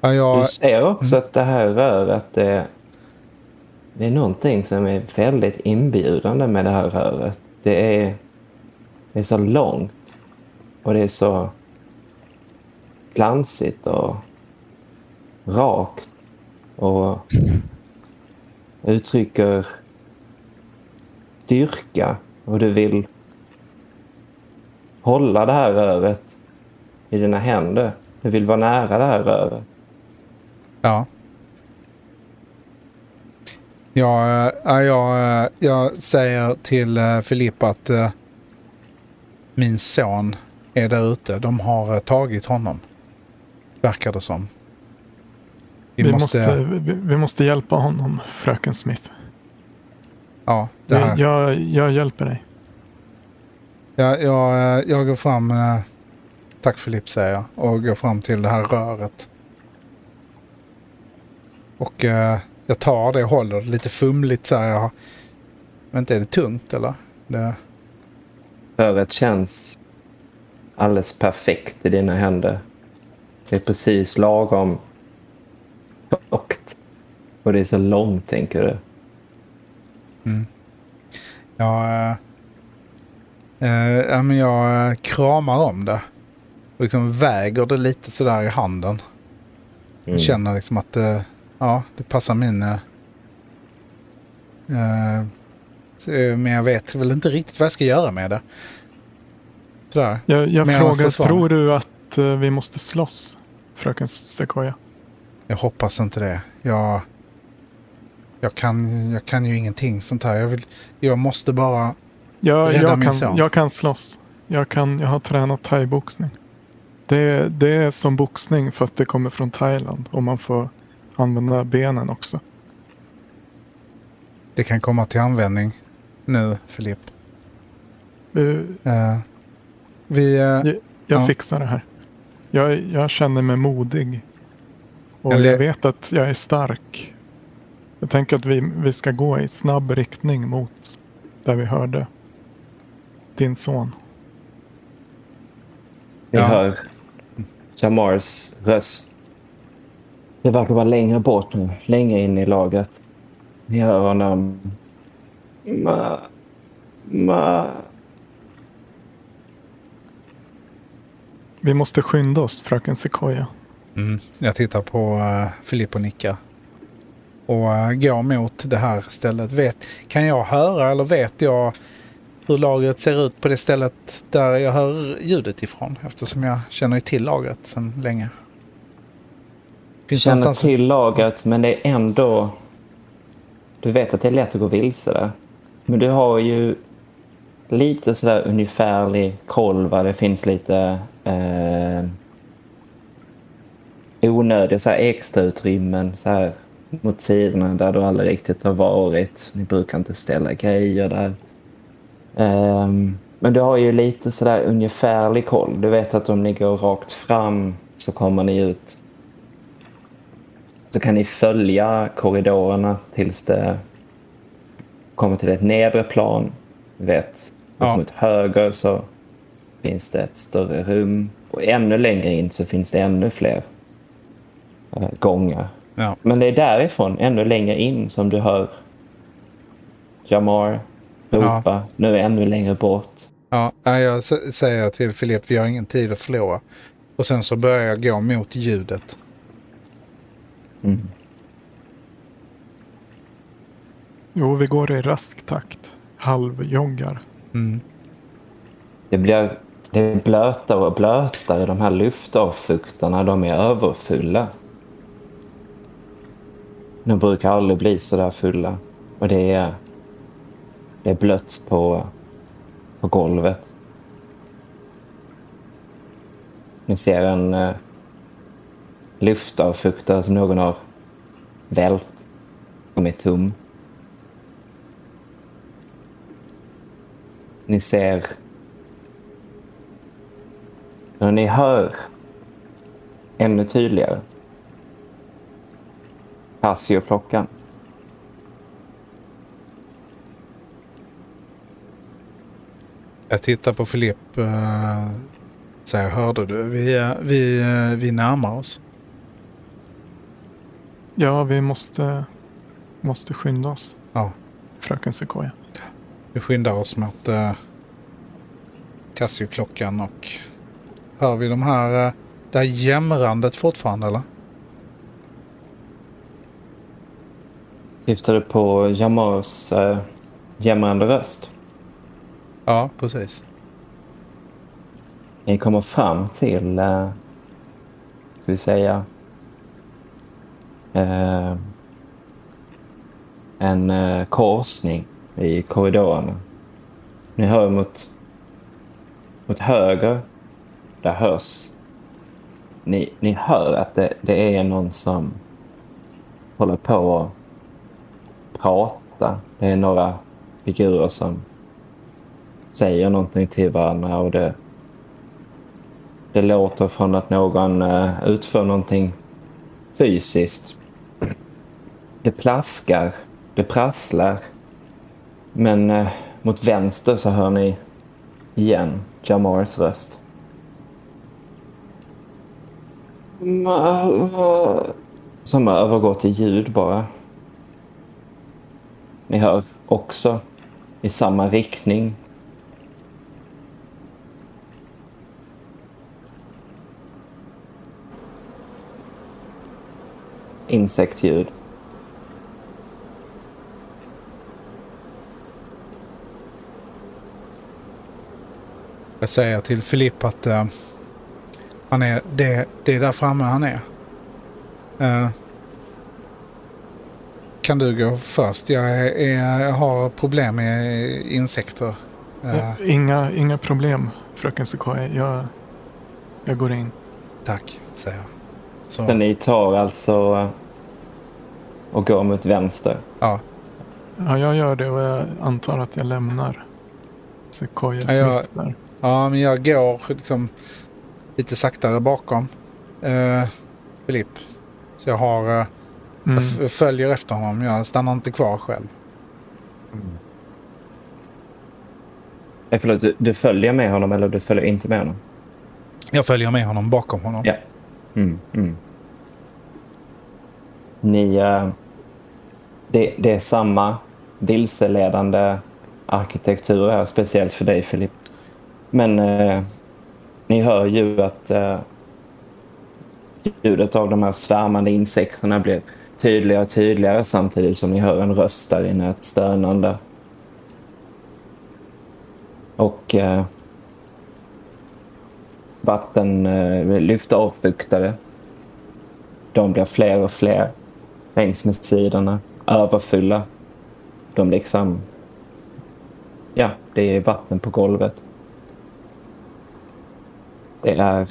ja du jag, ser också att det här röret, det, det är någonting som är väldigt inbjudande med det här röret. Det är, det är så långt och det är så glansigt och rakt och uttrycker styrka och du vill hålla det här röret i dina händer. Du vill vara nära det här röret. Ja. Eh, jag, jag, jag säger till eh, äh, Filippa att min son är där ute. De har äh, tagit honom. Verkar det som. Vi, Vi, måste... måste, vi, vi måste hjälpa honom, fröken Smith. Ja, det här. Jag, jag hjälper dig. Jag, jag, äh, jag går fram... äh, Tack Filipp säger jag. Och går fram till det här röret. Och jag tar det och håller det lite fumligt så här. Jag. Men inte är det tungt eller? Det... Röret känns alldeles perfekt i dina händer. Det är precis lagom tjockt. Och det är så långt, tänker du. Jag, äh, äh, ja, men jag äh, kramar om det. Och liksom väger det lite sådär i handen. Mm. Känner liksom att äh, ja, det passar min... Äh, äh, äh, men jag vet väl inte riktigt vad jag ska göra med det. Sådär. Jag, jag frågar, tror du att eh, vi måste slåss, fröken Sequoia? Jag hoppas inte det. Jag, jag, kan, jag kan ju ingenting sånt här. Jag, vill, jag måste bara... Jag, Rädda jag, min kan, son. jag kan slåss. Jag, kan, jag har tränat thaiboxning. Det, det är som boxning fast det kommer från Thailand och man får använda benen också. Det kan komma till användning nu, Filip. Eh, Eh, vi... eh, Jag, jag Ja. fixar det här. Jag, jag känner mig modig. Och Eller- jag vet att jag är stark. Jag tänker att vi, vi ska gå i snabb riktning mot där vi hörde din son. Vi Ja. hör Jamars röst. Det verkar vara längre bort nu. Längre in i lagret. Vi hör honom. Ma... Ma... Vi måste skynda oss, fröken Sequoia. Mm. Jag tittar på uh, Filip och nickar. Och uh, går mot det här stället. Vet, kan jag höra eller vet jag hur lagret ser ut på det stället där jag hör ljudet ifrån? Eftersom jag känner till lagret sedan länge. Finns Känner någonstans- till lagret men det är ändå... Du vet att det är lätt att gå vilse där. Men du har ju lite sådär ungefärlig koll vad det finns lite eh, onödiga så här extra utrymmen så här mot sidorna där du aldrig riktigt har varit. Ni brukar inte ställa grejer där. Eh, men du har ju lite sådär ungefärlig koll. Du vet att om ni går rakt fram så kommer ni ut så kan ni följa korridorerna tills det kommer till ett nedre plan. Vet, upp Ja. mot höger så finns det ett större rum. Och ännu längre in så finns det ännu fler eh, gångar. Ja. Men det är därifrån, ännu längre in, som du hör Jamar ropa. Nu ännu längre bort. Ja, jag säger till Filip, vi har ingen tid att förlora. Och sen så börjar jag gå mot ljudet. Mm. Jo, vi går i rask takt. Halvjoggar. Mm. Det blir det blir blötare och blötare. De här luftavfuktarna, de är överfulla. De brukar aldrig bli så där fulla. Och det är, det är blött på, på golvet. Ni ser en eh, luftavfuktare som någon har vält, som är tom. Ni ser... Och ni hör ännu tydligare Casio-klockan. Jag tittar på Filipp. Uh, säger, hörde du? Vi, uh, vi, uh, vi närmar oss. Ja, vi måste, måste skynda oss. Ja. Fröken Sequoia. Vi skyndar oss mot uh, Casio-klockan och hör vi de här, uh, det här jämrandet fortfarande eller? Syftar du på Jamars äh, jämrande röst? Ja, precis. Ni kommer fram till, äh, ska vi säga, äh, en äh, korsning i korridorerna. Ni hör mot, mot höger, där hörs. Ni, ni hör att det, det är någon som håller på att prata. Det är några figurer som säger någonting till varandra och det, det låter från att någon eh, utför någonting fysiskt. Det plaskar, det prasslar. Men eh, mot vänster så hör ni igen Jamars röst. Som övergår till ljud bara. Ni hör också i samma riktning. Insektsljud. Jag säger till Filipp att uh, han är, det, det är där framme han är. Uh, kan du gå först? Jag, är, jag har problem med insekter. Ja, inga, inga problem, fröken Sequoia. Jag, jag går in. Tack, säger jag. Så. Så ni tar alltså och går mot vänster? Ja. Ja, jag gör det och jag antar att jag lämnar Sequoia Ja, jag-. Ja, men jag går liksom lite saktare bakom uh, Filipp. Så jag har... Uh, Mm. jag följer efter honom. Jag stannar inte kvar själv. Eh, förlåt, du, du följer med honom eller du följer inte med honom? Jag följer med honom bakom honom. Ja. Mm, mm. Ni... eh, det, det är samma vilseledande arkitektur här, speciellt för dig Filip. Men eh, ni hör ju att eh, ljudet av de här svärmande insekterna blir tydligare och tydligare samtidigt som ni hör en röst där inne, ett stönande. Och eh, vatten eh, lyfter avfuktare. De blir fler och fler längs med sidorna, överfulla. De liksom... Ja, det är vatten på golvet. Det är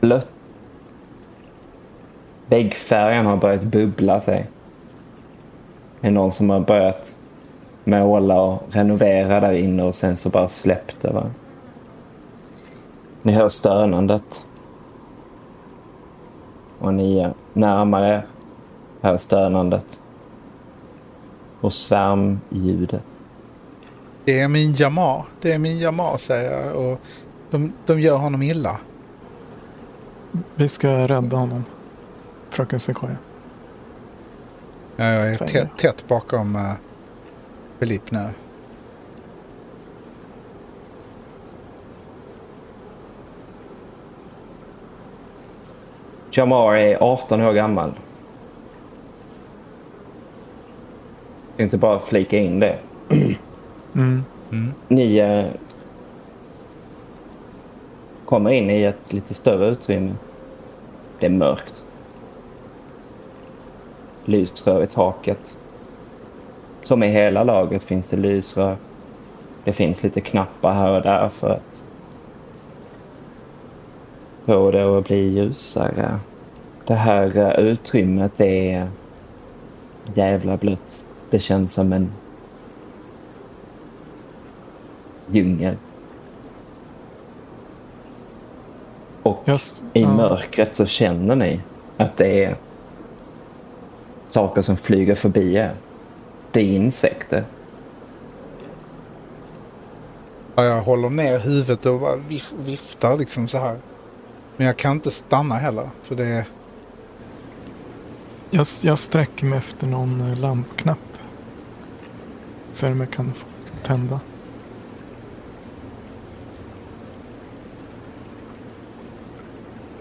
blött. Väggfärgen har börjat bubbla sig. Det är någon som har börjat måla och renovera där inne och sen så bara släppt det. Va? Ni hör stönandet. Och ni är närmare hör stönandet. Och svärmljudet. Det är min jama, Det är min jama säger jag. Och de, de gör honom illa. Vi ska rädda honom. Fröken Sequoia. Ja, Jag är tätt, tätt bakom uh, Filipp nu. Jamar är 18 år gammal. Jag inte bara flika in det. Mm. Ni eh, kommer in i ett lite större utrymme. Det är mörkt. lysrör i taket. Som i hela laget finns det lysrör. Det finns lite knappar här och där för att få det att bli ljusare. Det här eh, utrymmet är jävla blött. Det känns som en djungel. Och Yes. i Ja. mörkret så känner ni att det är saker som flyger förbi er. Det är insekter. Ja, jag håller ner huvudet och bara vif viftar liksom så här. Men jag kan inte stanna heller. För det är... Jag, jag sträcker mig efter någon eh, lampknapp. Ser om jag kan tända.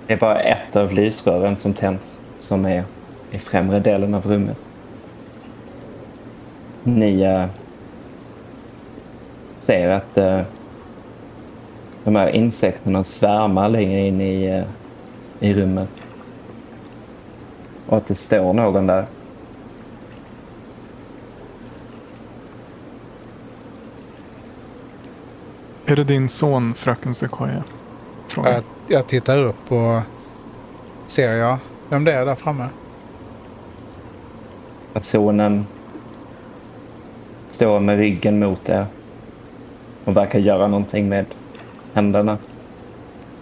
Det är bara ett av lysrören som tänds som är i främre delen av rummet. Ni eh, ser att eh, de här insekterna svärmar längre in i, eh, i rummet. Och att det står någon där. Är det din son, fröken Sequoia? Frågar. Jag, jag tittar upp och ser jag vem det är där framme. Personen står med ryggen mot er och verkar göra någonting med händerna.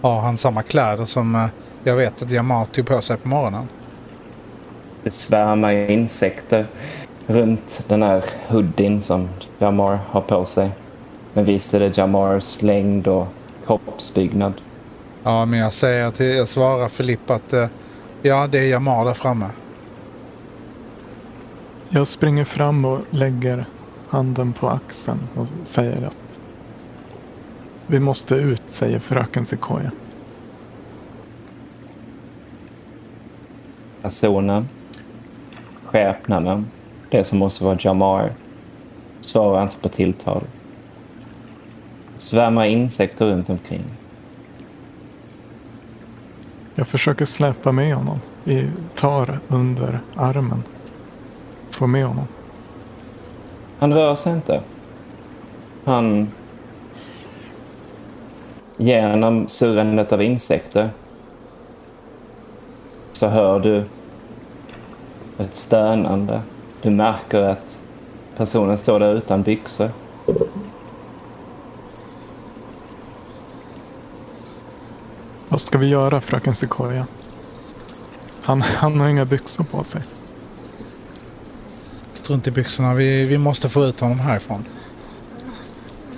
Har han samma kläder som eh, jag vet att Jamal tog på sig på morgonen? Det svärmar insekter runt den här hoodien som Jamar har på sig. Men visst är det Jamars längd och kroppsbyggnad. Ja, men jag säger till, jag svarar Filip att eh, ja, det är Jamal där framme. Jag springer fram och lägger handen på axeln och säger att vi måste ut, säger fröken Sequoia. Personen, skepnaden, det som måste vara Jamar, svarar inte på tilltal. Svärmar insekter runt omkring. Jag försöker släpa med honom. I, tar under armen. Får med honom. Han rör sig inte. Han... Genom surrandet av insekter så hör du ett stönande. Du märker att personen står där utan byxor. Vad ska vi göra fröken Sequoia? Han, han har inga byxor på sig. Strunt i byxorna, vi, vi måste få ut honom härifrån.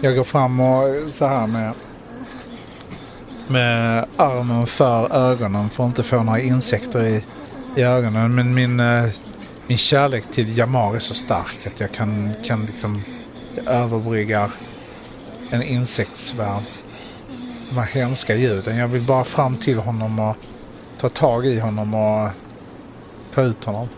Jag går fram och så här med, med armen för ögonen för att inte få några insekter i, i ögonen. Men min, eh, min kärlek till Jamar är så stark att jag kan, kan liksom överbrygga en insektssvärm. De här hemska ljuden. Jag vill bara fram till honom och ta tag i honom och ta ut honom.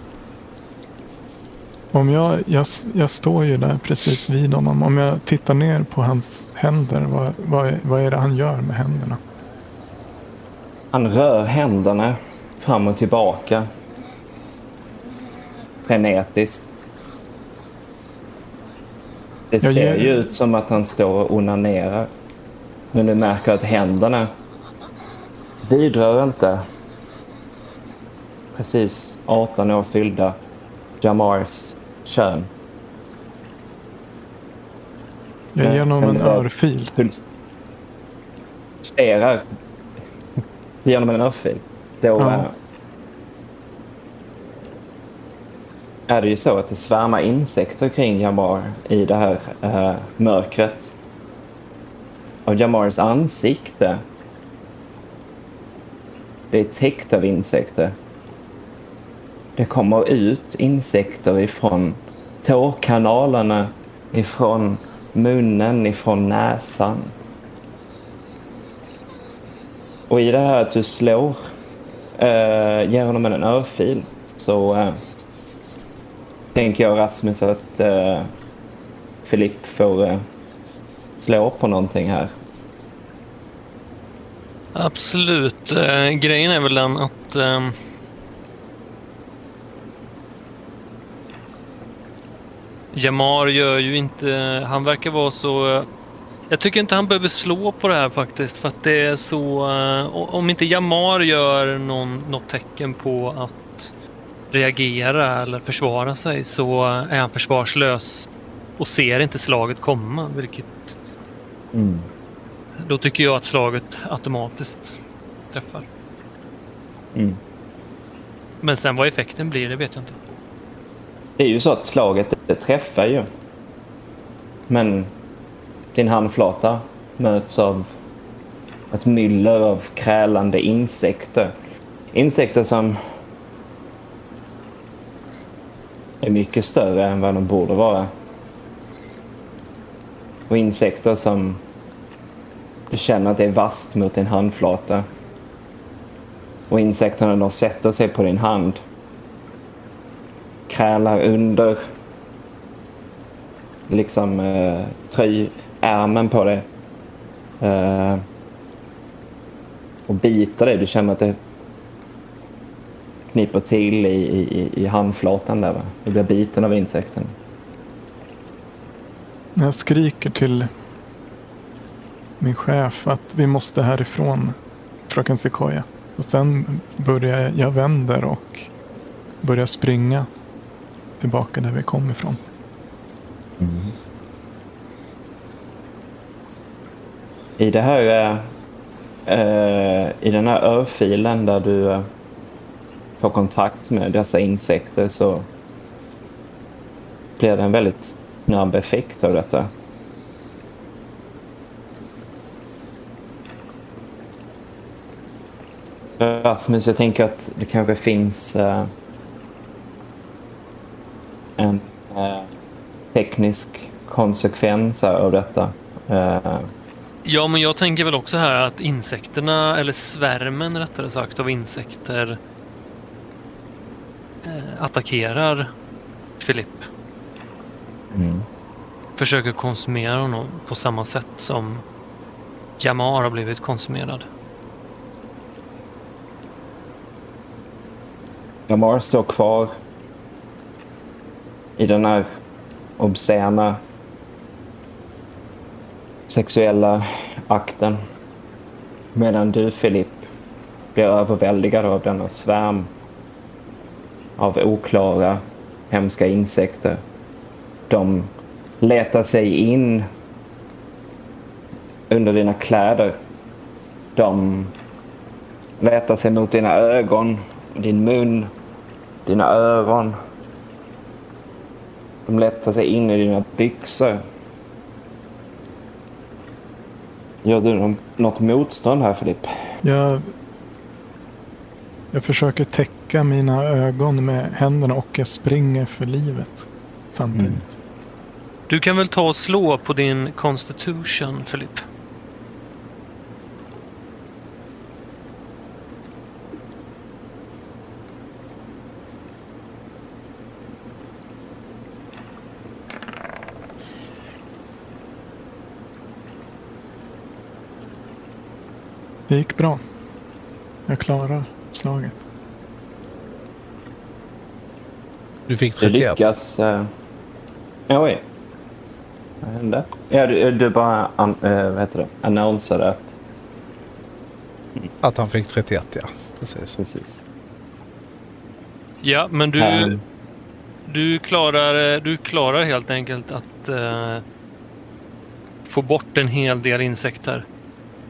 Om jag, jag, jag står ju där precis vid honom. Om jag tittar ner på hans händer. Vad, vad, är- vad är det han gör med händerna? Han rör händerna fram och tillbaka. Frenetiskt. Det ser ger- ju ut som att han står och onanerar. Men du märker att händerna bidrar inte. Precis 18 år fyllda Jamars kön. Jag ger honom en örfil. Pulserar genom en örfil. Då Ja. är det ju så att det svärmar insekter kring Jamar i det här eh, mörkret av Jamars ansikte det är täckt av insekter. Det kommer ut insekter ifrån tårkanalerna, ifrån munnen, ifrån näsan. Och i det här att du slår, eh, ger honom en örfil, så eh, tänker jag Rasmus att eh, Filip får eh, slå på någonting här. Absolut. Eh, grejen är väl den att Eh, Jamar gör ju inte... Han verkar vara så... Jag tycker inte han behöver slå på det här faktiskt för att det är så... eh, Om inte Jamar gör någon, något tecken på att reagera eller försvara sig så är han försvarslös och ser inte slaget komma vilket Mm. då tycker jag att slaget automatiskt träffar. Mm. Men sen vad effekten blir det vet jag inte. Det är ju så att slaget det träffar ju. Men din handflata möts av ett myller av krälande insekter. Insekter som är mycket större än vad de borde vara. Och insekter som du känner att det är vasst mot din handflata. Och insekterna de sätter sig på din hand krälar under liksom eh, tröjärmen på dig. Eh, och biter dig. Du känner att det kniper till i, i, i handflatan där. Va? Du blir biten av insekten. Jag skriker till min chef att vi måste härifrån, fröken Sequoia. Och sen börjar jag, jag vänder och börjar springa tillbaka där vi kom ifrån. I det här eh, eh i den här örfilen där du eh, får kontakt med dessa insekter så blir det en väldigt snabb effekt av detta. Rasmus, jag tänker att det kanske finns eh, en eh, teknisk konsekvens av detta. Eh, Ja, men jag tänker väl också här att insekterna, eller svärmen rättare sagt, av insekter eh, attackerar Filip. mm. Försöker konsumera honom på samma sätt som Jamar har blivit konsumerad. Jamar står kvar i den här obscena sexuella akten. Medan du, Filip, blir överväldigad av denna svärm av oklara, hemska insekter. De letar sig in under dina kläder. De letar sig mot dina ögon, din mun, dina öron. De letar sig in i dina byxor. Gör du något motstånd här, Filip? Jag, jag försöker täcka mina ögon med händerna och jag springer för livet samtidigt. Du kan väl ta och slå på din Constitution, Filip? Det gick bra. Jag klarar slaget. Du fick Du 31. lyckas... Uh... Oj. Vad hände? Ja, du, du bara an, uh, vad heter det? annonsade att... Att han fick 31, ja. Precis. Precis. Ja, men du, Ehm, du, klarar, du klarar helt enkelt att eh, få bort en hel del insekter.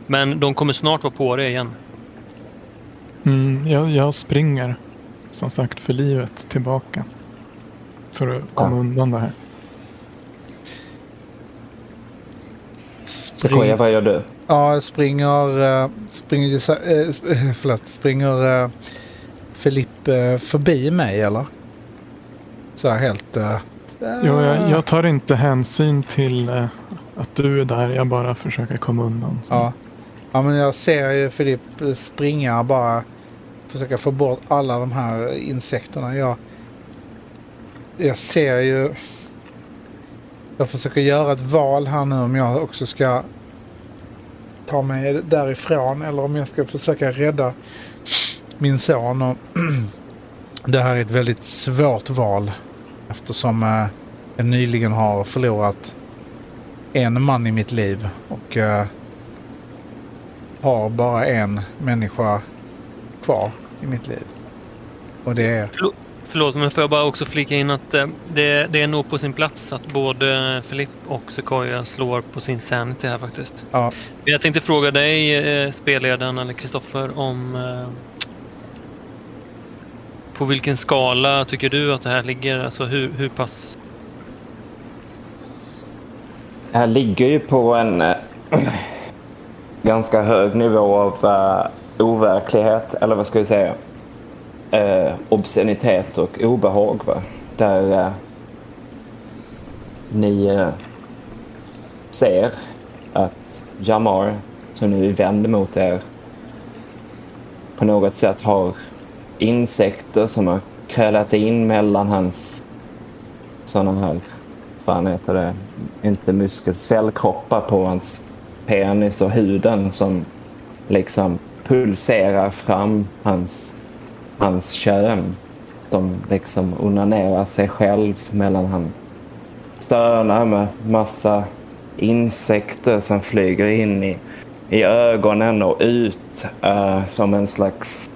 Men de kommer snart vara på dig igen. Mm, jag, jag springer som sagt för livet tillbaka. För att komma Ja. undan det här. Sequoia, Spring, vad gör du? ja, springer... eh, Springer... Uh, förlåt. Springer eh, förbi mig, eller? Så här helt... Uh, Jo, jag, jag tar inte hänsyn till eh, att du är där. Jag bara försöker komma undan. Så. Ja ja, men jag ser ju Filip springa bara. Försöka få bort alla de här insekterna. Jag, jag ser ju... Jag försöker göra ett val här nu om jag också ska ta mig därifrån eller om jag ska försöka rädda min son. Och det här är ett väldigt svårt val eftersom eh, jag nyligen har förlorat en man i mitt liv och eh, har bara en människa kvar i mitt liv. Och det är... Förlåt, men får jag bara också flika in att eh, det, det är nog på sin plats att både Filip och Sequoia slår på sin sanity här faktiskt. Ja. Men Jag tänkte fråga dig, eh, spelledaren eller Kristoffer, om eh, på vilken skala tycker du att det här ligger? Alltså hur, hur pass... Det här ligger ju på en ganska hög nivå av uh, overklighet, eller vad ska vi säga? Uh, obscenitet och obehag. Va? Där uh, ni uh, ser att Jamar, som nu är vänd mot er, på något sätt har insekter som har krälat in mellan hans sådana här, fan heter det, inte muskelsvällkroppar på hans penis och huden som liksom pulserar fram hans, hans kön. Som liksom onanerar sig själv mellan han stönar med massa insekter som flyger in i, i ögonen och ut uh, som en slags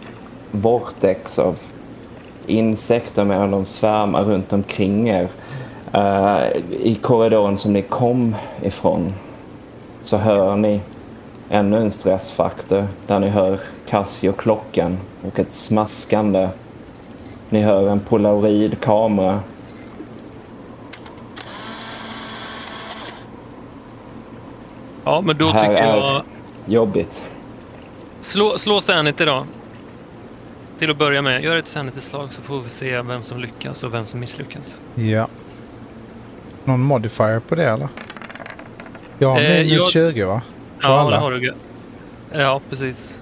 vortex av insekter medan de svärmar runt omkring er. uh, I korridoren som ni kom ifrån så hör ni ännu en stressfaktor där ni hör Casio-klockan och ett smaskande. Ni hör en polaroidkamera. Ja, men då Det här tycker är- jag... Jobbigt. Slå, slå sanity då. Till att börja med, gör ett sanity-slag så får vi se vem som lyckas och vem som misslyckas. Ja. Någon modifier på det eller? Har Eh, minus jag- 20 va? På Ja, alla? det har du. Ja, precis.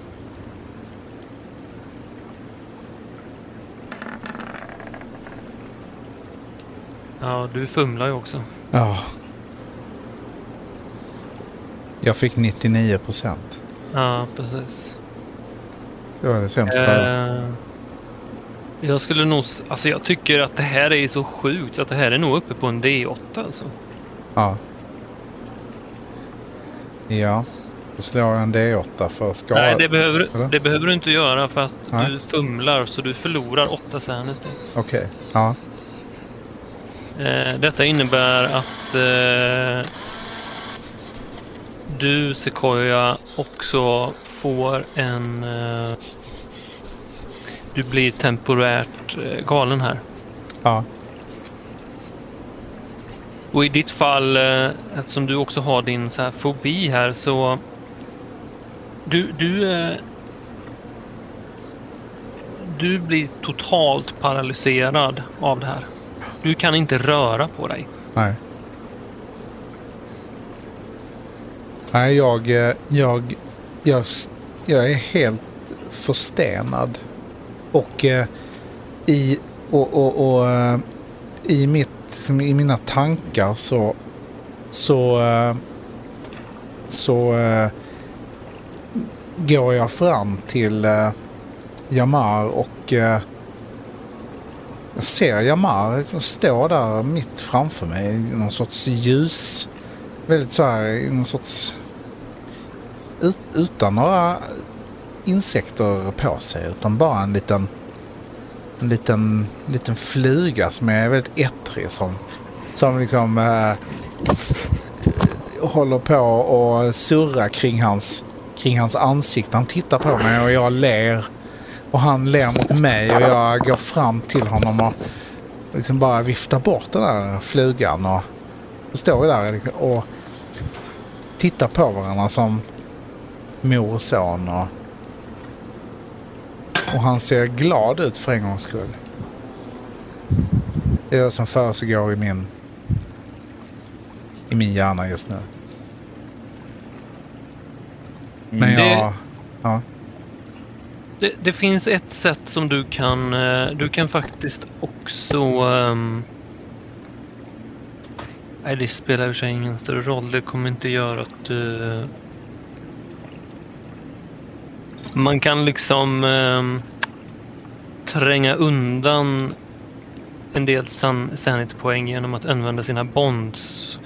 Ja, du fumlar ju också. Ja. Jag fick 99 procent. Ja, precis. Det var det sämsta. Eh, jag skulle nog... Alltså jag tycker att det här är så sjukt att det här är nog uppe på en D8 alltså. Ja. Ja. Då slår jag en D8 för skada. Nej, det behöver, Eller? det behöver du inte göra för att Nej. du fumlar så du förlorar 8 sanity. Okej. Ja. Eh, detta innebär att eh, du, Sequoia, också får en... Eh, du blir temporärt eh, galen här. Ja. Och i ditt fall, eh, eftersom du också har din så här fobi här, så... Du, du, eh, du blir totalt paralyserad av det här. Du kan inte röra på dig. Nej. Nej, jag, eh, jag, jag, jag är helt förstenad. Och eh, i, och, och, och, i, mitt, i mina tankar så, så, eh, så eh, går jag fram till eh, Jamar och jag ser Jamar liksom stå där mitt framför mig i någon sorts ljus. Väldigt så här i någon sorts... Ut, utan några insekter på sig utan bara en liten... En liten, liten fluga som är väldigt ettrig som, som liksom eh, eh håller på och surra kring hans, kring hans ansikte. Han tittar på mig och jag ler. Och han ler mot mig och jag går fram till honom och liksom bara viftar bort den där flugan. Och så står vi där liksom och tittar på varandra som mor och son. Och, och han ser glad ut för en gångs skull. Det är det som försiggår i min, i min hjärna just nu. Men Det- jag... Ja. Det, det finns ett sätt som du kan... eh, Du kan faktiskt också... ehm, nej, det spelar i och för sig ingen större roll. Det kommer inte göra att du... Man kan liksom eh, tränga undan en del san- sanity-poäng genom att använda sina bonds.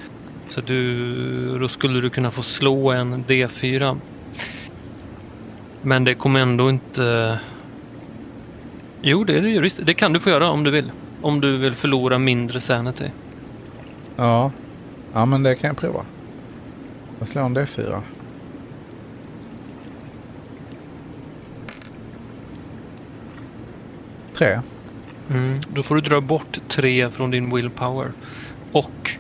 Så du, då skulle du kunna få slå en D4. Men det kommer ändå inte... Jo, det är det ju visst. Det kan du få göra om du vill. Om du vill förlora mindre sanity. Ja. Ja, men det kan jag prova. Jag slår en D4. Tre. Mm. Då får du dra bort tre från din willpower. Och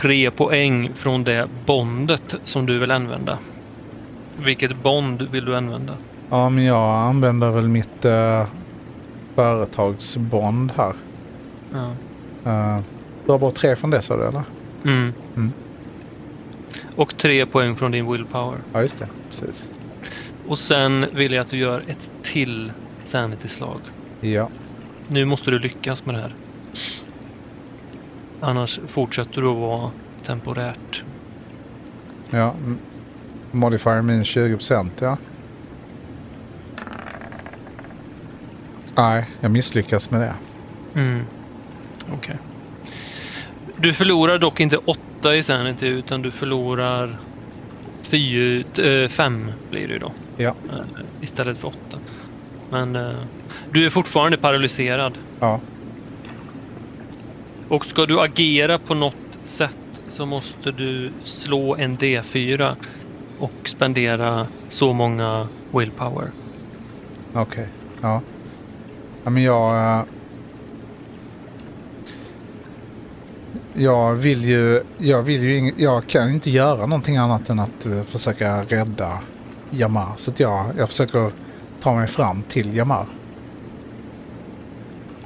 tre poäng från det bondet som du vill använda. Vilket bond vill du använda? Ja, men jag använder väl mitt uh, företagsbond här. Ja. Uh, dra bort tre från det sa du eller? Mm. Mm. Och tre poäng från din willpower. Ja, just det. Precis. Och sen vill jag att du gör ett till sanity-slag. Ja. Nu måste du lyckas med det här. Annars fortsätter du att vara temporärt. Ja. Modifier minus 20 procent, ja. Nej, jag misslyckas med det. Mm. Okej. Du förlorar dock inte åtta i sanity utan du förlorar fy, äh, fem blir det ju då. Ja. Eh, istället för åtta. Men eh, du är fortfarande paralyserad. Ja. Och ska du agera på något sätt så måste du slå en D4 och spendera så många willpower. Okej. Ja. ja. Men jag... eh, Jag vill ju... Jag vill ju ing, Jag kan inte göra någonting annat än att eh, försöka rädda Jamar. Så jag, jag försöker ta mig fram till Jamar.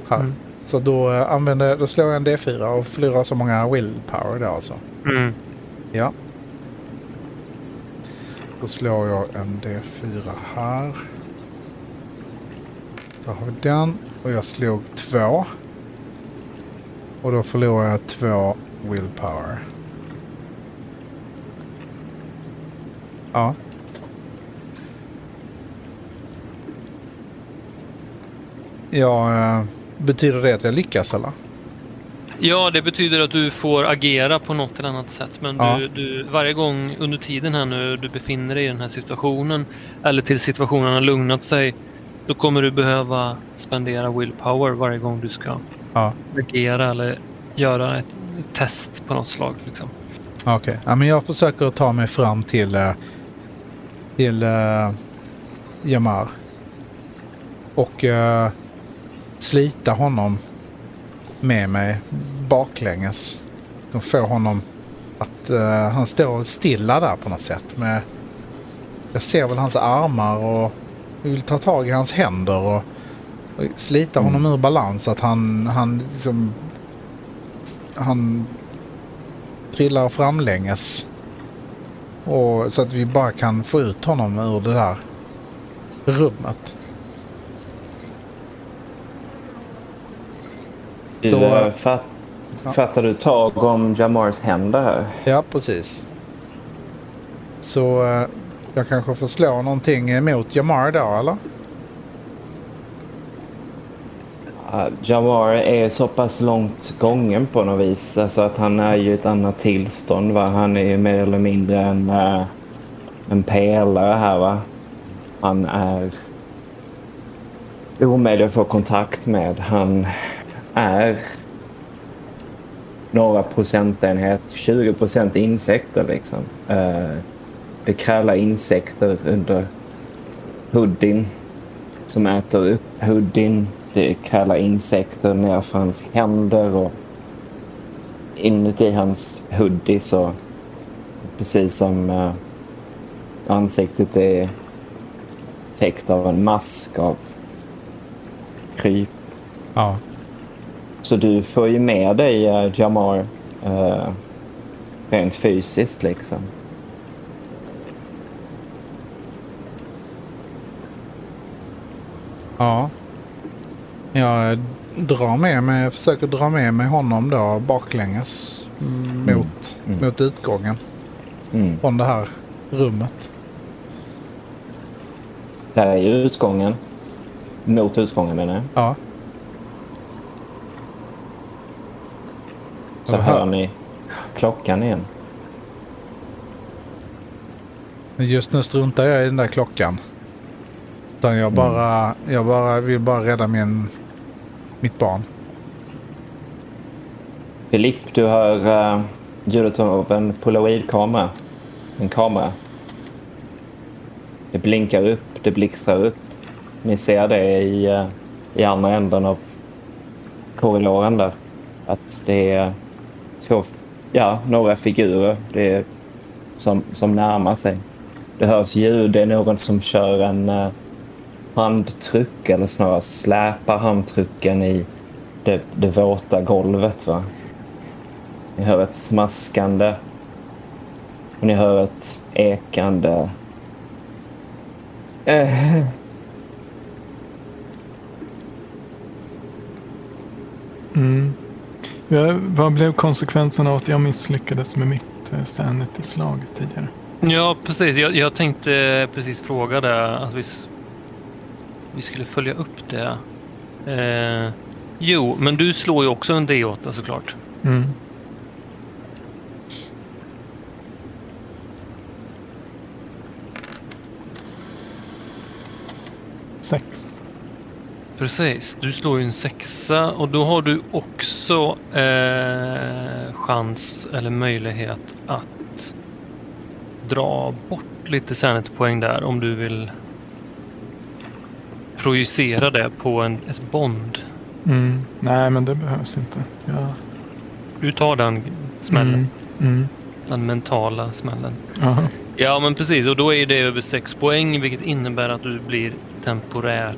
Här. Mm. Så då, eh, använder, då slår jag en D4 och förlorar så många willpower då alltså. Mm. Ja. Då slår jag en D4 här. Då har vi den. Och jag slog två. Och då förlorar jag två willpower. Ja. Ja, eh, betyder det att jag lyckas eller? Ja, det betyder att du får agera på något eller annat sätt. Men Ja. du, du, varje gång under tiden här nu du befinner dig i den här situationen eller till situationen har lugnat sig då kommer du behöva spendera willpower varje gång du ska Ja. agera eller göra ett test på något slag. Liksom. Okej, ja, men jag försöker ta mig fram till, eh, till uh, Jamar. Och eh, slita honom med mig baklänges. De får honom att eh, han står stilla där på något sätt. Med, jag ser väl hans armar och vill ta tag i hans händer och, och slita honom ur balans så att han, han liksom, han trillar framlänges. Och, så att vi bara kan få ut honom ur det där rummet. Så- eh, fatt, Ja. Fattar du tag om Jamars händer här? Ja, precis. Så eh, jag kanske får slå någonting emot Jamar då, eller? Ja, Jamar är så pass långt gången på något vis. Alltså att han är ju ett annat tillstånd. Va? Han är ju mer eller mindre en, eh, en pelare här. va. Han är omöjlig att få kontakt med. Han är några procentenhet, 20 procent insekter liksom. Eh, det krälar insekter under hoodien som äter upp hoodien. Det krälar insekter nerför hans händer och inuti hans hoodie så precis som eh, ansiktet är täckt av en mask av kryp. Ja. Så du får ju med dig eh, Jamar eh, rent fysiskt liksom. Ja. Jag drar med mig, försöker dra med mig honom då baklänges mot, Mm. mot utgången Mm. från det här rummet. Där är ju utgången. Mot utgången menar jag. Ja. Så Aha. hör ni klockan igen. Men just nu struntar jag i den där klockan. Utan jag bara, jag bara vill bara rädda min, mitt barn. Filipp, du hör uh, ljudet av en polaroidkamera. En kamera. Det blinkar upp, det blixtrar upp. Ni ser det i, eh, i andra änden av korridoren där. Att det är två, f- ja, några figurer det är som, som närmar sig. Det hörs ljud, det är någon som kör en uh, handtruck eller snarare släpar handtrucken i det, det våta golvet. Va? Ni hör ett smaskande och ni hör ett ekande. Eh. Mm. Ja, vad blev konsekvensen av att jag misslyckades med mitt eh, sanity-slag tidigare? Ja, precis. Jag, jag tänkte precis fråga det. Att vi, vi skulle följa upp det. Eh, jo, men du slår ju också en D8 såklart. Mm. Sex. Precis, du slår ju en sexa och då har du också eh, chans eller möjlighet att dra bort lite sanity-poäng där om du vill projicera det på en, ett bond. Mm. Nej, men det behövs inte. Ja. Du tar den smällen, Mm. Mm. den mentala smällen. Aha. Ja, men precis. Och då är det över 6 poäng, vilket innebär att du blir temporärt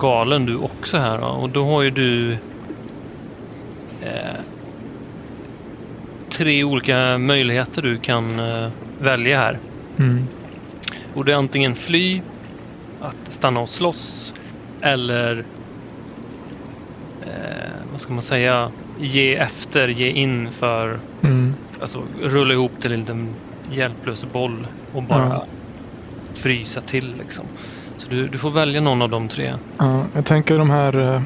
galen du också här. Då. Och då har ju du eh, tre olika möjligheter du kan eh, välja här. Mm. Och det är antingen fly, att stanna och slåss eller eh, vad ska man säga, ge efter, ge in för Mm. Alltså rulla ihop till en liten hjälplös boll och bara Ja. frysa till liksom. Du, du får välja någon av de tre. Ja, jag tänker de här eh,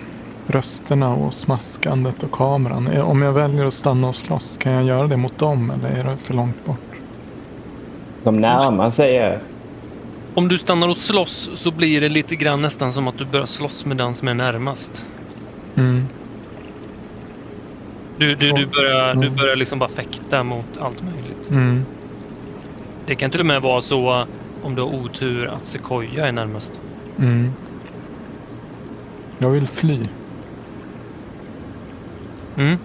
rösterna och smaskandet och kameran. Eh, Om jag väljer att stanna och slåss, kan jag göra det mot dem eller är det för långt bort? De närmar sig er. Om du stannar och slåss så blir det lite grann nästan som att du börjar slåss med den som är närmast. Mm. Du, du, du, börjar, du Mm. börjar liksom bara fäkta mot allt möjligt. Mm. Det kan till och med vara så om du har otur att Sequoia är närmast. Mm. Jag vill fly. Mm.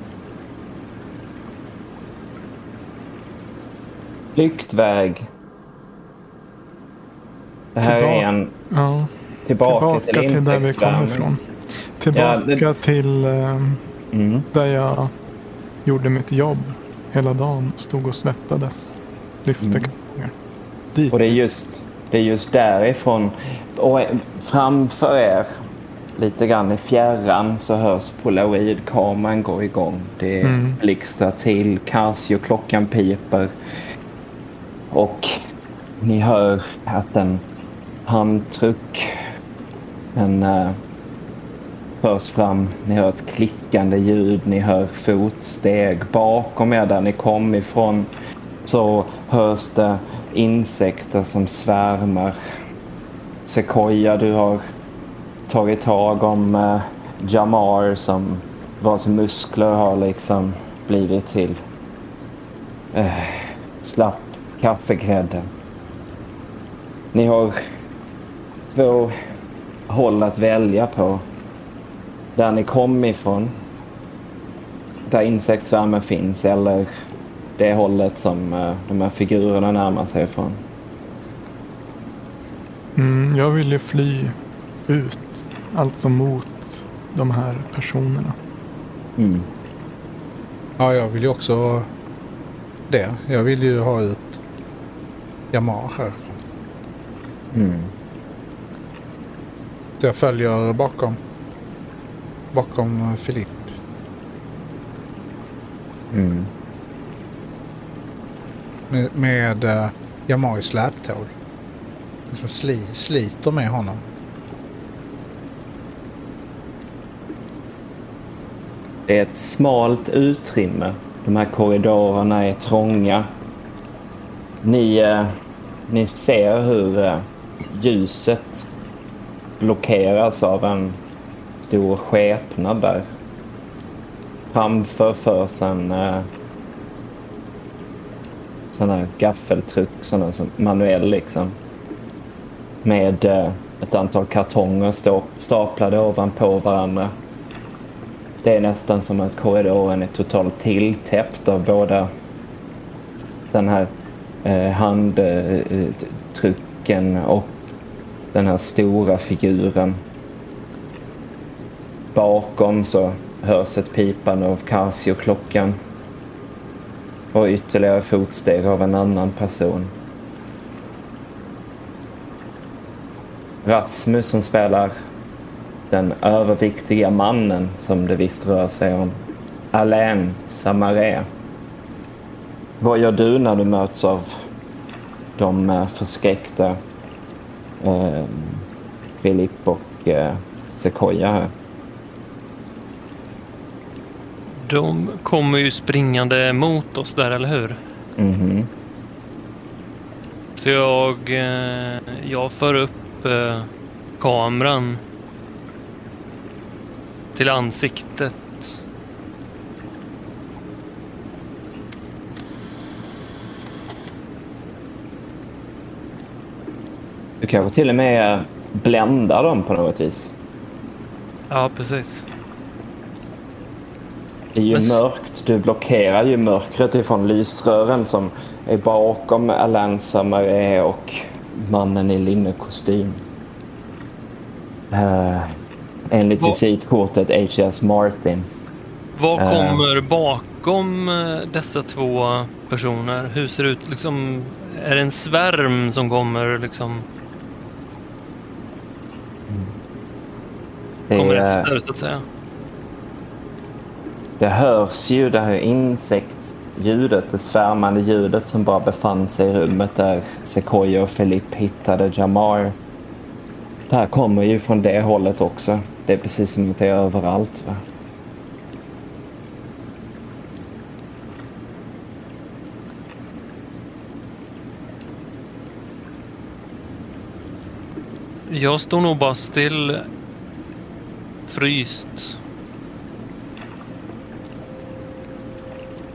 Flyktväg. Det här Tillbaka. är en Ja, tillbaka, tillbaka till till där vi kommer insektsvärmning. ifrån. Tillbaka Ja, till eh, Mm. där jag gjorde mitt jobb hela dagen. Stod och svettades. Lyfte Mm. Dit. Och det är just, det är just därifrån. Och framför er, lite grann i fjärran, så hörs polaroidkameran gå igång. Det Mm. blixtrar till, Casio-klockan piper. Och ni hör att en handtruck, en uh, förs fram. Ni hör ett klickande ljud, ni hör fotsteg. Bakom er där ni kom ifrån så hörs det insekter som svärmar. Sequoia, du har tagit tag om eh, Jamar som vars muskler har liksom blivit till eh, slapp kaffegrädde. Ni har två håll att välja på. Där ni kom ifrån. Där insektsvärmen finns eller det hållet som eh, de här figurerna närmar sig ifrån. Mm, jag vill ju fly ut. Alltså mot de här personerna. Mm. Ja, jag vill ju också det. Jag vill ju ha ut Jamar härifrån. Mm. Så jag följer bakom. Bakom eh, Filip. Mm. Med, med uh, Jamar släptåg. Som sli, sliter med honom. Det är ett smalt utrymme. De här korridorerna är trånga. Ni, eh, ni ser hur eh, ljuset blockeras av en stor skepnad där. Framför förs en eh, sån här gaffeltruck, sån här som manuell liksom. Med eh, ett antal kartonger stå, staplade ovanpå varandra. Det är nästan som att korridoren är totalt tilltäppt av båda den här eh, handtrucken eh, och den här stora figuren. Bakom så hörs ett pipande av Casio-klockan och ytterligare fotsteg av en annan person. Rasmus som spelar den överviktiga mannen som det visst rör sig om. Alain Samaré. Vad gör du när du möts av de eh, förskräckta eh, Filip och eh, Sequoia här? De kommer ju springande mot oss där, eller hur? Mhm. Så jag, eh, jag för upp eh, kameran till ansiktet. Du kanske till och med bländar dem på något vis. Ja, precis. Det är ju Men mörkt. Du blockerar ju mörkret ifrån lysrören som är bakom Alain Samaré och mannen i linnekostym. Uh, enligt Vad- visitkortet H.S. Martin. Vad Eh. kommer bakom eh, dessa två personer? Hur ser det ut? Liksom, är det en svärm som kommer liksom Det, kommer är- efter så att säga? Det hörs ju det här insektsljudet, det svärmande ljudet som bara befann sig i rummet där Sequoia och Philip hittade Jamar. Det här kommer ju från det hållet också. Det är precis som att det är överallt. Va? Jag står nog bara still, fryst.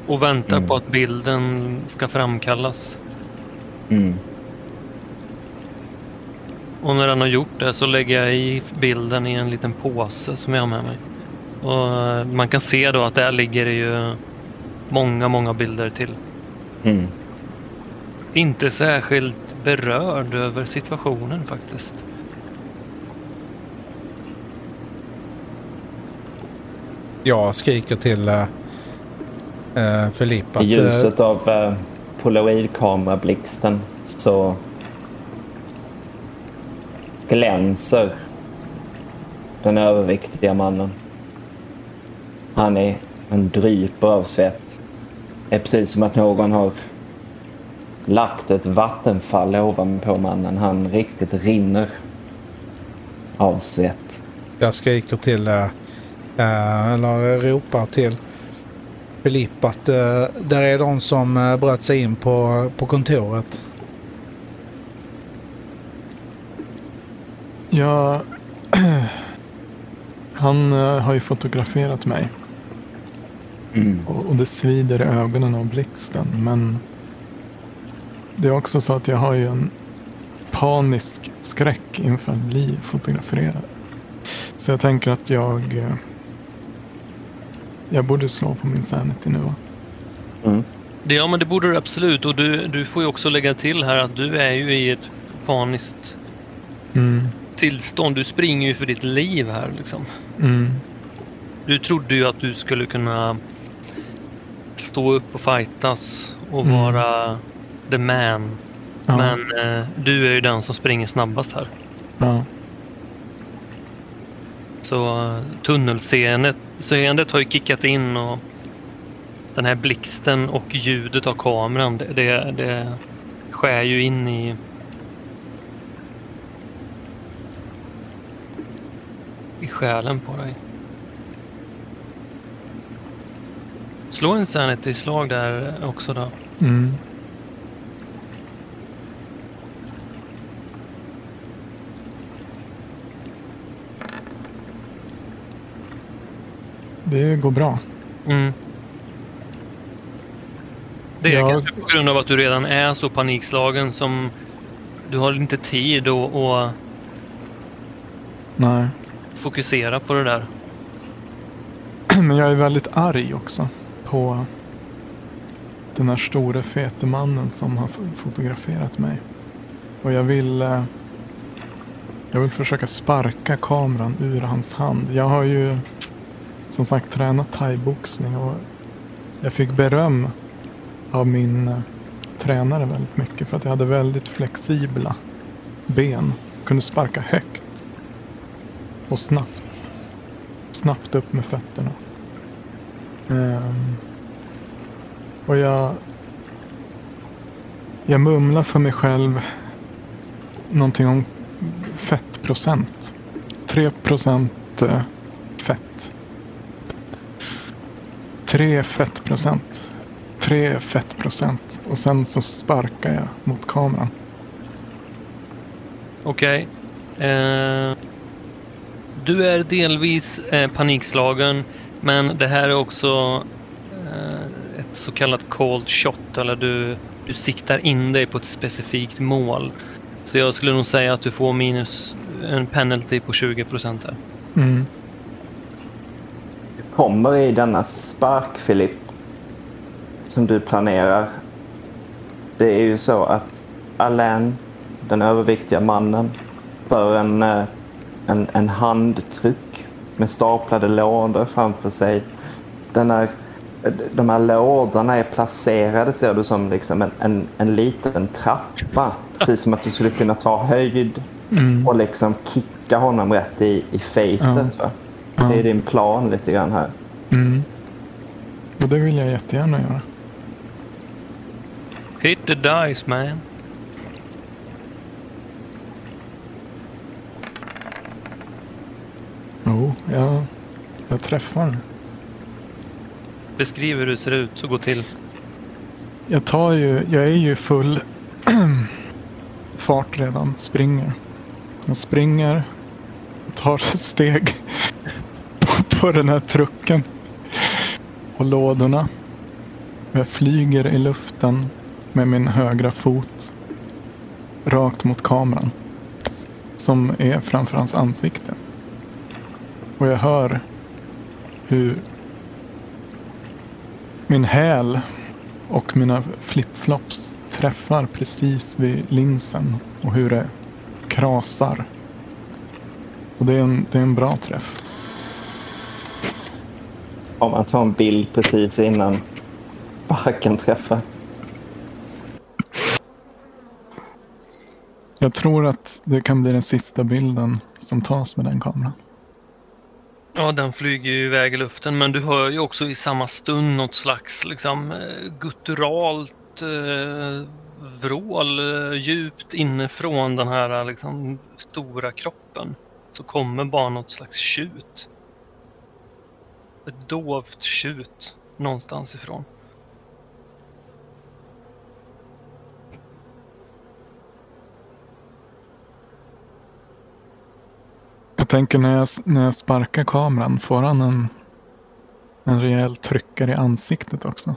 Och väntar Mm. på att bilden ska framkallas. Mm. Och när den har gjort det så lägger jag i bilden i en liten påse som jag har med mig. Och eh, man kan se då att där ligger det ju många, många bilder till. Mm. Inte särskilt berörd över situationen faktiskt. Jag skriker till uh, Filip I eh, ljuset av uh, polaroidkamerablixten så glänser den överviktiga mannen. Han är en dryper av svett. Det är precis som att någon har lagt ett vattenfall ovanpå mannen. Han riktigt rinner av svett. Jag skriker till, eh, eh, eller ropar till Filip att eh, där är de som uh, bröt sig in på, på kontoret. Jag... Han eh, har ju fotograferat mig Mm. och, och det svider i ögonen av blixten. Men det är också så att jag har ju en panisk skräck inför att bli fotograferad. Så jag tänker att jag... eh, Jag borde slå på min sanity nu va? Mm. Det, ja, men det borde du absolut. Och du, du får ju också lägga till här att du är ju i ett paniskt Mm. tillstånd. Du springer ju för ditt liv här liksom. Mm. Du trodde ju att du skulle kunna stå upp och fightas och Mm. vara the man. Ja, Men eh, du är ju den som springer snabbast här. ja. Så uh, tunnelseendet seendet har ju kickat in och den här blixten och ljudet av kameran det, det, det skär ju in i i själen på dig. Slå en sanity-slag där också då. Mm. Det går bra. Mm. Det är Ja. kanske på grund av att du redan är så panikslagen som du har inte tid att, att Nej. fokusera på det där. Men jag är väldigt arg också på den här store fete mannen som har fotograferat mig. Och jag vill eh, jag vill försöka sparka kameran ur hans hand. Jag har ju som sagt tränat thaiboxning och jag fick beröm av min eh, tränare väldigt mycket för att jag hade väldigt flexibla ben. Kunde sparka högt och snabbt. Snabbt upp med fötterna. Um, och jag... Jag mumlar för mig själv någonting om fettprocent. 3 procent eh, fett. 3 fettprocent. 3 fettprocent. Och sen så sparkar jag mot kameran. Okej. Eh, du är delvis eh, panikslagen men det här är också eh, ett så kallat cold shot eller du, du siktar in dig på ett specifikt mål. Så jag skulle nog säga att du får minus en penalty på 20 procent här. Mm. Kommer i denna spark, Filip, som du planerar. Det är ju så att Alain, den överviktiga mannen, för en, eh, en, en handtryck med staplade lådor framför sig. Den här, de här lådorna är placerade, ser du, som liksom en, en, en liten trappa. Precis som att du skulle kunna ta höjd Mm. och liksom kicka honom rätt i, i facet. Va? Ja. Det är din plan lite grann här. Mm. Och det vill jag jättegärna göra. Hit the dice man. Jo, jag, jag träffar. Beskriv hur det ser ut och gå till. Jag tar ju, jag är ju full fart redan, springer. Jag springer, tar steg på, den här trucken och lådorna. Jag flyger i luften med min högra fot rakt mot kameran som är framför hans ansikte. Och jag hör hur min häl och mina flipflops träffar precis vid linsen och hur det krasar. Och det är en, det är en bra träff. Om man tar en bild precis innan sparken träffar. Jag tror att det kan bli den sista bilden som tas med den kameran. Ja, den flyger ju iväg i luften, men du hör ju också i samma stund något slags liksom eh, gutturalt eh, vrål eh, djupt inifrån den här liksom, stora kroppen. Så kommer bara något slags tjut. Ett dovt tjut någonstans ifrån. Jag tänker när jag, när jag sparkar kameran, får han en, en rejäl tryckare i ansiktet också?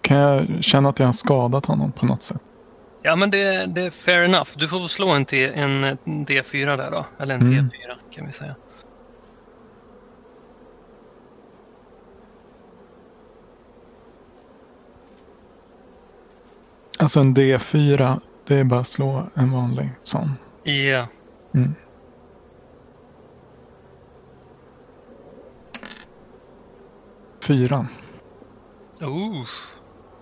Kan jag känna att jag har skadat honom på något sätt? Ja, men det, det är fair enough. Du får slå en, T, en D4 där då. Eller en Mm. T4 kan vi säga. Alltså en D4, det är bara att slå en vanlig sån. Ja. Mm. Fyra. Oh,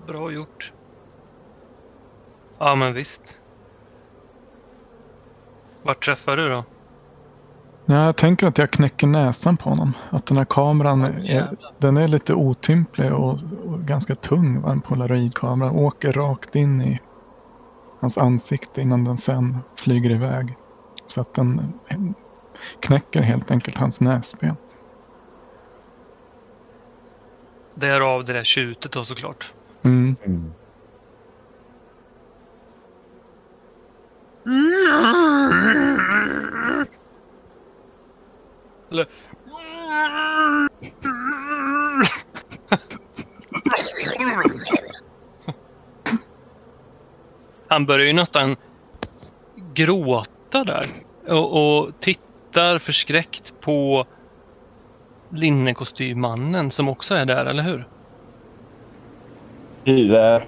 bra gjort. Ja, men visst. Vart träffar du då? Ja, jag tänker att jag knäcker näsan på honom. Att den här kameran är, den är lite otymplig och, och ganska tung. va, En polaroidkamera. Åker rakt in i hans ansikte innan den sen flyger iväg. Så att den knäcker helt enkelt hans näsben. Därav det där tjutet då såklart. Mm. Eller... Han börjar ju nästan gråta där och, och tittar förskräckt på linnekostymmannen som också är där, eller hur? Du, eh,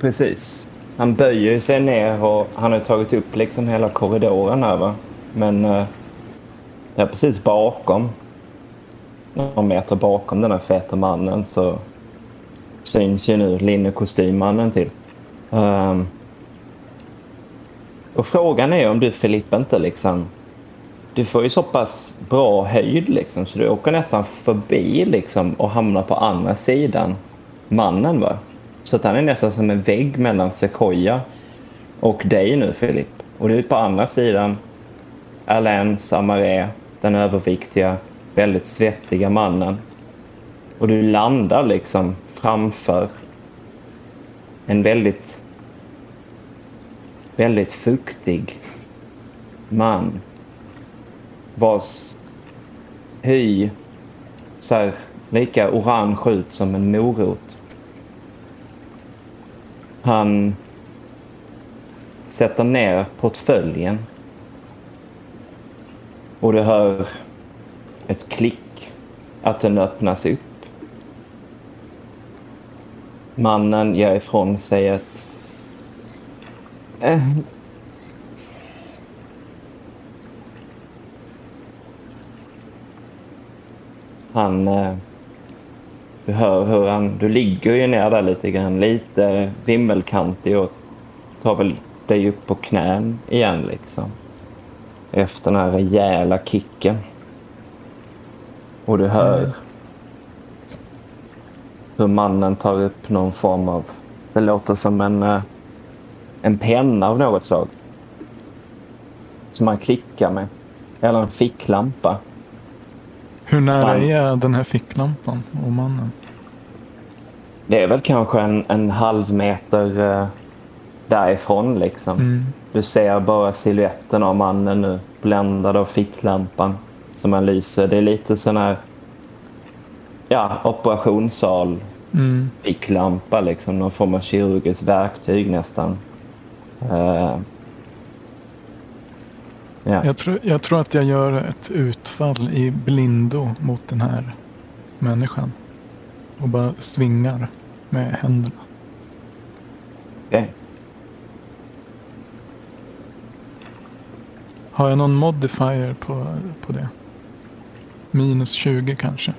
precis. Han böjer sig ner och han har tagit upp liksom hela korridoren här va. Men eh, Ja, precis bakom, några meter bakom den här feta mannen så syns ju nu linnekostymmannen till. Um, och frågan är om du Filippa inte liksom du får ju så pass bra höjd liksom så du åker nästan förbi liksom och hamnar på andra sidan mannen va. Så att han är nästan som en vägg mellan Sequoia och dig nu Filip. Och du är på andra sidan Alain Samaré, den överviktiga, väldigt svettiga mannen. Och du landar liksom framför en väldigt, väldigt fuktig man vars hy ser lika orange ut som en morot. Han sätter ner portföljen och du hör ett klick att den öppnas upp. Mannen ger ifrån sig ett eh. Han... Eh, du hör hur han... Du ligger ju ner där lite grann. Lite vimmelkantig och tar väl dig upp på knän igen liksom. Efter den här rejäla kicken. Och du hör hur mannen tar upp någon form av... Det låter som en, eh, en penna av något slag. Som han klickar med. Eller en ficklampa. Hur nära Man- är den här ficklampan och mannen? Det är väl kanske en, en halv meter eh, därifrån liksom. Mm. Du ser bara siluetten av mannen nu bländad av ficklampan som han lyser. Det är lite sån här ja, operationssal Mm. ficklampa liksom. Någon form av kirurgiskt verktyg nästan. Eh, ja. Jag, tror, jag tror att jag gör ett utfall i blindo mot den här människan. Och bara svingar med händerna. okej. Har jag någon modifier på, på det? Minus 20 kanske.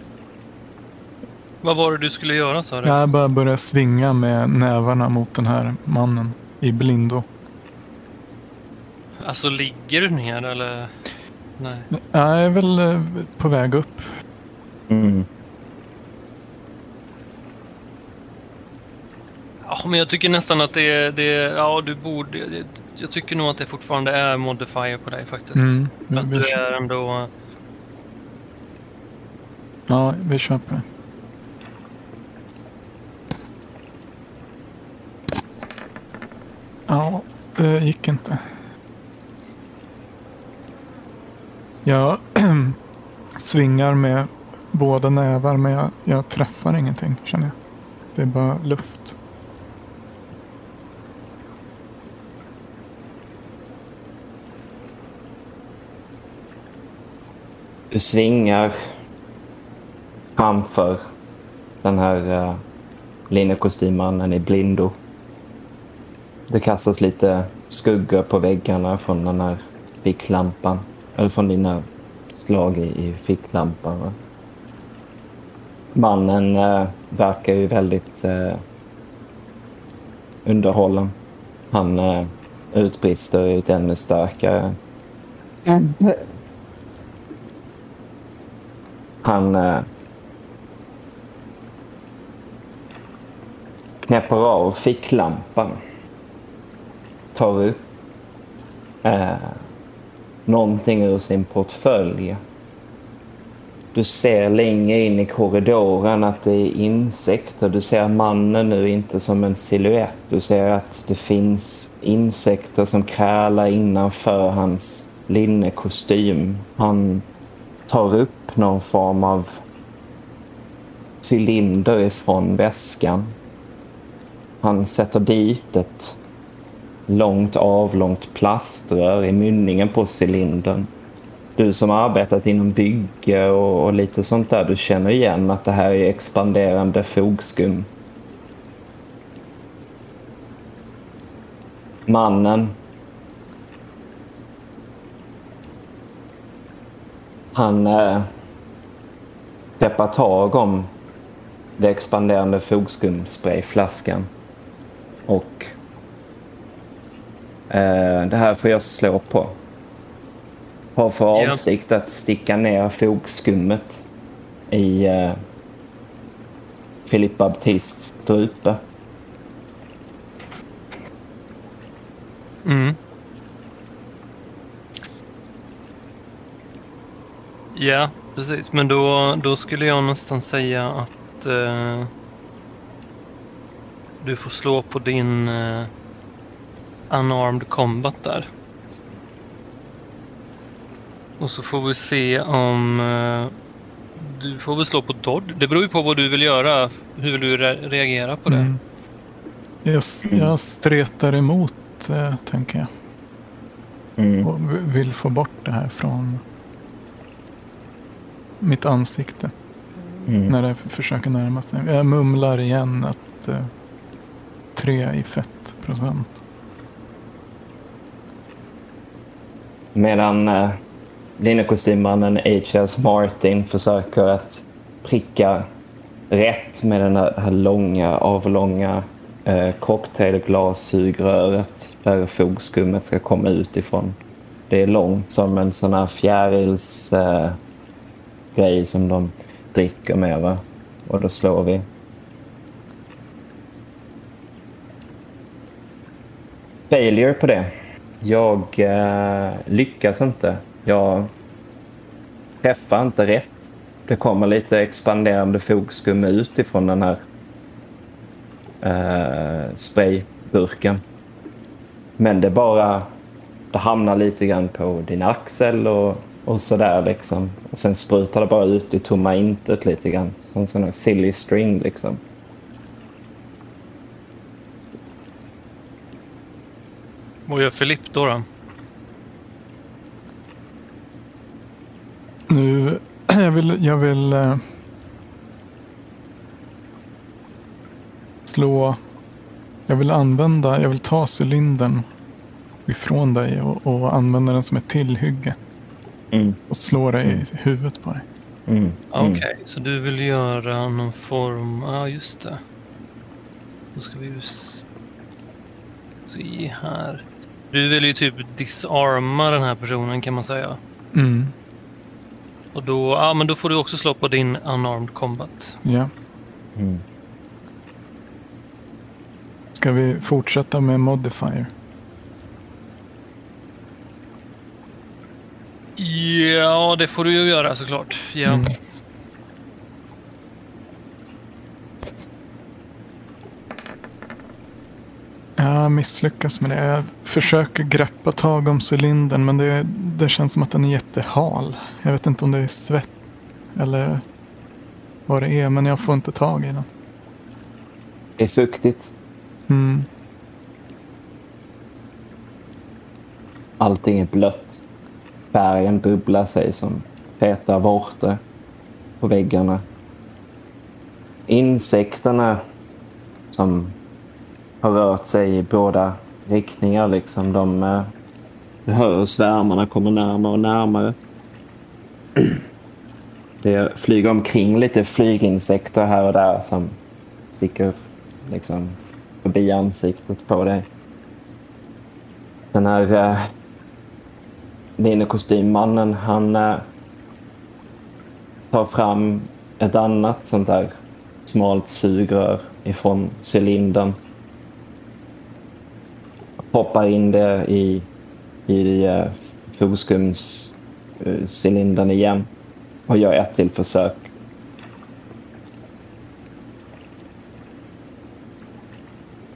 Vad var det du skulle göra sa du? Jag bara börjar svinga med nävarna mot den här mannen i blindo. Alltså ligger du ner eller? Nej. Jag är väl eh, på väg upp. Mm. Ja, men jag tycker nästan att det är, det är ja du borde, jag, tycker nog att det fortfarande är modifier på dig faktiskt. Mm. Men vi, du är ändå, ja, vi köper. Ja, det gick inte. Jag svingar med båda nävar men jag, jag träffar ingenting känner jag. Det är bara luft. Du svingar framför den här eh, uh, linnekostymmannen i blindo. Det kastas lite skuggor på väggarna från den här ficklampan. Eller från dina slag i, i ficklampan. Va? Mannen eh, verkar ju väldigt eh, underhållen. Han eh, utbrister ut ännu starkare. Han eh, knäpper av ficklampan. Tar upp eh, någonting ur sin portfölj. Du ser längre in i korridoren att det är insekter. Du ser mannen nu inte som en siluett. Du ser att det finns insekter som krälar innanför hans linnekostym. Han tar upp någon form av cylinder ifrån väskan. Han sätter dit ett långt avlångt plaströr i mynningen på cylindern. Du som har arbetat inom bygge och, och, lite sånt där, du känner igen att det här är expanderande fogskum. Mannen. Han eh, greppar tag om det expanderande fogskumsprayflaskan. Och eh, det här får jag slå på. Har för avsikt att sticka ner fogskummet i eh, Philip Baptists strupe. Mm. Ja, precis. Men då, då skulle jag nästan säga att eh, du får slå på din eh, unarmed combat där. Och så får vi se om... Eh, du får väl slå på Dodd. Det beror ju på vad du vill göra. Hur vill du re reagera på det? Mm. Jag, jag stretar emot, eh, tänker jag. Mm. Och vill få bort det här från mitt ansikte. Mm. När det försöker närma sig. Jag mumlar igen att eh, tre i fett procent. Medan eh, linnekostymannen H.S. Martin försöker att pricka rätt med den här långa, avlånga eh, cocktailglassugröret där fogskummet ska komma ut ifrån. Det är långt som en sån här fjärils eh, grej som de dricker med va? Och då slår vi. Failure på det. Jag eh, lyckas inte. Jag träffar inte rätt. Det kommer lite expanderande fogskum utifrån den här eh, sprayburken. Men det bara det hamnar lite grann på din axel och, och sådär liksom. Och sen sprutar det bara ut i tomma intet lite grann. Som en sån här silly string liksom. Vad gör Filip då? då? Nu, jag vill, jag vill eh, slå, jag vill använda, jag vill ta cylindern ifrån dig och, och använda den som ett tillhygge. Mm. Och slå dig mm. i huvudet på dig. Mm. mm. Okej, okay, så du vill göra någon form, ja ah, just det. Då ska vi ju se här. Du vill ju typ disarma den här personen kan man säga. Mm. Och då, ja, men då får du också slå på din unarmed combat. Ja. Mm. Ska vi fortsätta med modifier? Ja, det får du ju göra såklart. Ja. Mm. Jag misslyckas med det. Jag försöker greppa tag om cylindern men det, det känns som att den är jättehal. Jag vet inte om det är svett eller vad det är men jag får inte tag i den. Det är fuktigt. Mm. Allting är blött. Färgen bubblar sig som feta vårtor på väggarna. Insekterna som har rört sig i båda riktningar. Liksom. De, eh, hör hur svärmarna kommer närmare och närmare. Det flyger omkring lite flyginsekter här och där som sticker liksom, förbi ansiktet på dig. Den här eh, linnekostymmannen, han eh, tar fram ett annat sånt där smalt sugrör ifrån cylindern hoppar in det i, i eh, uh, fogskumscylindern igen. och gör ett till försök.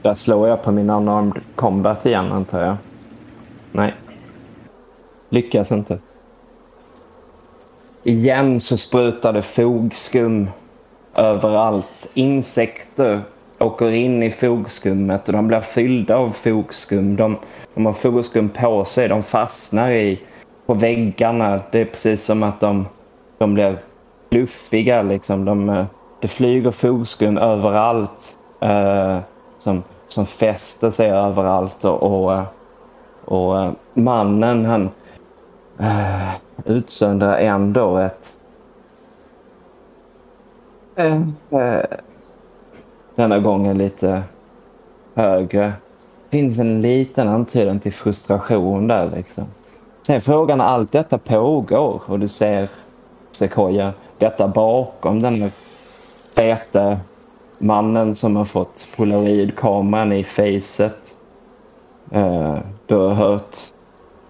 Där slår jag på min unarmed combat igen antar jag. Lyckas inte. Igen så sprutar det fogskum överallt. Insekter åker in i fogskummet och de blir fyllda av fogskum. De, de har fogskum på sig, de fastnar i på väggarna. Det är precis som att de, de blir fluffiga. Liksom. De, eh, det flyger fogskum överallt eh, som, som fäster sig överallt. Och, och, eh, och eh, mannen han eh, utsöndrar ändå ett eh, eh, denna gången lite högre. Finns en liten antydan till frustration där liksom. Sen frågan när allt detta pågår och du ser Sequoia, detta bakom den feta mannen som har fått polaroidkameran i facet. Uh, du har hört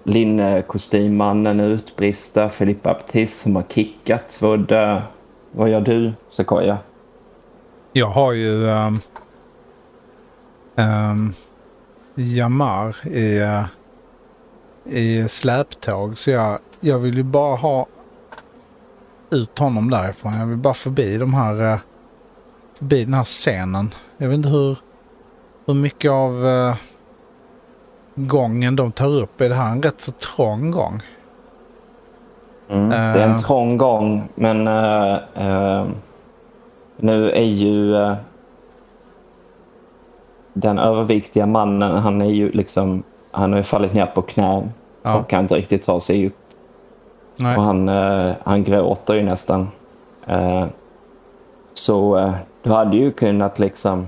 linnekostymmannen utbrista, Filippa Aptis som har kickat. Vad, eh, vad gör du, Sequoia? Jag har ju um, um, Jamar i, eh, i släptåg. Så jag, jag vill ju bara ha ut honom därifrån. Jag vill bara förbi de här, eh, förbi den här scenen. Jag vet inte hur, hur mycket av uh, gången de tar upp. Är det här en rätt så trång gång? Mm, det är en trång gång, men uh, uh, nu är ju uh, den överviktiga mannen, han är ju liksom, han har ju fallit ner på knä Ja. och kan inte riktigt ta sig upp. Nej. Och han, han gråter ju nästan. så du hade ju kunnat liksom,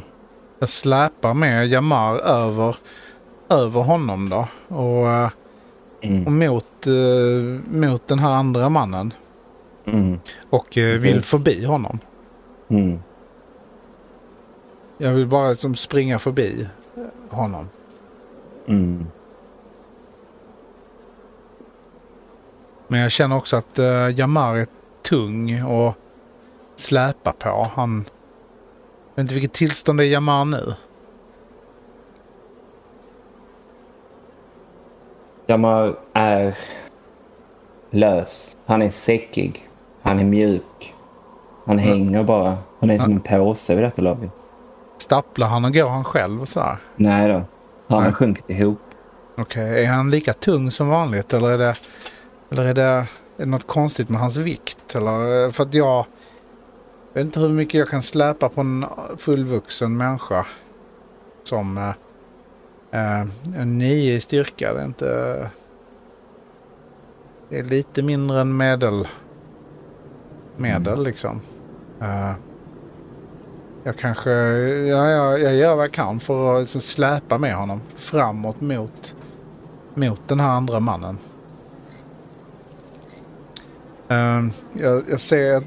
Jag släpar med Jamar över, över honom då. Och, eh, mm, och mot, eh, mot den här andra mannen. mm, Och eh, vill Precis. förbi honom. mm, Jag vill bara liksom springa förbi honom. mm. Men jag känner också att uh, Jamar är tung och släpa på. Han... Jag vet inte vilket tillstånd är Jamar nu. Jamar är lös. Han är säckig. Han är mjuk. Han hänger bara. Han är som en påse vid detta laget. Stapplar han och går han själv och sådär? Nej då. Han har Nej. sjunkit ihop. Okej, är han lika tung som vanligt eller är det, eller är det, är det något konstigt med hans vikt? Eller, för att jag vet inte hur mycket jag kan släpa på en fullvuxen människa. Som eh, eh, en nio i styrka. Det är inte... Det är lite mindre än medel. Medel liksom. Eh, jag kanske, ja, ja, jag gör vad jag kan för att liksom släpa med honom framåt mot, mot den här andra mannen. Eh, jag, jag ser,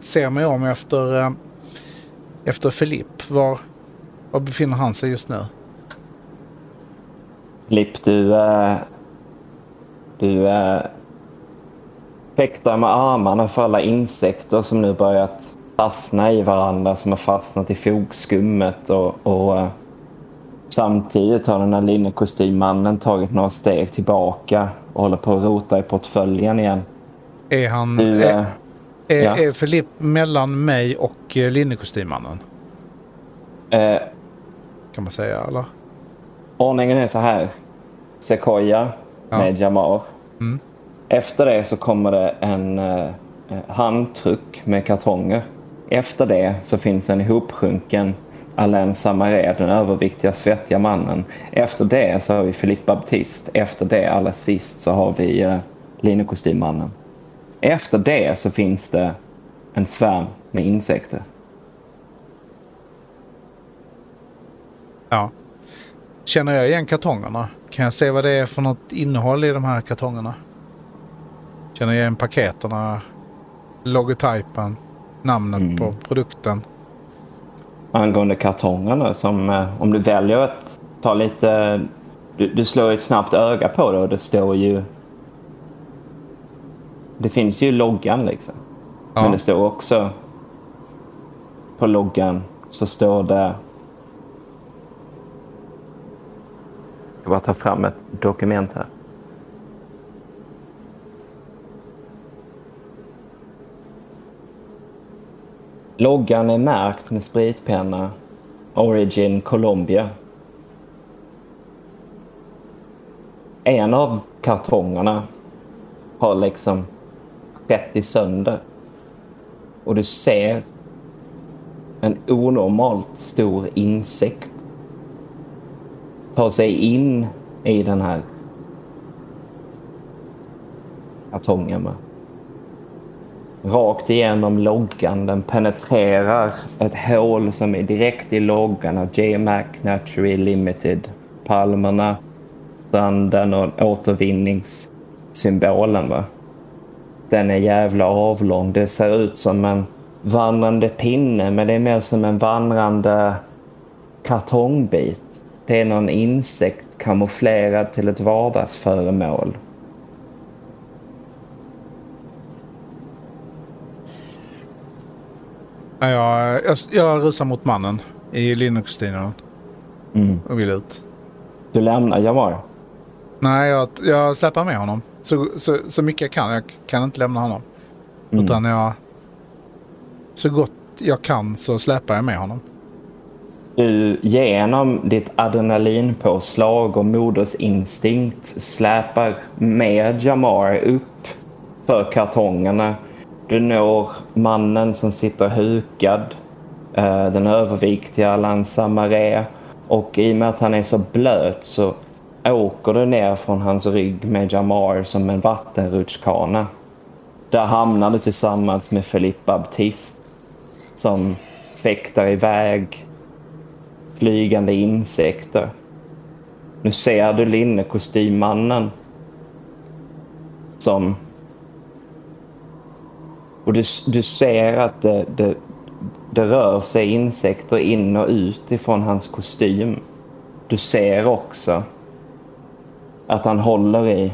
ser mig om efter, uh, efter Filip. Var, var befinner han sig just nu? Lipp, du... Du fäktar med armarna för alla insekter som nu börjat fastna i varandra, som har fastnat i fogskummet och, och äh, samtidigt har den här linnekostymmannen tagit några steg tillbaka och håller på att rota i portföljen igen. Är han... Du, är, äh, är, ja. är Filip mellan mig och uh, linnekostymmannen? äh, Kan man säga eller? Ordningen är så här. Sequoia Ja. med Jamar. Mm. Efter det så kommer det en eh, handtruck med kartonger. Efter det så finns en ihopsjunken Alain Samaré, den överviktiga svettiga mannen. Efter det så har vi Philippe Baptiste. Efter det allra sist så har vi eh, linekostymmannen. Efter det så finns det en svärm med insekter. Ja. Känner jag igen kartongerna? Kan jag se vad det är för något innehåll i de här kartongerna? Känner jag igen paketerna? Logotypen? Namnet Mm. på produkten? angående kartongerna som eh, om du väljer att ta lite du, du slår ett snabbt öga på det och det står ju det finns ju loggan liksom Ja. Men det står också på loggan så står det... Jag ska bara ta fram ett dokument här. Loggan är märkt med spritpenna Origin Colombia. En av kartongerna har liksom skett sönder. Och du ser en onormalt stor insekt ta sig in i den här kartongen. med. Rakt igenom loggan. Den penetrerar ett hål som är direkt i loggan av JMac Naturally Limited. Palmerna, stranden och återvinningssymbolen. Va? Den är jävla avlång. Det ser ut som en vandrande pinne men det är mer som en vandrande kartongbit. Det är någon insekt kamouflerad till ett vardagsföremål. Ja, jag, jag, jag rusar mot mannen i linnekostymen Mm. och vill ut. Du lämnar Jamar. Nej, jag, jag släpper med honom. Så, så, så mycket jag kan. Jag kan inte lämna honom. Mm. Utan jag... Så gott jag kan så släpar jag med honom. Du genom ditt adrenalinpåslag och modersinstinkt släpar med Jamar upp för kartongerna. Du når mannen som sitter hukad, eh, den överviktiga Lanza Maré. Och i och med att han är så blöt så åker du ner från hans rygg med Jamar som en vattenrutschkana. Där hamnar du tillsammans med Philippe Baptiste som fäktar iväg flygande insekter. Nu ser du linnekostymmannen som... Och du, du ser att det, det, det rör sig insekter in och ut ifrån hans kostym. Du ser också att han håller i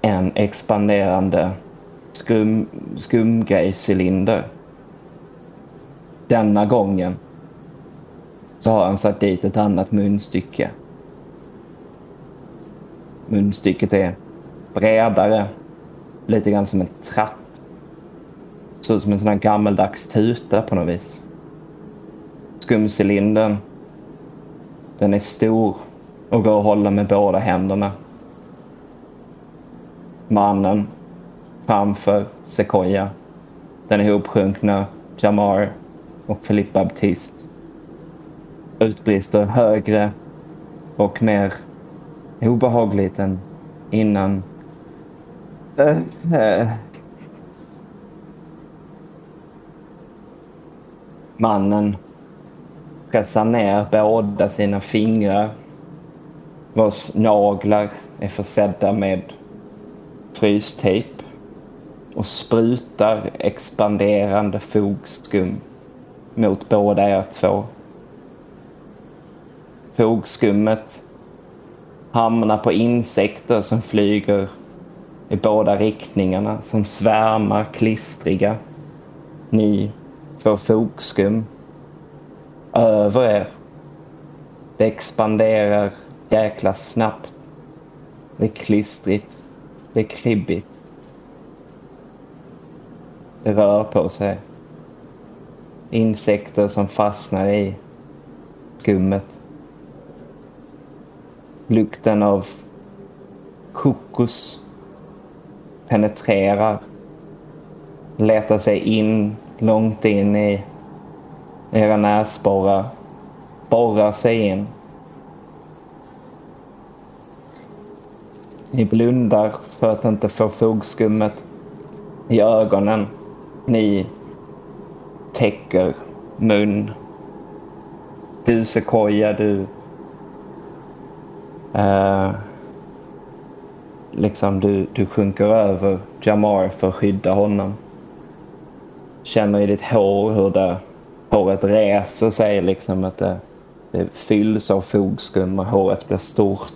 en expanderande skum, skumgrejscylinder. Denna gången så har han satt dit ett annat munstycke. Munstycket är bredare, lite grann som en tratt. Ser ut som en sån här gammeldags tuta på något vis. Skumcylindern, den är stor och går att hålla med båda händerna. Mannen framför Sequoia, den ihopsjunkna Jamar och Philippe Baptiste utbrister högre och mer obehagligt än innan. Eh, eh. Mannen pressar ner båda sina fingrar vars naglar är försedda med frystejp och sprutar expanderande fogskum mot båda er två. Fogskummet hamnar på insekter som flyger i båda riktningarna som svärmar klistriga. Ni får fogskum över er. Det expanderar jäkla snabbt. Det är klistrigt. Det är klibbigt. Det rör på sig. Insekter som fastnar i skummet. Lukten av kokos penetrerar. Letar sig in långt in i era näsborrar. Borrar sig in. Ni blundar för att inte få fogskummet i ögonen. Ni täcker mun. Du Sequoia, du... Eh, liksom du, du sjunker över Jamar för att skydda honom. Känner i ditt hår hur det, håret reser sig, liksom att det, det fylls av fogskum och håret blir stort.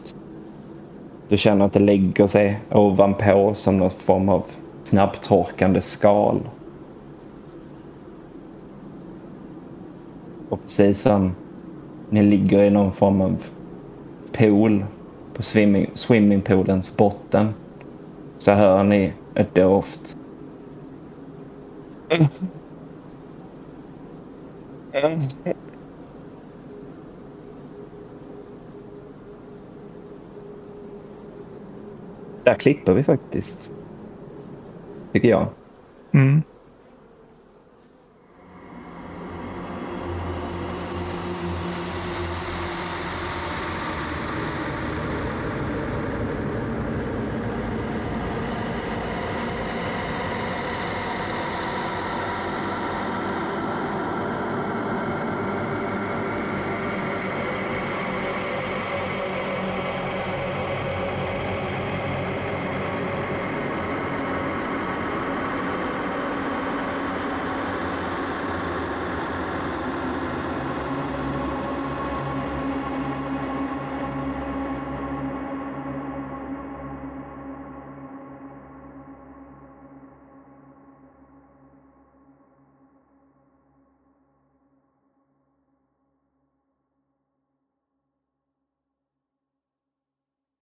Du känner att det lägger sig ovanpå som någon form av snabbtorkande skal. Och precis som ni ligger i någon form av pool på swimming, swimmingpoolens botten så hör ni ett doft. Där klipper vi faktiskt. Tycker jag. Mm.